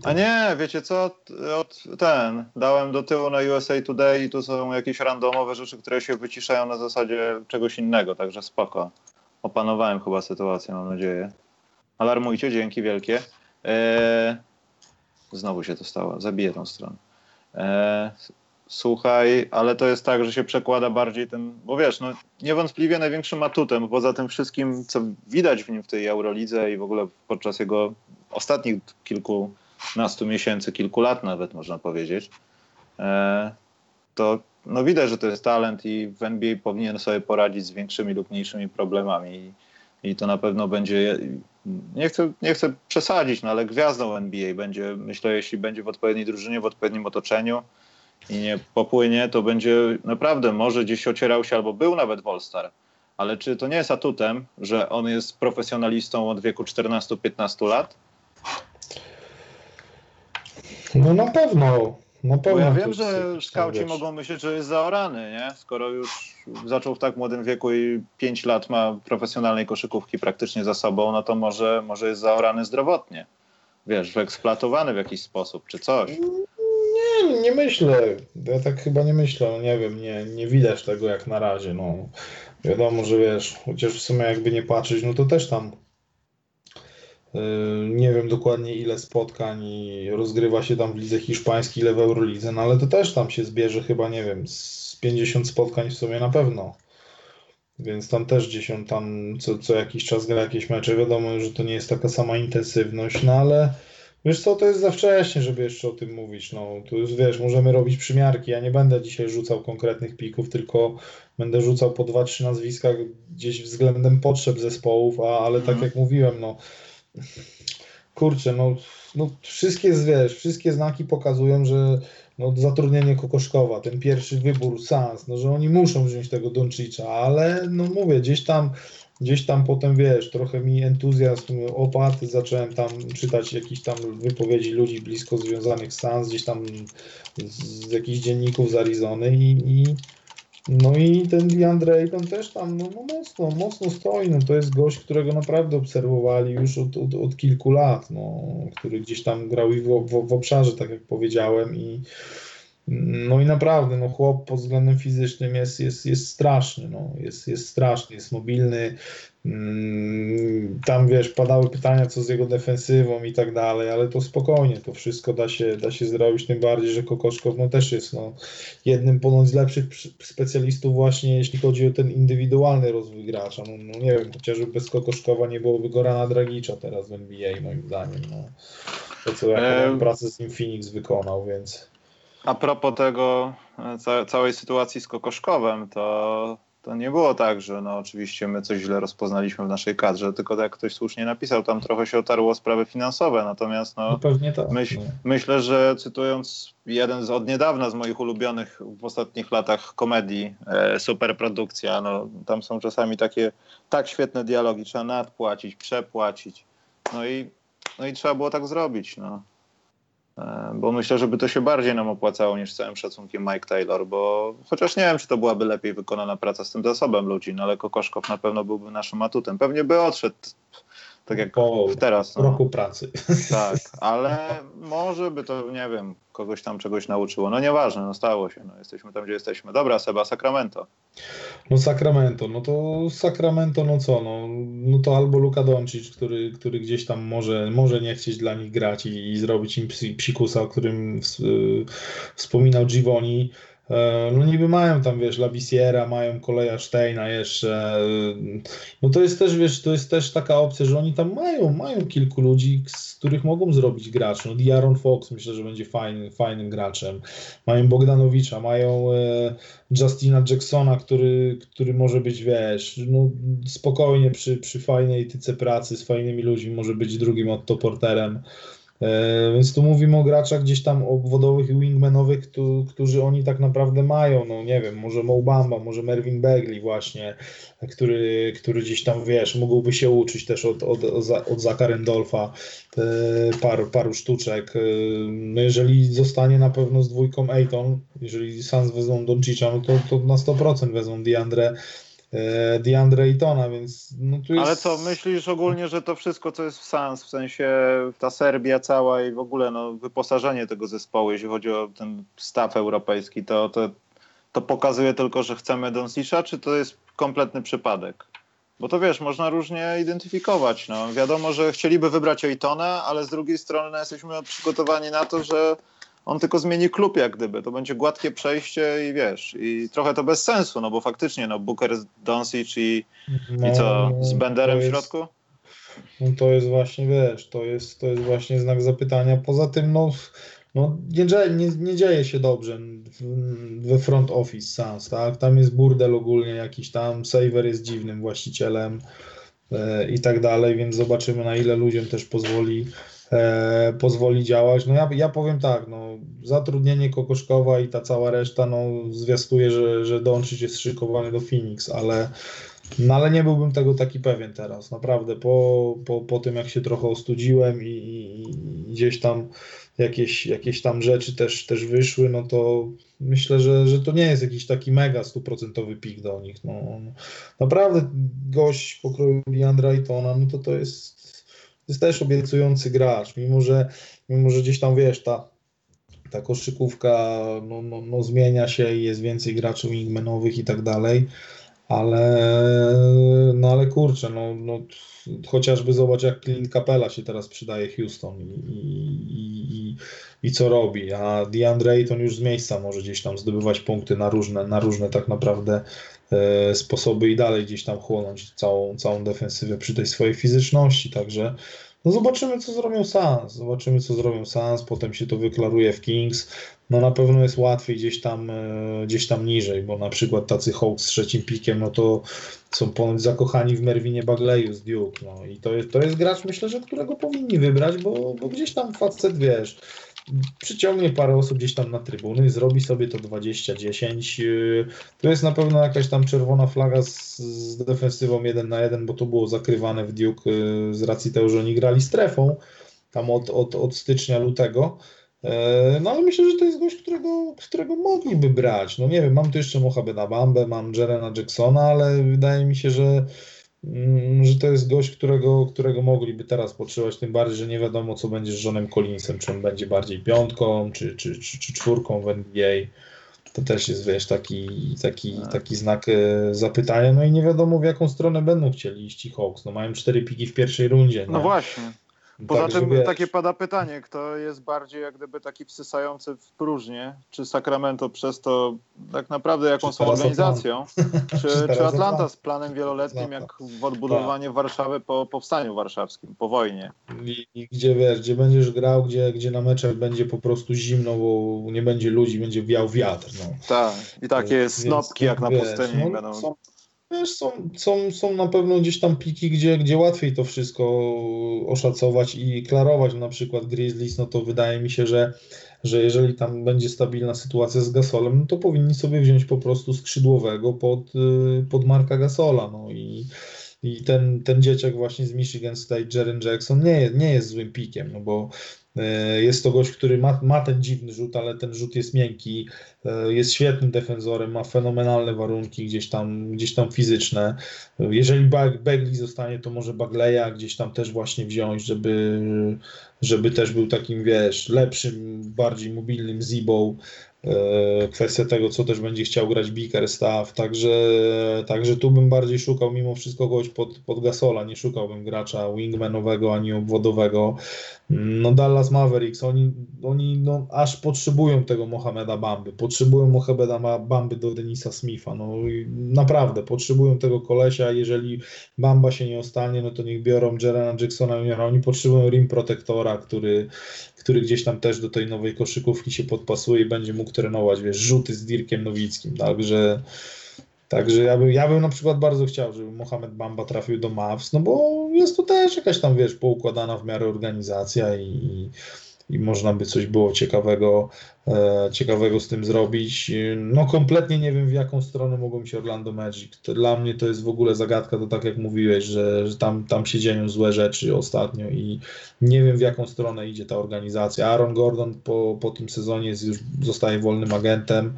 A nie, wiecie co? Od, ten, dałem do tyłu na USA Today i tu są jakieś randomowe rzeczy, które się wyciszają na zasadzie czegoś innego, także spoko. Opanowałem chyba sytuację, mam nadzieję. Alarmujcie, dzięki wielkie. Eee, znowu się to stało, zabiję tą stronę. Eee, słuchaj, ale to jest tak, że się przekłada bardziej ten, bo wiesz, no niewątpliwie największym atutem, poza tym wszystkim, co widać w nim w tej Eurolidze i w ogóle podczas jego ostatnich kilkunastu miesięcy, kilku lat nawet można powiedzieć, e, to no widać, że to jest talent i w NBA powinien sobie poradzić z większymi lub mniejszymi problemami i, to na pewno będzie, nie chcę, nie chcę przesadzić, no ale gwiazdą NBA będzie, myślę, jeśli będzie w odpowiedniej drużynie, w odpowiednim otoczeniu i nie popłynie, to będzie naprawdę, może gdzieś ocierał się albo był nawet w All-Star, ale czy to nie jest atutem, że on jest profesjonalistą od wieku 14-15 lat? No na pewno. Na Bo pewno ja to wiem, że skauci mogą myśleć, że jest zaorany, nie? Skoro już zaczął w tak młodym wieku i 5 lat ma profesjonalnej koszykówki praktycznie za sobą, no to może, może jest zaorany zdrowotnie. Wiesz, wyeksploatowany w jakiś sposób, czy coś. Nie nie, myślę. Ja tak chyba nie myślę, no nie wiem, nie, nie widać tego jak na razie. No. Wiadomo, że wiesz, chociaż w sumie jakby nie patrzeć, no to też tam nie wiem dokładnie ile spotkań rozgrywa się tam w lidze hiszpańskiej, ile w Eurolidze, no ale to też tam się zbierze chyba, nie wiem, z 50 spotkań w sumie na pewno. Więc tam też gdzieś on tam co, co jakiś czas gra jakieś mecze. Wiadomo, że to nie jest taka sama intensywność, no ale wiesz co, to jest za wcześnie, żeby jeszcze o tym mówić. No, tu już wiesz, możemy robić przymiarki. Ja nie będę dzisiaj rzucał konkretnych pików, tylko będę rzucał po dwa, trzy nazwiska gdzieś względem potrzeb zespołów, a, ale tak mhm. jak mówiłem, no kurczę, no, no wszystkie, wiesz, wszystkie znaki pokazują, że no, zatrudnienie Kokoszkowa, ten pierwszy wybór Sans, no, że oni muszą wziąć tego Doncicza, ale no mówię, gdzieś tam gdzieś tam potem, wiesz, trochę mi entuzjazm opadł, zacząłem tam czytać jakieś tam wypowiedzi ludzi blisko związanych z Sans, gdzieś tam z, z jakichś dzienników z Arizony i, i no i ten DeAndre Ayton też tam no, no, mocno, mocno stoi. No, to jest gość, którego naprawdę obserwowali już od, od, od kilku lat, no, który gdzieś tam grał i w, w, w obszarze, tak jak powiedziałem i no i naprawdę, no chłop pod względem fizycznym jest, jest, jest straszny, no, jest, jest straszny, jest mobilny, mm, tam wiesz, padały pytania co z jego defensywą i tak dalej, ale to spokojnie, to wszystko da się, da się zrobić, tym bardziej, że Kokoszkow no, też jest no, jednym ponoć z lepszych specjalistów właśnie, jeśli chodzi o ten indywidualny rozwój gracza, no, no nie wiem, chociażby bez Kokoszkowa nie byłoby Gorana Dragicza teraz w NBA moim zdaniem, no. To co jaką pracę z nim Phoenix wykonał, więc... A propos tego, e, ca całej sytuacji z Kokoszkowem, to, to nie było tak, że no oczywiście my coś źle rozpoznaliśmy w naszej kadrze, tylko tak jak ktoś słusznie napisał, tam trochę się otarło sprawy finansowe, natomiast no, no tak, myśl, no. myślę, że cytując jeden z od niedawna z moich ulubionych w ostatnich latach komedii, e, superprodukcja, no tam są czasami takie tak świetne dialogi, trzeba nadpłacić, przepłacić, no i, no i trzeba było tak zrobić, no. E, bo myślę, żeby to się bardziej nam opłacało niż całym szacunkiem Mike Taylor, bo chociaż nie wiem, czy to byłaby lepiej wykonana praca z tym zasobem ludzi, no ale Kokoszkow na pewno byłby naszym atutem. Pewnie by odszedł tak jak po teraz. No. roku pracy. Tak, ale może by to, nie wiem, kogoś tam czegoś nauczyło. No nieważne, no stało się. No, jesteśmy tam, gdzie jesteśmy. Dobra, Seba, Sacramento. No Sacramento, no to Sacramento, no co, no, no to albo Luka Doncic, który, który gdzieś tam może, może nie chcieć dla nich grać i, i zrobić im psikusa, o którym w, y, wspominał Givoni, no niby mają tam, wiesz, Lavisiera, mają koleja Steina jeszcze. E, no to jest też, wiesz, to jest też taka opcja, że oni tam mają, mają kilku ludzi, z których mogą zrobić gracz. No Diaron Fox myślę, że będzie fajny, fajnym graczem. Mają Bogdanowicza, mają e, Justina Jacksona, który, który może być, wiesz, no spokojnie przy, przy fajnej tyce pracy z fajnymi ludźmi może być drugim Otto Porterem. E, więc tu mówimy o graczach gdzieś tam obwodowych i wingmanowych, którzy oni tak naprawdę mają, no nie wiem, może Moubamba, może Mervin Bagley właśnie, który, który gdzieś tam, wiesz, mógłby się uczyć też od, od, od Zaka Randolfa e, paru, paru sztuczek. E, no jeżeli zostanie na pewno z dwójką Ayton, jeżeli Sans wezmą Doncicza, no to, to na 100% wezmą DeAndre DeAndre Aytona, więc no tu jest... Ale co, myślisz ogólnie, że to wszystko, co jest w Sans, w sensie ta Serbia cała i w ogóle no, wyposażenie tego zespołu, jeśli chodzi o ten staw europejski, to, to, to pokazuje tylko, że chcemy Doncicza, czy to jest kompletny przypadek? Bo to wiesz, można różnie identyfikować. No. Wiadomo, że chcieliby wybrać Aytona, ale z drugiej strony no, jesteśmy przygotowani na to, że on tylko zmieni klub jak gdyby, to będzie gładkie przejście i wiesz, i trochę to bez sensu, no bo faktycznie, no Booker, Doncic i, no, i co, z Benderem jest, w środku? No to jest właśnie, wiesz, to jest, to jest właśnie znak zapytania. Poza tym, no, no nie, nie, nie dzieje się dobrze we front office Sans, tak? Tam jest burdel ogólnie jakiś tam, Saver jest dziwnym właścicielem e, i tak dalej, więc zobaczymy na ile ludziom też pozwoli e, pozwoli działać. No ja, ja powiem tak, no, zatrudnienie Kokoszkowa i ta cała reszta no, zwiastuje, że, że Doncic jest szykowany do Phoenix, ale, no, ale nie byłbym tego taki pewien teraz. Naprawdę po, po, po tym, jak się trochę ostudziłem i, i, i gdzieś tam jakieś, jakieś tam rzeczy też, też wyszły, no to myślę, że, że to nie jest jakiś taki mega stuprocentowy pik do nich. No, naprawdę gość pokroju Leandra Aytona, no to to jest jest też obiecujący gracz, mimo że, mimo że gdzieś tam wiesz, ta, ta koszykówka no, no, no zmienia się i jest więcej graczy wingmanowych i tak dalej, ale no ale kurczę, no, no chociażby zobacz jak Clint Capella się teraz przydaje Houston i, i, i, i co robi, a DeAndre Ayton już z miejsca może gdzieś tam zdobywać punkty na różne, na różne tak naprawdę sposoby i dalej gdzieś tam chłonąć całą, całą defensywę przy tej swojej fizyczności, także no zobaczymy, co zrobią Suns. Zobaczymy, co zrobią Suns. Potem się to wyklaruje w Kings. No na pewno jest łatwiej gdzieś tam, e, gdzieś tam niżej, bo na przykład tacy Hawks z trzecim pikiem, no to są ponoć zakochani w Merwinie Bagleyu z Duke. No i to jest, to jest gracz, myślę, że którego powinni wybrać, bo, bo gdzieś tam facet, wiesz, przyciągnie parę osób gdzieś tam na trybuny, zrobi sobie to 20-10. To jest na pewno jakaś tam czerwona flaga z, z defensywą 1 na 1, bo to było zakrywane w Duke y, z racji tego, że oni grali strefą tam od, od, od stycznia, lutego. E, no ale myślę, że to jest gość, którego, którego mogliby brać. No nie wiem, mam tu jeszcze Mohabeda Bambę, mam Jerena Jacksona, ale wydaje mi się, że że to jest gość, którego, którego mogliby teraz potrzebować, tym bardziej, że nie wiadomo, co będzie z Johnem Collinsem, czy on będzie bardziej piątką, czy, czy, czy, czy czwórką w NBA. To też jest, wiesz, taki, taki, tak. taki znak e, zapytania. No i nie wiadomo, w jaką stronę będą chcieli iść Hawks. No mają cztery piki w pierwszej rundzie. No właśnie. Poza tak, tym wiesz, takie pada pytanie, kto jest bardziej jak gdyby taki wsysający w próżnię, czy Sacramento przez to tak naprawdę jaką są organizacją, czy, czy Atlanta z planem wieloletnim jak w odbudowanie tak. Warszawy po powstaniu warszawskim, po wojnie. I, I, gdzie wiesz, gdzie będziesz grał, gdzie, gdzie na meczach będzie po prostu zimno, bo nie będzie ludzi, będzie wiał wiatr. No. Tak, i takie snopki jak na pustyni no, będą. Są, Wiesz, są, są, są na pewno gdzieś tam piki, gdzie, gdzie łatwiej to wszystko oszacować i klarować. Na przykład Grizzlies, no to wydaje mi się, że, że jeżeli tam będzie stabilna sytuacja z Gasolem, no to powinni sobie wziąć po prostu skrzydłowego pod, y, pod Marka Gasola. No i, i ten, ten dzieciak właśnie z Michigan State, Jaren Jackson, nie, nie jest złym pikiem, no bo jest to gość, który ma, ma ten dziwny rzut, ale ten rzut jest miękki, e, jest świetnym defensorem, ma fenomenalne warunki gdzieś tam, gdzieś tam fizyczne. Jeżeli Bagley zostanie, to może Bagleya gdzieś tam też właśnie wziąć, żeby, żeby też był takim, wiesz, lepszym, bardziej mobilnym zibą. E, kwestia tego, co też będzie chciał grać Bickerstaff, także, także tu bym bardziej szukał mimo wszystko kogoś pod, pod Gasola, nie szukałbym gracza wingmanowego ani obwodowego. No Dallas Mavericks, oni, oni no, aż potrzebują tego Mohameda Bamby, potrzebują Mohameda Bamby do Denisa Smitha, no naprawdę, potrzebują tego kolesia, jeżeli Bamba się nie ostanie, no to niech biorą Jerena Jacksona oni potrzebują rim protektora, który, który gdzieś tam też do tej nowej koszykówki się podpasuje i będzie mógł trenować, wiesz, rzuty z Dirkiem Nowickim, także Także ja, by, ja bym na przykład bardzo chciał, żeby Mohamed Bamba trafił do Mavs, no bo jest to też jakaś tam, wiesz, poukładana w miarę organizacja i, i można by coś było ciekawego, e, ciekawego z tym zrobić. No kompletnie nie wiem, w jaką stronę mogą się Orlando Magic. Dla mnie to jest w ogóle zagadka, to tak jak mówiłeś, że, że tam, tam się dzieją złe rzeczy ostatnio i nie wiem, w jaką stronę idzie ta organizacja. Aaron Gordon po, po tym sezonie jest już zostaje wolnym agentem.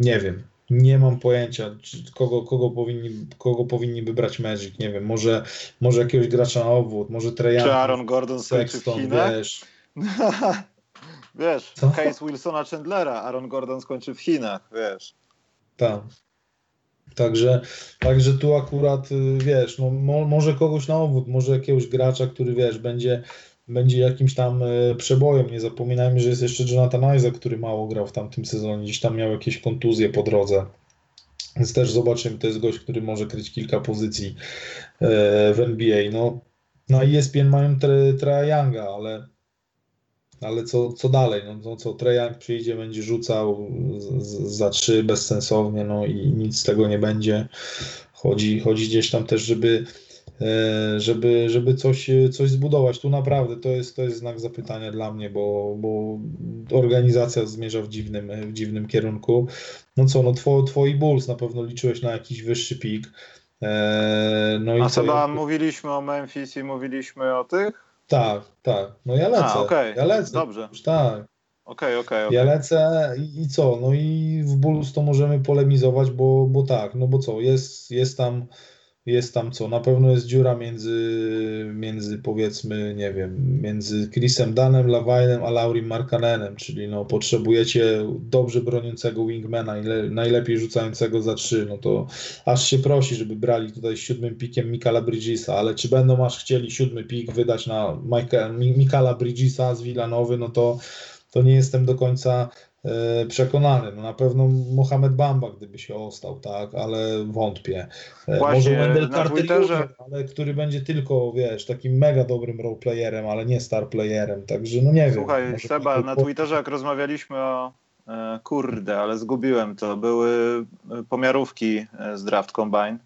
Nie wiem, nie mam pojęcia, kogo, kogo, powinni, kogo powinni wybrać Magic. Nie wiem, może, może jakiegoś gracza na obwód, może Trajan. Czy Aaron Gordon Sexton, wiesz. wiesz, Co? case Wilsona Chandlera. Aaron Gordon skończy w Chinach, wiesz. Tak. Także, także tu akurat, y, wiesz, no, mo, może kogoś na obwód, może jakiegoś gracza, który, wiesz, będzie będzie jakimś tam e, przebojem. Nie zapominajmy, że jest jeszcze Jonathan Isaac, który mało grał w tamtym sezonie, gdzieś tam miał jakieś kontuzje po drodze. Więc też zobaczymy, to jest gość, który może kryć kilka pozycji e, w NBA. No, na ESPN mają Trae Younga, ale, ale co, co dalej? No, no co, Young przyjdzie, będzie rzucał z, za trzy bezsensownie, no i nic z tego nie będzie. Chodzi, chodzi gdzieś tam też, żeby E, żeby, żeby coś, coś zbudować. Tu naprawdę to jest, to jest znak zapytania dla mnie, bo, bo organizacja zmierza w dziwnym, w dziwnym kierunku. No co, no two, twoi Bulls na pewno liczyłeś na jakiś wyższy pik. E, no A co tam mówiliśmy o Memphis i mówiliśmy o tych? Tak, tak. No ja lecę. A, okay. Ja lecę. Dobrze. Tak. Okej, okay, okej. Okay, ja lecę i, i, co? No i w Bulls to możemy polemizować, bo, bo tak, no bo co, jest, jest tam jest tam co? Na pewno jest dziura między, między powiedzmy, nie wiem, między Chrisem Danem, Lawinem a Laurim Markanenem, czyli no potrzebujecie dobrze broniącego wingmana, najlepiej rzucającego za trzy, no to aż się prosi, żeby brali tutaj siódmym pikiem Mikala Bridgesa, ale czy będą aż chcieli siódmy pik wydać na Mikala Bridgesa z Villanowy, no to to nie jestem do końca przekonany. No na pewno Mohamed Bamba, gdyby się ostał, tak, ale wątpię. E, Właśnie Może Wendell Carter, ale który będzie tylko, wiesz, takim mega dobrym roleplayerem, ale nie star playerem, także no nie Słuchaj, wiem. Słuchaj, Seba, na Twitterze jak rozmawialiśmy o e, kurde, ale zgubiłem to, były pomiarówki z Draft Combine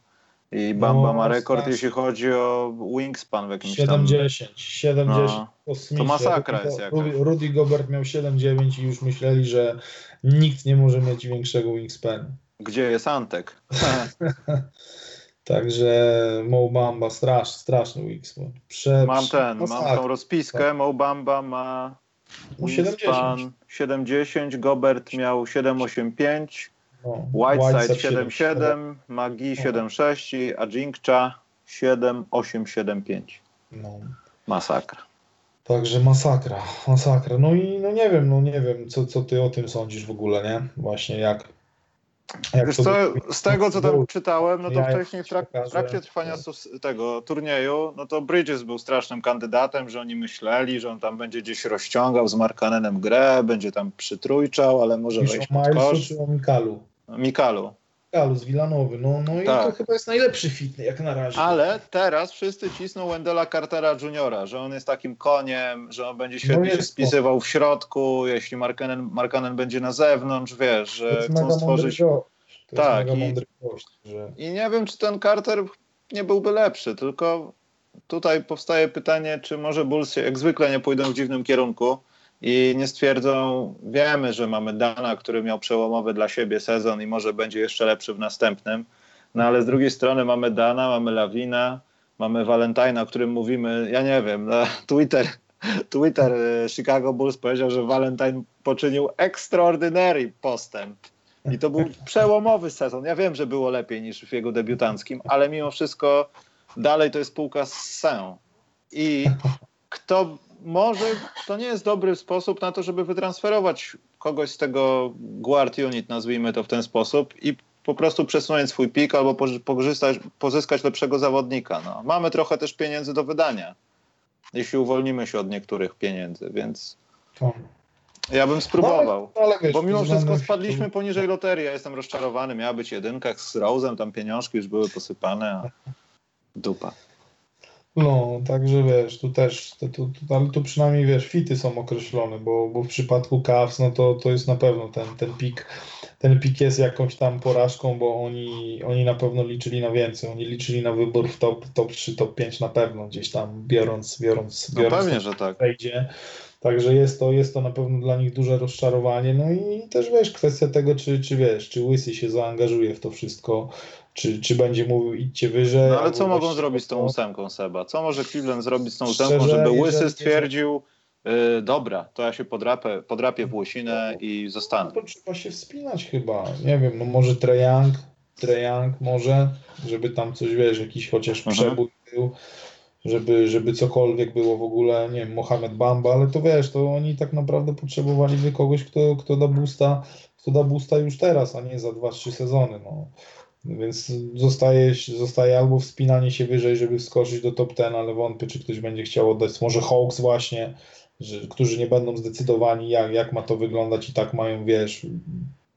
i Bamba no, ma rekord, jeśli chodzi o wingspan w jakimś 70, tam... 70 no, To masakra jest jakaś. Rudy Gobert miał 7,9 i już myśleli, że nikt nie może mieć większego wingspanu. Gdzie jest Antek? Także Mo Bamba strasz, straszny wingspan. Prze, mam ten, masakra. mam tą rozpiskę. Tak. Mo Bamba ma no, wingspan 70, Gobert miał 7,85 no, Whiteside 7-7, Magi 7-6 i Ajinkcha 7-8-7-5. No. Masakra. Także masakra, masakra. No i no nie wiem, no nie wiem, co, co ty o tym sądzisz w ogóle, nie? Właśnie jak. jak Wiesz co, z tego co tam czytałem, no to wcześniej w, trak trakcie trwania tego turnieju, no to Bridges był strasznym kandydatem, że oni myśleli, że on tam będzie gdzieś rozciągał z Markanenem grę, będzie tam przytrójczał, ale może Pisz wejść pod kosz. czy o Mikalu? Mikalu. Mikalu z Villanowy, no, no i tak. to chyba jest najlepszy fit jak na razie. Ale teraz wszyscy cisną Wendela Cartera Juniora, że on jest takim koniem, że on będzie no świetnie no się spisywał to. w środku, jeśli Markanen, Markanen będzie na zewnątrz, wiesz, że chcą stworzyć... tak, i, gość, że... i nie wiem, czy ten Carter nie byłby lepszy, tylko tutaj powstaje pytanie, czy może Bulls jak zwykle nie pójdą w dziwnym kierunku, i nie stwierdzą, wiemy, że mamy Dana, który miał przełomowy dla siebie sezon i może będzie jeszcze lepszy w następnym, no ale z drugiej strony mamy Dana, mamy Lawina, mamy Valentina, o którym mówimy, ja nie wiem, no, Twitter, Twitter e, Chicago Bulls powiedział, że Valentine poczynił extraordinary postęp. I to był przełomowy sezon. Ja wiem, że było lepiej niż w jego debiutanckim, ale mimo wszystko dalej to jest półka z Sen. I kto może to nie jest dobry sposób na to, żeby wytransferować kogoś z tego guard unit, nazwijmy to w ten sposób, i po prostu przesunąć swój pik albo pozyskać lepszego zawodnika. No. Mamy trochę też pieniędzy do wydania, jeśli uwolnimy się od niektórych pieniędzy, więc ja bym spróbował. No, ale, ale wiesz, bo mimo wszystko spadliśmy poniżej loterii. Ja jestem rozczarowany. Miała być jedynka z Rose'em, tam pieniążki już były posypane, a dupa. No, także wiesz, tu też, to, to, to, ale tu przynajmniej wiesz, fity są określone, bo, bo w przypadku Cavs, no to, to jest na pewno ten, ten pik, ten pik jest jakąś tam porażką, bo oni, oni na pewno liczyli na więcej, oni liczyli na wybór w top, top 3, top 5 na pewno, gdzieś tam biorąc, biorąc, biorąc no pewnie, że tak. Wejdzie. Także jest to, jest to na pewno dla nich duże rozczarowanie. No i też wiesz, kwestia tego, czy, czy wiesz, czy Łysy się zaangażuje w to wszystko, czy, czy będzie mówił idźcie wyżej. No ale co mogą zrobić z tą ósemką, Seba? Co może Cleveland zrobić z tą ósemką, żeby Łysy stwierdził, yy, dobra, to ja się podrapię, podrapię w łysinę no, i zostanę. No to trzeba się wspinać chyba. Nie wiem, no może Treyang, Treyang może, żeby tam coś, wiesz, jakiś chociaż mhm. przebój był żeby, żeby cokolwiek było w ogóle, nie wiem, Mohamed Bamba, ale to wiesz, to oni tak naprawdę potrzebowaliby kogoś, kto, kto da boosta, kto da boosta już teraz, a nie za 2-3 sezony, no. Więc zostaje, zostaje albo wspinanie się wyżej, żeby wskoczyć do top 10, ale wątpię, czy ktoś będzie chciał oddać. Może Hawks właśnie, że, którzy nie będą zdecydowani, jak, jak ma to wyglądać i tak mają, wiesz,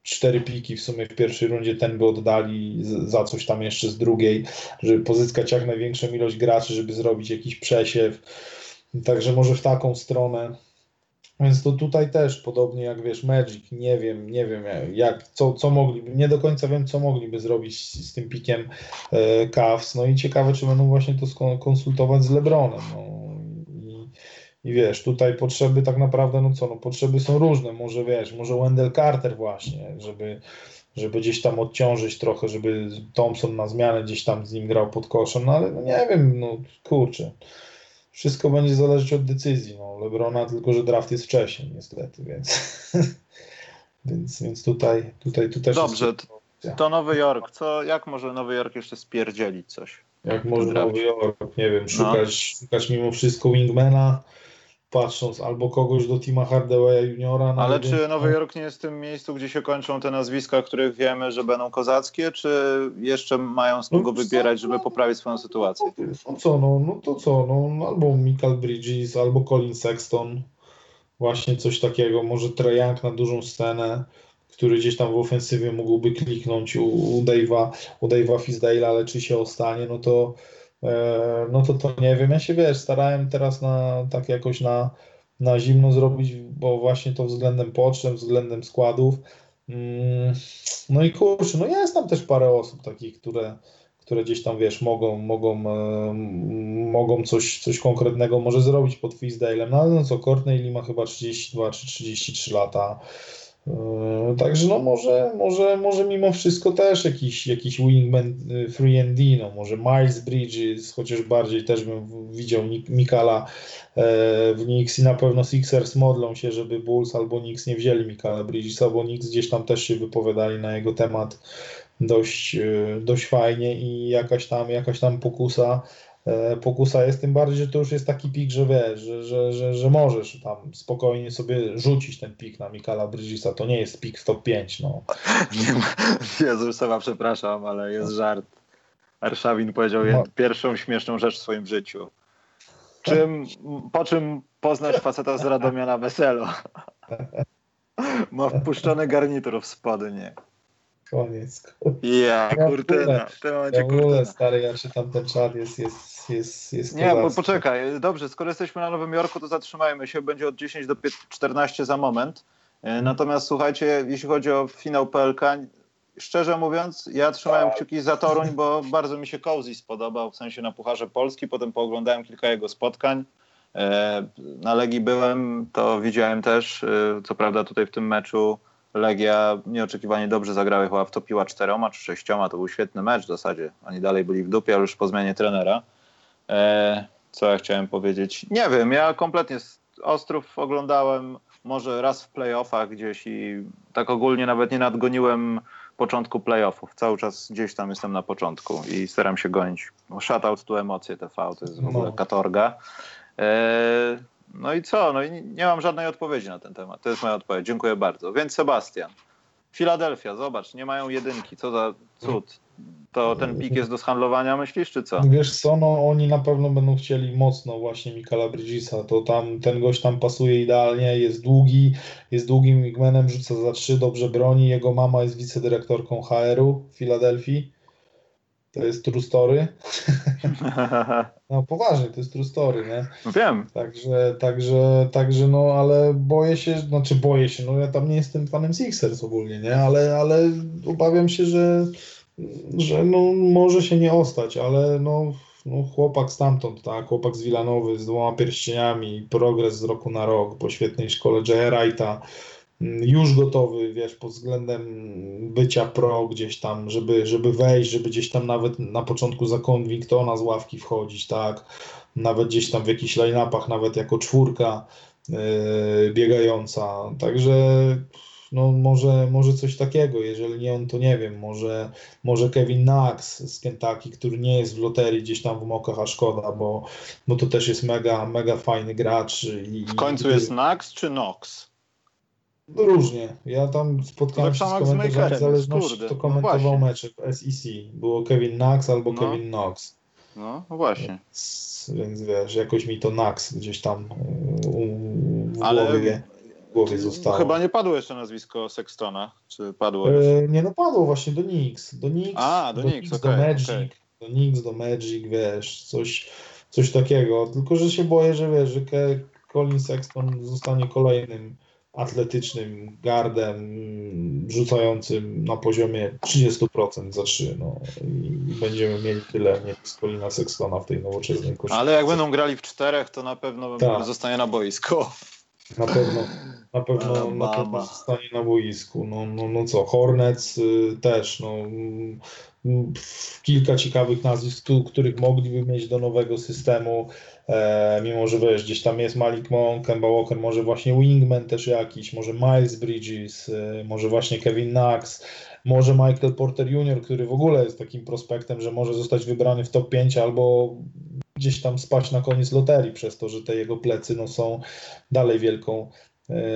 cztery piki w sumie w pierwszej rundzie ten by oddali za coś tam jeszcze z drugiej, żeby pozyskać jak największą ilość graczy, żeby zrobić jakiś przesiew. Także może w taką stronę. Więc to tutaj też podobnie jak wiesz, Magic, nie wiem, nie wiem jak, co, co mogliby, nie do końca wiem, co mogliby zrobić z, tym pikiem e, Cavs. No i ciekawe, czy będą właśnie to konsultować z LeBronem. No. I, I wiesz, tutaj potrzeby tak naprawdę, no co, no potrzeby są różne. Może wiesz, może Wendell Carter właśnie, żeby, żeby gdzieś tam odciążyć trochę, żeby Thompson na zmianę gdzieś tam z nim grał pod koszem, no ale no nie wiem, no kurczę wszystko będzie zależeć od decyzji. No, Lebrona, tylko że draft jest wcześniej, niestety, więc, więc, więc tutaj, tutaj, tutaj Dobrze, to, to Nowy Jork. Co, jak może Nowy Jork jeszcze spierdzielić coś? Jak może Nowy Jork, nie wiem, szukać, no. szukać mimo wszystko wingmana, patrząc albo kogoś do Tima Hardawaya juniora. Ale czy Nowy Jork nie jest w tym miejscu, gdzie się kończą te nazwiska, których wiemy, że będą kozackie, czy jeszcze mają z kogo no, wybierać, żeby poprawić swoją sytuację? No co, no, no to co, no, albo Michael Bridges, albo Colin Sexton, właśnie coś takiego, może Trajank na dużą scenę, który gdzieś tam w ofensywie mógłby kliknąć u, u Dave'a, u Dave'a ale czy się ostanie, no to no to to nie wiem. Ja się wiesz, starałem teraz na tak jakoś na, na zimno zrobić, bo właśnie to względem potrzeb, względem składów. Mm, no i kurczę, no jest tam też parę osób takich, które, które gdzieś tam wiesz, mogą, mogą, e, mogą coś, coś konkretnego może zrobić pod Fisdale'em. No no co, Courtney ma chyba 32 czy 33 lata. Yy, także no może, może, może mimo wszystko też jakiś, jakiś wingman 3D, y, no może Miles Bridges, chociaż bardziej też bym widział Mikala e, w Knicks i na pewno Sixers modlą się, żeby Bulls albo Knicks nie wzięli Mikala Bridgesa, bo Knicks gdzieś tam też się wypowiadali na jego temat dość, y, dość fajnie i jakaś tam, jakaś tam pokusa pokusa jest, tym bardziej, że to już jest taki pik, że wiesz, że, że, że, że możesz tam spokojnie sobie rzucić ten pik na Mikala Bridgesa, to nie jest pik w top 5, no. Jezus, sama przepraszam, ale jest żart. Arszawin powiedział no. pierwszą śmieszną rzecz w swoim życiu. Czym, po czym poznać faceta z Radomia na weselu? Ma wpuszczony garnitur w spodnie. Koniec. Ja, kurtyna. W tym momencie ja ogóle, stary, ja czytam ten czat, jest, jest, jest, jest Nie, bo poczekaj, dobrze, skoro jesteśmy na Nowym Jorku, to zatrzymajmy się, będzie od 10 do 14 za moment. E, natomiast słuchajcie, jeśli chodzi o finał PLK, szczerze mówiąc, ja trzymałem kciuki za Toruń, bo bardzo mi się Cozy spodobał, w sensie na Pucharze Polski, potem pooglądałem kilka jego spotkań. E, na Legii byłem, to widziałem też, e, co prawda tutaj w tym meczu Legia nieoczekiwanie dobrze zagrała, chyba wtopiła czteroma czy sześcioma, to był świetny mecz w zasadzie. Oni dalej byli w dupie, ale już po zmianie trenera. E, co ja chciałem powiedzieć? Nie wiem, ja kompletnie Ostrów oglądałem może raz w playoffach gdzieś i tak ogólnie nawet nie nadgoniłem początku playoffów. Cały czas gdzieś tam jestem na początku i staram się gonić. Shoutout tu emocje TV, to jest w ogóle no. katorga. E, no i co? No i nie mam żadnej odpowiedzi na ten temat. To jest moja odpowiedź. Dziękuję bardzo. Więc Sebastian. Filadelfia, zobacz, nie mają jedynki. Co za cud. To ten pik jest do zhandlowania, myślisz, czy co? Wiesz co, no oni na pewno będą chcieli mocno właśnie Mikala Bridgesa. To tam, ten gość tam pasuje idealnie, jest długi, jest długim wingmanem, rzuca za trzy, dobrze broni. Jego mama jest wicedyrektorką HR-u w Filadelfii. To jest true story. no poważnie, to jest true story, nie? No wiem. Także, także, także, no, ale boję się, znaczy boję się, no ja tam nie jestem fanem Sixers ogólnie, nie? Ale, ale obawiam się, że, że no, może się nie ostać, ale no, no chłopak stamtąd, tak, chłopak z Wilanowy z dwoma pierścieniami, progres z roku na rok po świetnej szkole Jaya Wrighta, już gotowy, wiesz, pod względem bycia pro gdzieś tam, żeby, żeby wejść, żeby gdzieś tam nawet na początku za Convictona z ławki wchodzić, tak, nawet gdzieś tam w jakichś line-upach, nawet jako czwórka yy, biegająca, także no może, może coś takiego, jeżeli nie on, to nie wiem, może, może Kevin Knox z Kentucky, który nie jest w loterii gdzieś tam w mokach, a szkoda, bo, bo to też jest mega, mega fajny gracz. I, w końcu jest Knox czy Knox? Różnie. Ja tam spotkałem się z komentarzami w zależności kto komentował no mecze w SEC. Było Kevin Knox albo no. Kevin Knox. No, no właśnie. Więc, więc, wiesz, jakoś mi to Knox gdzieś tam w Ale... głowie, zostało. Chyba nie padło jeszcze nazwisko Sextona, czy padło? E, nie, no padło właśnie do Knicks. Do Knicks, A, do, do Knicks, okay, do Magic, okay. do Knicks, do Magic, wiesz, coś, coś takiego. Tylko, że się boję, że wiesz, że Colin Sexton zostanie kolejnym atletycznym gardem rzucającym na poziomie 30% za 3. No. I będziemy mieli tyle nie z Colina Sextona w tej nowoczesnej koszykówce. Ale jak będą grali w czterech, to na pewno tak. zostanie na boisku. Na pewno. Na pewno, na pewno zostanie na boisku. No, no, no co, Hornets y, też, no, kilka ciekawych nazwisk, których mogliby mieć do nowego systemu, e, mimo że wiesz, gdzieś tam jest Malik Monk, Kemba Walker, może właśnie Wingman też jakiś, może Miles Bridges, y, może właśnie Kevin Knox, może Michael Porter Jr., który w ogóle jest takim prospektem, że może zostać wybrany w top 5 albo gdzieś tam spać na koniec loterii przez to, że te jego plecy no, są dalej wielką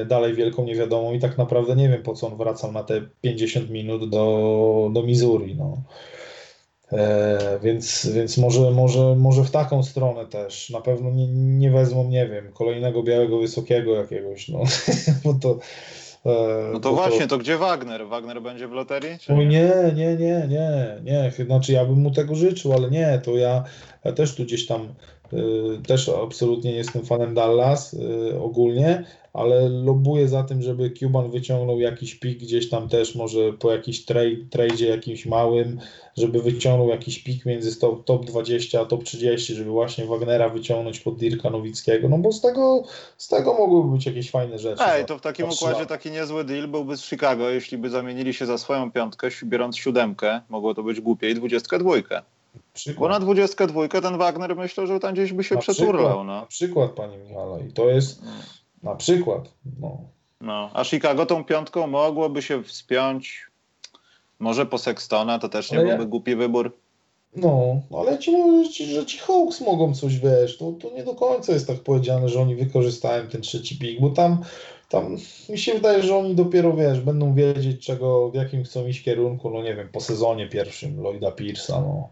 dalej wielką niewiadomą i tak naprawdę nie wiem po co on wracał na te 50 minut do, do Missouri. No. E, więc, więc może, może, może w taką stronę też. Na pewno nie, nie wezmą, nie wiem, kolejnego białego wysokiego jakiegoś. No, bo to, e, no to właśnie, to... gdzie Wagner? Wagner będzie w loterii? Czy... nie, nie, nie, nie, nie. Znaczy ja bym mu tego życzył, ale nie, to ja, ja też tu gdzieś tam y, też absolutnie nie jestem fanem Dallas y, ogólnie, ale lobuję za tym, żeby Cuban wyciągnął jakiś pik gdzieś tam też, może po jakiś tradzie jakimś małym, żeby wyciągnął jakiś pik między top, top 20 a top 30, żeby właśnie Wagnera wyciągnąć pod Dirka Nowickiego, no bo z tego, z tego mogłyby być jakieś fajne rzeczy. Ej, to w takim układzie taki niezły deal byłby z Chicago, jeśli by zamienili się za swoją piątkę, biorąc siódemkę, mogło to być głupie i dwudziestkę dwójkę. Przykład. Bo na 22 ten Wagner myślę, że tam gdzieś by się na przeturlał. Przykład, no. Na przykład, panie Michale. I to jest, no. Na przykład. No. no. A Chicago tą piątką mogłoby się wspiąć. Może po Sextona to też nie ale byłby ja... głupi wybór. No, ale ci, że ci Hawks mogą coś, wiesz, to, to nie do końca jest tak powiedziane, że oni wykorzystają ten trzeci pik, bo tam, tam mi się wydaje, że oni dopiero, wiesz, będą wiedzieć, czego, w jakim chcą iść kierunku, no nie wiem, po sezonie pierwszym Lloyda Pierce'a, no.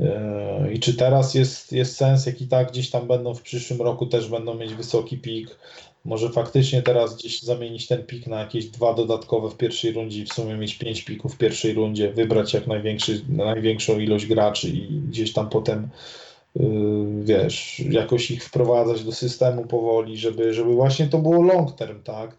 Yy, I czy teraz jest, jest sens, jak i tak gdzieś tam będą w przyszłym roku też będą mieć wysoki pik. Może faktycznie teraz gdzieś zamienić ten pik na jakieś dwa dodatkowe w pierwszej rundzie i w sumie mieć pięć pików w pierwszej rundzie, wybrać jak największy, największą ilość graczy i gdzieś tam potem yy, wiesz, jakoś ich wprowadzać do systemu powoli, żeby, żeby właśnie to było long term, tak?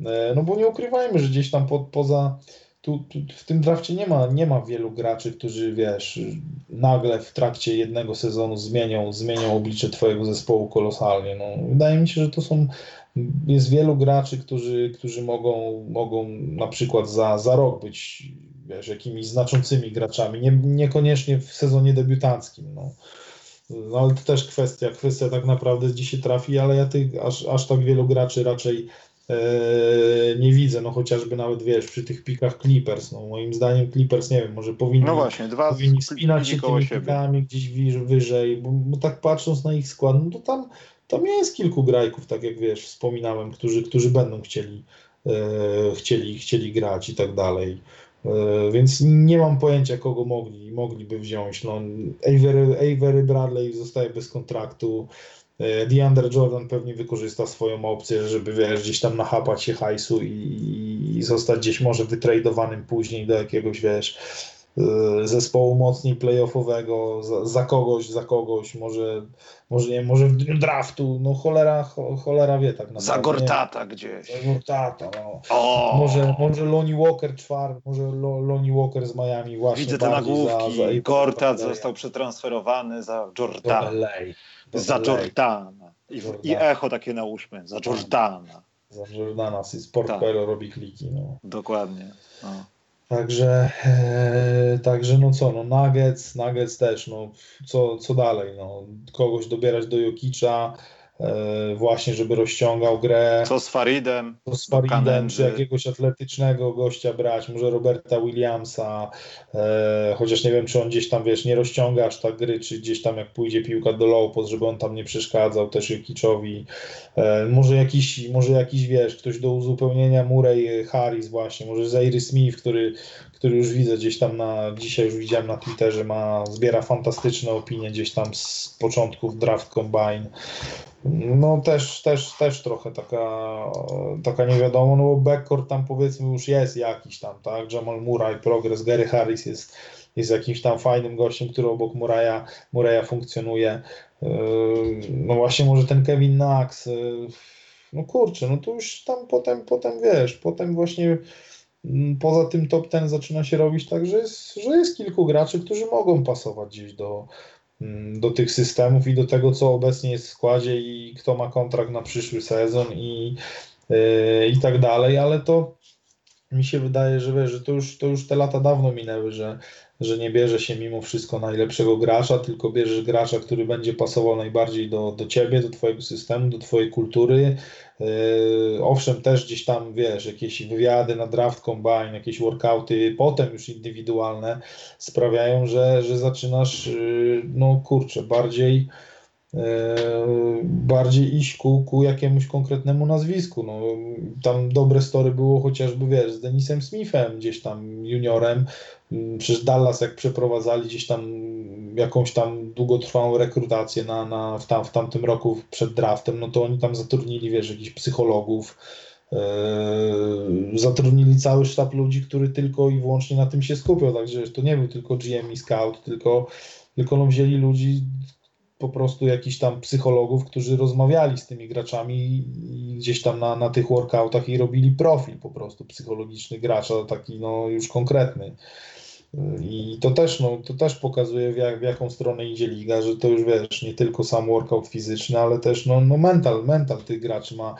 Yy, no bo nie ukrywajmy, że gdzieś tam po, poza tu, tu, w tym drafcie nie ma, nie ma wielu graczy, którzy wiesz, nagle w trakcie jednego sezonu zmienią, zmienią oblicze twojego zespołu kolosalnie. No, wydaje mi się, że to są jest wielu graczy, którzy, którzy mogą, mogą na przykład za, za rok być wiesz, jakimiś znaczącymi graczami, nie, niekoniecznie w sezonie debiutanckim. No. No, ale to też kwestia, kwestia tak naprawdę gdzie się trafi, ale ja tych aż, aż tak wielu graczy raczej nie widzę, no chociażby nawet wiesz, przy tych pikach Clippers, no moim zdaniem Clippers, nie wiem, może powinni, no właśnie, dwa powinni spinać się tymi siebie. pikami gdzieś wyżej, bo, bo, tak patrząc na ich skład, no to tam, tam jest kilku grajków, tak jak wiesz, wspominałem, którzy, którzy będą chcieli, e, chcieli, chcieli grać i tak dalej. E, więc nie mam pojęcia, kogo mogli, mogliby wziąć. No, Avery, Avery Bradley zostaje bez kontraktu. E, DeAndre Jordan pewnie wykorzysta swoją opcję, żeby wiesz, gdzieś tam nachapać się hajsu i, i zostać gdzieś może wytradowanym później do jakiegoś, wiesz, e, zespołu mocniej playoffowego, za, za, kogoś, za kogoś, może, może nie może draftu, no cholera, cholera wie tak naprawdę. Za Gortata gdzieś. Za Gortata, no. O! Może, może Lonnie Walker czwarty, może Lonnie Walker z Miami właśnie Widzę te nagłówki, za, za Gortat został przetransferowany za Jordana. Za Jordana. I, I, echo takie nałóżmy, za Jordana. Za Jordana, z portfelo tak. robi kliki. No. Dokładnie. No. Także, e, także no co, no Nuggets, Nuggets też, no co, co dalej, no kogoś dobierać do Jokicza, właśnie, żeby rozciągał grę. Co z Faridem? Co z Faridem, czy jakiegoś atletycznego gościa brać, może Roberta Williamsa, e, chociaż nie wiem, czy on gdzieś tam, wiesz, nie rozciąga aż tak gry, czy gdzieś tam jak pójdzie piłka do low żeby on tam nie przeszkadzał też Jokiczowi. E, może jakiś, może jakiś, wiesz, ktoś do uzupełnienia Murray Harris właśnie, może Zaire Smith, który, który już widzę gdzieś tam na, dzisiaj już widziałem na Twitterze, ma, zbiera fantastyczne opinie gdzieś tam z początków draft combine. No też, też, też trochę taka, taka nie wiadomo, no bo backcourt tam powiedzmy już jest jakiś tam, tak, Jamal Murray, progres, Gary Harris jest, jest jakimś tam fajnym gościem, który obok Murraya, Murraya funkcjonuje. Yy, no właśnie może ten Kevin Knox, yy, no kurczę, no to już tam potem, potem wiesz, potem właśnie poza tym top ten zaczyna się robić tak, że jest, że jest kilku graczy, którzy mogą pasować gdzieś do, Mm, do tych systemów i do tego, co obecnie jest w składzie i kto ma kontrakt na przyszły sezon i, yy, i tak dalej, ale to mi się wydaje, że wiesz, że to już, to już te lata dawno minęły, że, że nie bierze się mimo wszystko najlepszego gracza, tylko bierzesz gracza, który będzie pasował najbardziej do, do ciebie, do twojego systemu, do twojej kultury. Yy, owszem, też gdzieś tam, wiesz, jakieś wywiady na draft combine, jakieś workouty, potem już indywidualne sprawiają, że, że zaczynasz, yy, no kurczę, bardziej E, bardziej iść ku, ku jakiemuś konkretnemu nazwisku. No, tam dobre story było chociażby, wiesz, z Denisem Smithem, gdzieś tam juniorem, przecież Dallas jak przeprowadzali gdzieś tam jakąś tam długotrwałą rekrutację na, na, w, tam, w tamtym roku przed draftem, no to oni tam zatrudnili, wiesz, jakichś psychologów, Yy, zatrudnili cały sztab ludzi, który tylko i wyłącznie na tym się skupiał, także to nie był tylko GM i scout, tylko, tylko no wzięli ludzi, po prostu jakichś tam psychologów, którzy rozmawiali z tymi graczami gdzieś tam na, na tych workoutach i robili profil po prostu psychologiczny gracza, taki no już konkretny. I to też, no, to też pokazuje, w, jak, w jaką stronę idzie liga, że to już wiesz, nie tylko sam workout fizyczny, ale też no, no mental, mental tych graczy ma,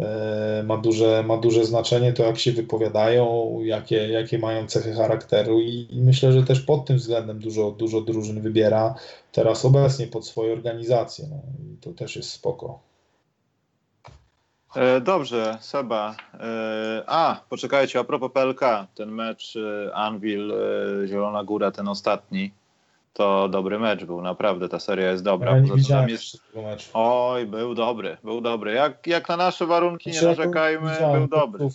e, ma, duże, ma duże znaczenie, to jak się wypowiadają, jakie, jakie mają cechy charakteru i, i myślę, że też pod tym względem dużo, dużo drużyn wybiera teraz obecnie pod swoje organizacje. No, i to też jest spoko. E, dobrze, Seba. E, a, poczekajcie, a propos PLK, ten mecz e, Anvil, Zielona Góra, ten ostatni, to dobry mecz był, naprawdę, ta seria jest dobra. Ja nie widziałem jest... meczu. Oj, był dobry, był dobry. Jak, jak na nasze warunki, nie znaczy, narzekajmy, był dobry.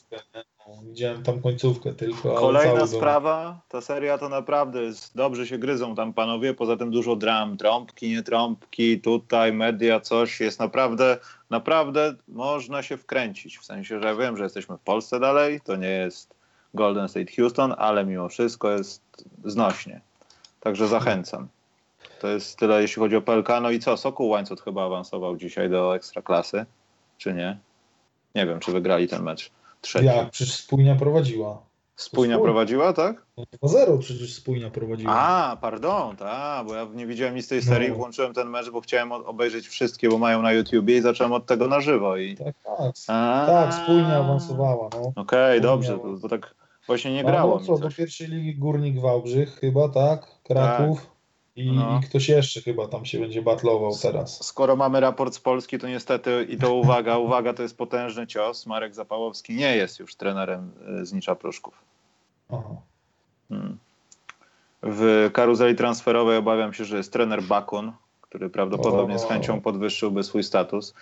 Widziałem tam końcówkę tylko. Kolejna sprawa, ta seria to naprawdę jest, dobrze się gryzą tam panowie, poza tym dużo dram, trąbki, nie trąbki, tutaj media, coś jest naprawdę, naprawdę można się wkręcić, w sensie, że wiem, że jesteśmy w Polsce dalej, to nie jest Golden State Houston, ale mimo wszystko jest znośnie, także zachęcam. To jest tyle, jeśli chodzi o PLK. No i co, Sokół Łańcuch chyba awansował dzisiaj do Ekstraklasy, czy nie? Nie wiem, czy wygrali ten mecz trzeci. Jak? Przecież Spójnia prowadziła. Spójnia prowadziła, tak? No 2-0 przecież Spójnia prowadziła. A, pardon, tak, bo ja nie widziałem nic z tej no. serii, no. włączyłem ten mecz, bo chciałem obejrzeć wszystkie, bo mają na YouTubie i zacząłem od tego na żywo. I... Tak, tak, A... tak, Spójnia awansowała. No. Okej, okay, dobrze, bo, bo, tak właśnie nie grało. No, co, do pierwszej ligi Górnik Wałbrzych chyba, tak? Kraków. Tak. I, no. I, ktoś jeszcze chyba tam się będzie batlował teraz. Skoro mamy raport z Polski, to niestety, i to uwaga, uwaga, to jest potężny cios. Marek Zapałowski nie jest już trenerem y, z Nicza Pruszków. Hmm. W karuzeli transferowej obawiam się, że jest trener Bakun, który prawdopodobnie o. z chęcią podwyższyłby swój status.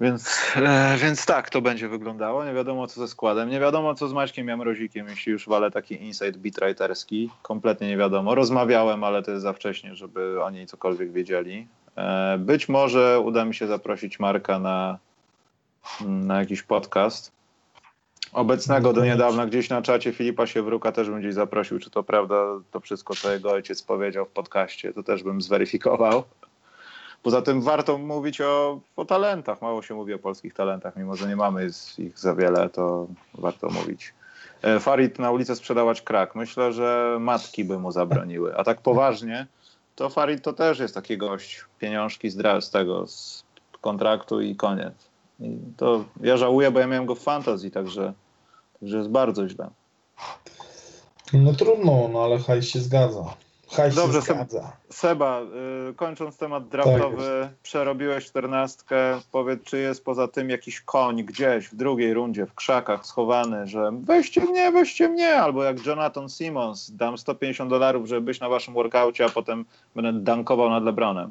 Więc, e, więc tak to będzie wyglądało. Nie wiadomo co ze składem. Nie wiadomo co z Maćkiem Jamrozikiem, jeśli już walę taki insight beatwriterski. Kompletnie nie wiadomo. Rozmawiałem, ale to jest za wcześnie, żeby oni cokolwiek wiedzieli. E, być może uda mi się zaprosić Marka na, na jakiś podcast. Obecnego do niedawna gdzieś na czacie Filipa Siewruka też bym gdzieś zaprosił, czy to prawda, to wszystko, co jego ojciec powiedział w podcaście, to też bym zweryfikował. Poza tym warto mówić o, o talentach. Mało się mówi o polskich talentach, mimo że nie mamy ich za wiele, to warto mówić. E, Farid na ulicy sprzedawać krak. Myślę, że matki by mu zabroniły. A tak poważnie, to Farid to też jest taki gość. Pieniążki z tego, z kontraktu i koniec. I to ja żałuję, bo ja miałem go w fantazji, także, także jest bardzo źle. No trudno, no ale haj się zgadza. Hajs Dobrze, Seba, y, kończąc temat draftowy, tak przerobiłeś czternastkę. Powiedz, czy jest poza tym jakiś koń gdzieś w drugiej rundzie, w krzakach schowany, że weźcie mnie, weźcie mnie, albo jak Jonathan Simmons, dam 150 dolarów, żeby być na waszym workaucie, a potem będę dankował nad Lebronem.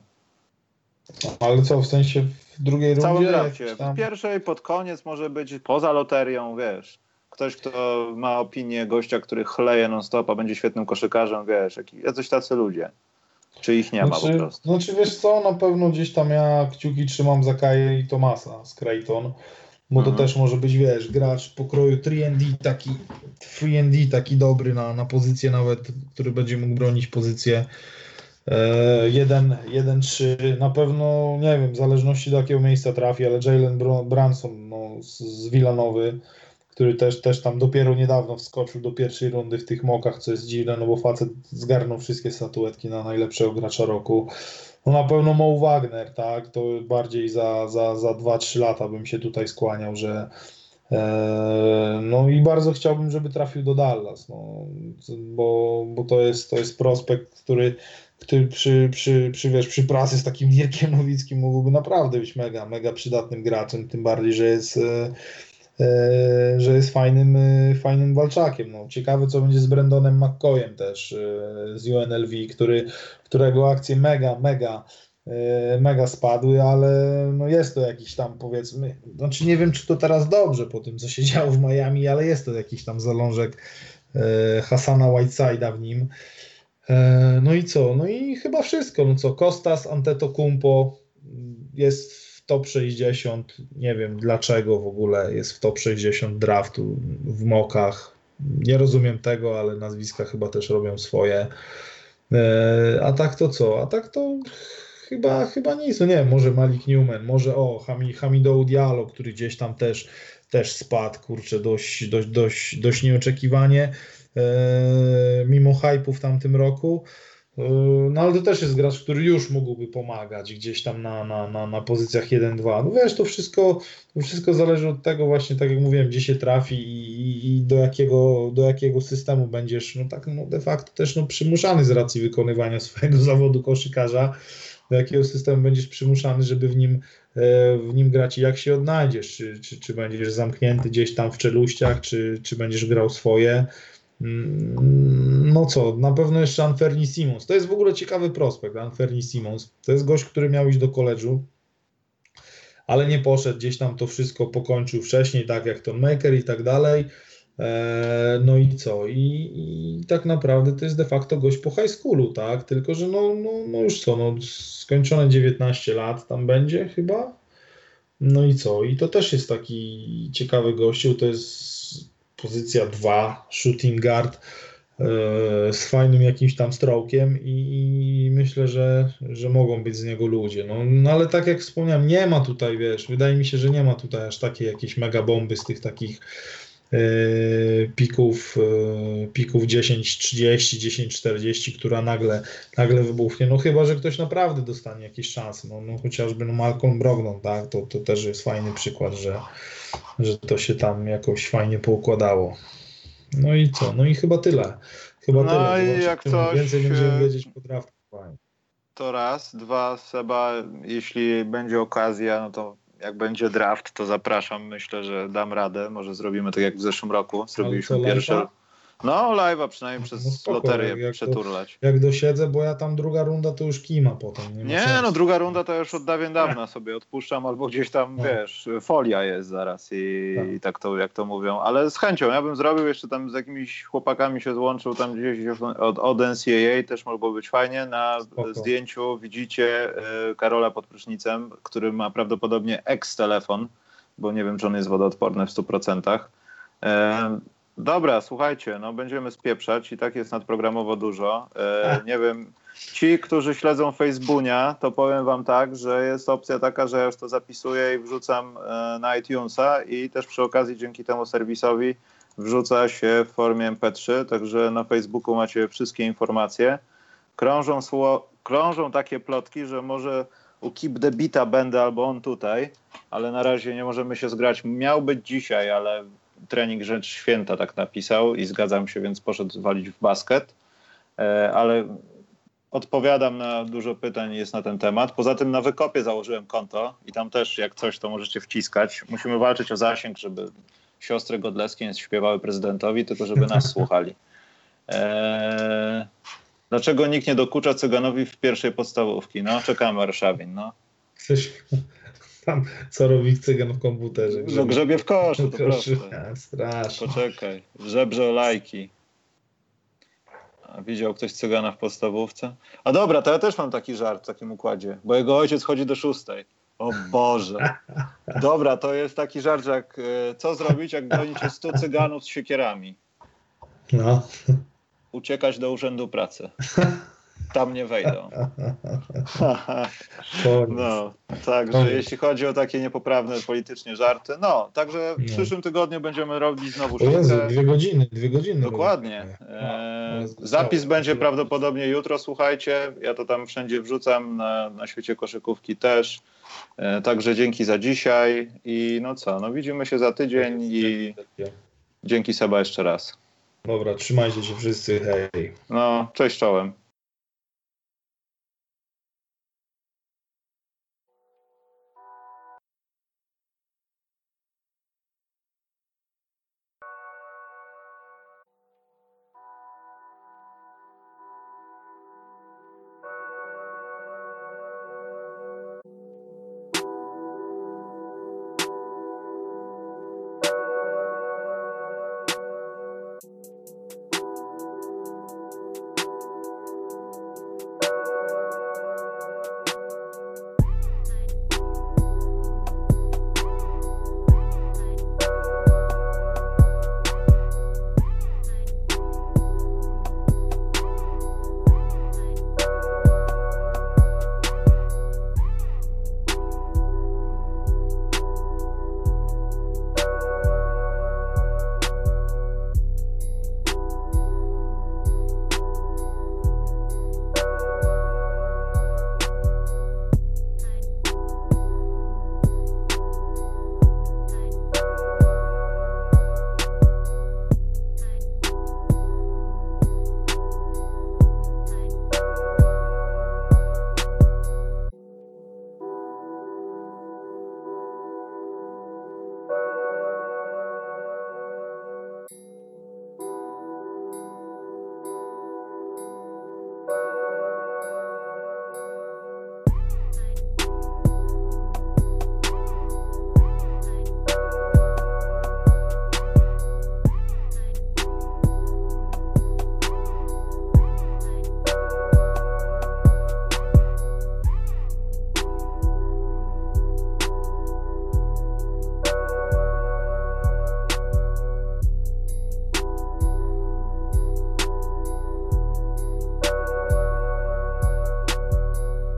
Ale co, w sensie w drugiej rundzie? W całym drafcie. W pierwszej, pod koniec może być poza loterią, wiesz ktoś, kto ma opinię gościa, który chleje non-stop, a będzie świetnym koszykarzem, wiesz, jacyś tacy ludzie. Czy ich nie znaczy, ma po prostu? Znaczy wiesz co, na pewno gdzieś tam ja kciuki trzymam za Kaję i Tomasa z Creighton, bo mhm. to też może być, wiesz, gracz pokroju 3D taki 3D taki dobry na, na pozycję nawet, który będzie mógł bronić pozycję 1-3, e, na pewno, nie wiem, w zależności do jakiego miejsca trafi, ale Jalen Branson no, z, z Villanowy który też, też tam dopiero niedawno wskoczył do pierwszej rundy w tych mokach, co jest dziwne, no bo facet zgarnął wszystkie statuetki na najlepszego gracza roku. No na pewno Mo Wagner, tak, to bardziej za, za, za 2-3 lata bym się tutaj skłaniał, że e, no i bardzo chciałbym, żeby trafił do Dallas, no, bo, bo to, jest, to jest prospekt, który, który przy, przy, przy, wiesz, przy pracy z takim Dirkiem Nowickim mógłby naprawdę być mega, mega przydatnym graczem, tym bardziej, że jest e, że jest fajnym, e, fajnym walczakiem. No, ciekawe, co będzie z Brandonem McCoyem też e, z UNLV, który, którego akcje mega, mega, mega spadły, ale no jest to jakiś tam powiedzmy, znaczy nie wiem, czy to teraz dobrze po tym, co się działo w Miami, ale jest to jakiś tam zalążek Hasana Whiteside'a w nim. No i co? No i chyba wszystko. No co? Kostas Antetokounmpo jest top 60. Nie wiem dlaczego w ogóle jest w top 60 draftu w mokach. Nie rozumiem tego, ale nazwiska chyba też robią swoje. E, a tak to co? A tak to chyba, chyba nic. No nie wiem, może Malik Newman, może o Hamidou Diallo, który gdzieś tam też, też spadł, kurczę, dość, dość, dość, dość nieoczekiwanie e, mimo hypu w tamtym roku. Yy, no ale to też jest gracz, który już mógłby pomagać gdzieś tam na, na, na, na pozycjach 1-2. No wiesz, to wszystko, to wszystko zależy od tego właśnie, tak jak mówiłem, gdzie się trafi i, i, do, jakiego, do jakiego systemu będziesz, no tak no de facto też no, przymuszany z racji wykonywania swojego zawodu koszykarza, do jakiego systemu będziesz przymuszany, żeby w nim, e, w nim grać i jak się odnajdziesz, czy, czy, czy będziesz zamknięty gdzieś tam w czeluściach, czy, czy będziesz grał swoje, Mm, no co, na pewno jeszcze Anferni Simons. To jest w ogóle ciekawy prospekt, Anferni Simons. To jest gość, który miał iść do koledżu, ale nie poszedł, gdzieś tam to wszystko pokończył wcześniej, tak jak Tom Maker i tak dalej. E, no i co? I, I, tak naprawdę to jest de facto gość po high schoolu, tak? Tylko, że no, no, no już co, no skończone 19 lat tam będzie chyba. No i co? I to też jest taki ciekawy gościu, to jest pozycja 2, shooting guard z fajnym jakimś tam strokiem i, myślę, że, że mogą być z niego ludzie. No, no, ale tak jak wspomniałem, nie ma tutaj, wiesz, wydaje mi się, że nie ma tutaj aż takiej jakieś mega bomby z tych takich e, pików, e, pików 10-30, 10-40, która nagle, nagle wybuchnie. No chyba, że ktoś naprawdę dostanie jakieś szanse. No, no chociażby no Malcolm Brogdon, tak? To, to też jest fajny przykład, że, że to się tam jakoś fajnie poukładało. No i co? No i chyba tyle. Chyba no tyle. i jak coś, więcej będziemy wiedzieć po draftu. To raz. Dwa, Seba, jeśli będzie okazja, no to jak będzie draft, to zapraszam. Myślę, że dam radę. Może zrobimy tak jak w zeszłym roku. Zrobiliśmy pierwszy. No, live'a przynajmniej przez no spoko, loterię jak przeturlać. To, jak dosiedzę, bo ja tam druga runda to już kima potem. Nie, nie no druga runda to już od dawien dawna sobie odpuszczam, albo gdzieś tam, no. wiesz, folia jest zaraz i tak. i tak. to, jak to mówią. Ale z chęcią, ja bym zrobił jeszcze tam z jakimiś chłopakami się złączył tam gdzieś od, od NCAA, też mogło być fajnie. Na spoko. zdjęciu widzicie y, Karola pod prysznicem, który ma prawdopodobnie ex-telefon, bo nie wiem, czy on jest wodoodporny w 100%. Dobra, słuchajcie, no będziemy spieprzać i tak jest nadprogramowo dużo. E, nie wiem, ci, którzy śledzą Facebooka, to powiem wam tak, że jest opcja taka, że ja już to zapisuję i wrzucam e, na iTunesa i też przy okazji dzięki temu serwisowi wrzuca się w formie MP3, także na Facebooku macie wszystkie informacje. Krążą, krążą takie plotki, że może u Keep the Bita będę albo on tutaj, ale na razie nie możemy się zgrać. Miał być dzisiaj, ale trening rzecz święta tak napisał i zgadzam się, więc poszedł walić w basket, e, ale odpowiadam na dużo pytań jest na ten temat. Poza tym na Wykopie założyłem konto i tam też jak coś to możecie wciskać. Musimy walczyć o zasięg, żeby siostry Godleskie nie śpiewały prezydentowi, tylko żeby nas słuchali. Eee, dlaczego nikt nie dokucza Cyganowi w pierwszej podstawówki? No, czekamy Warszawin, no. Coś, tam, co robi cygan w komputerze. Grzebie, no grzebie w koszu, to koszy. Strasznie. Poczekaj, żebrze o lajki. A widział ktoś cygana w podstawówce? A dobra, to ja też mam taki żart w takim układzie, bo jego ojciec chodzi do szóstej. O Boże. Dobra, to jest taki żart, jak e, co zrobić, jak gonicie stu cyganów z siekierami? No. Uciekać do urzędu pracy. tam nie wejdą. No, także jeśli chodzi o takie niepoprawne politycznie żarty, no, także w No. przyszłym tygodniu będziemy robić znowu O Jezu, sztukę. dwie godziny, dwie godziny. Dokładnie. No, E, Jezu, zapis będzie prawdopodobnie jutro, słuchajcie. Ja to tam wszędzie wrzucam, na, na świecie koszykówki też. E, także dzięki za dzisiaj i no co, no widzimy się za tydzień i dzięki Seba jeszcze raz. Dobra, trzymajcie się wszyscy, hej. No, cześć czołem.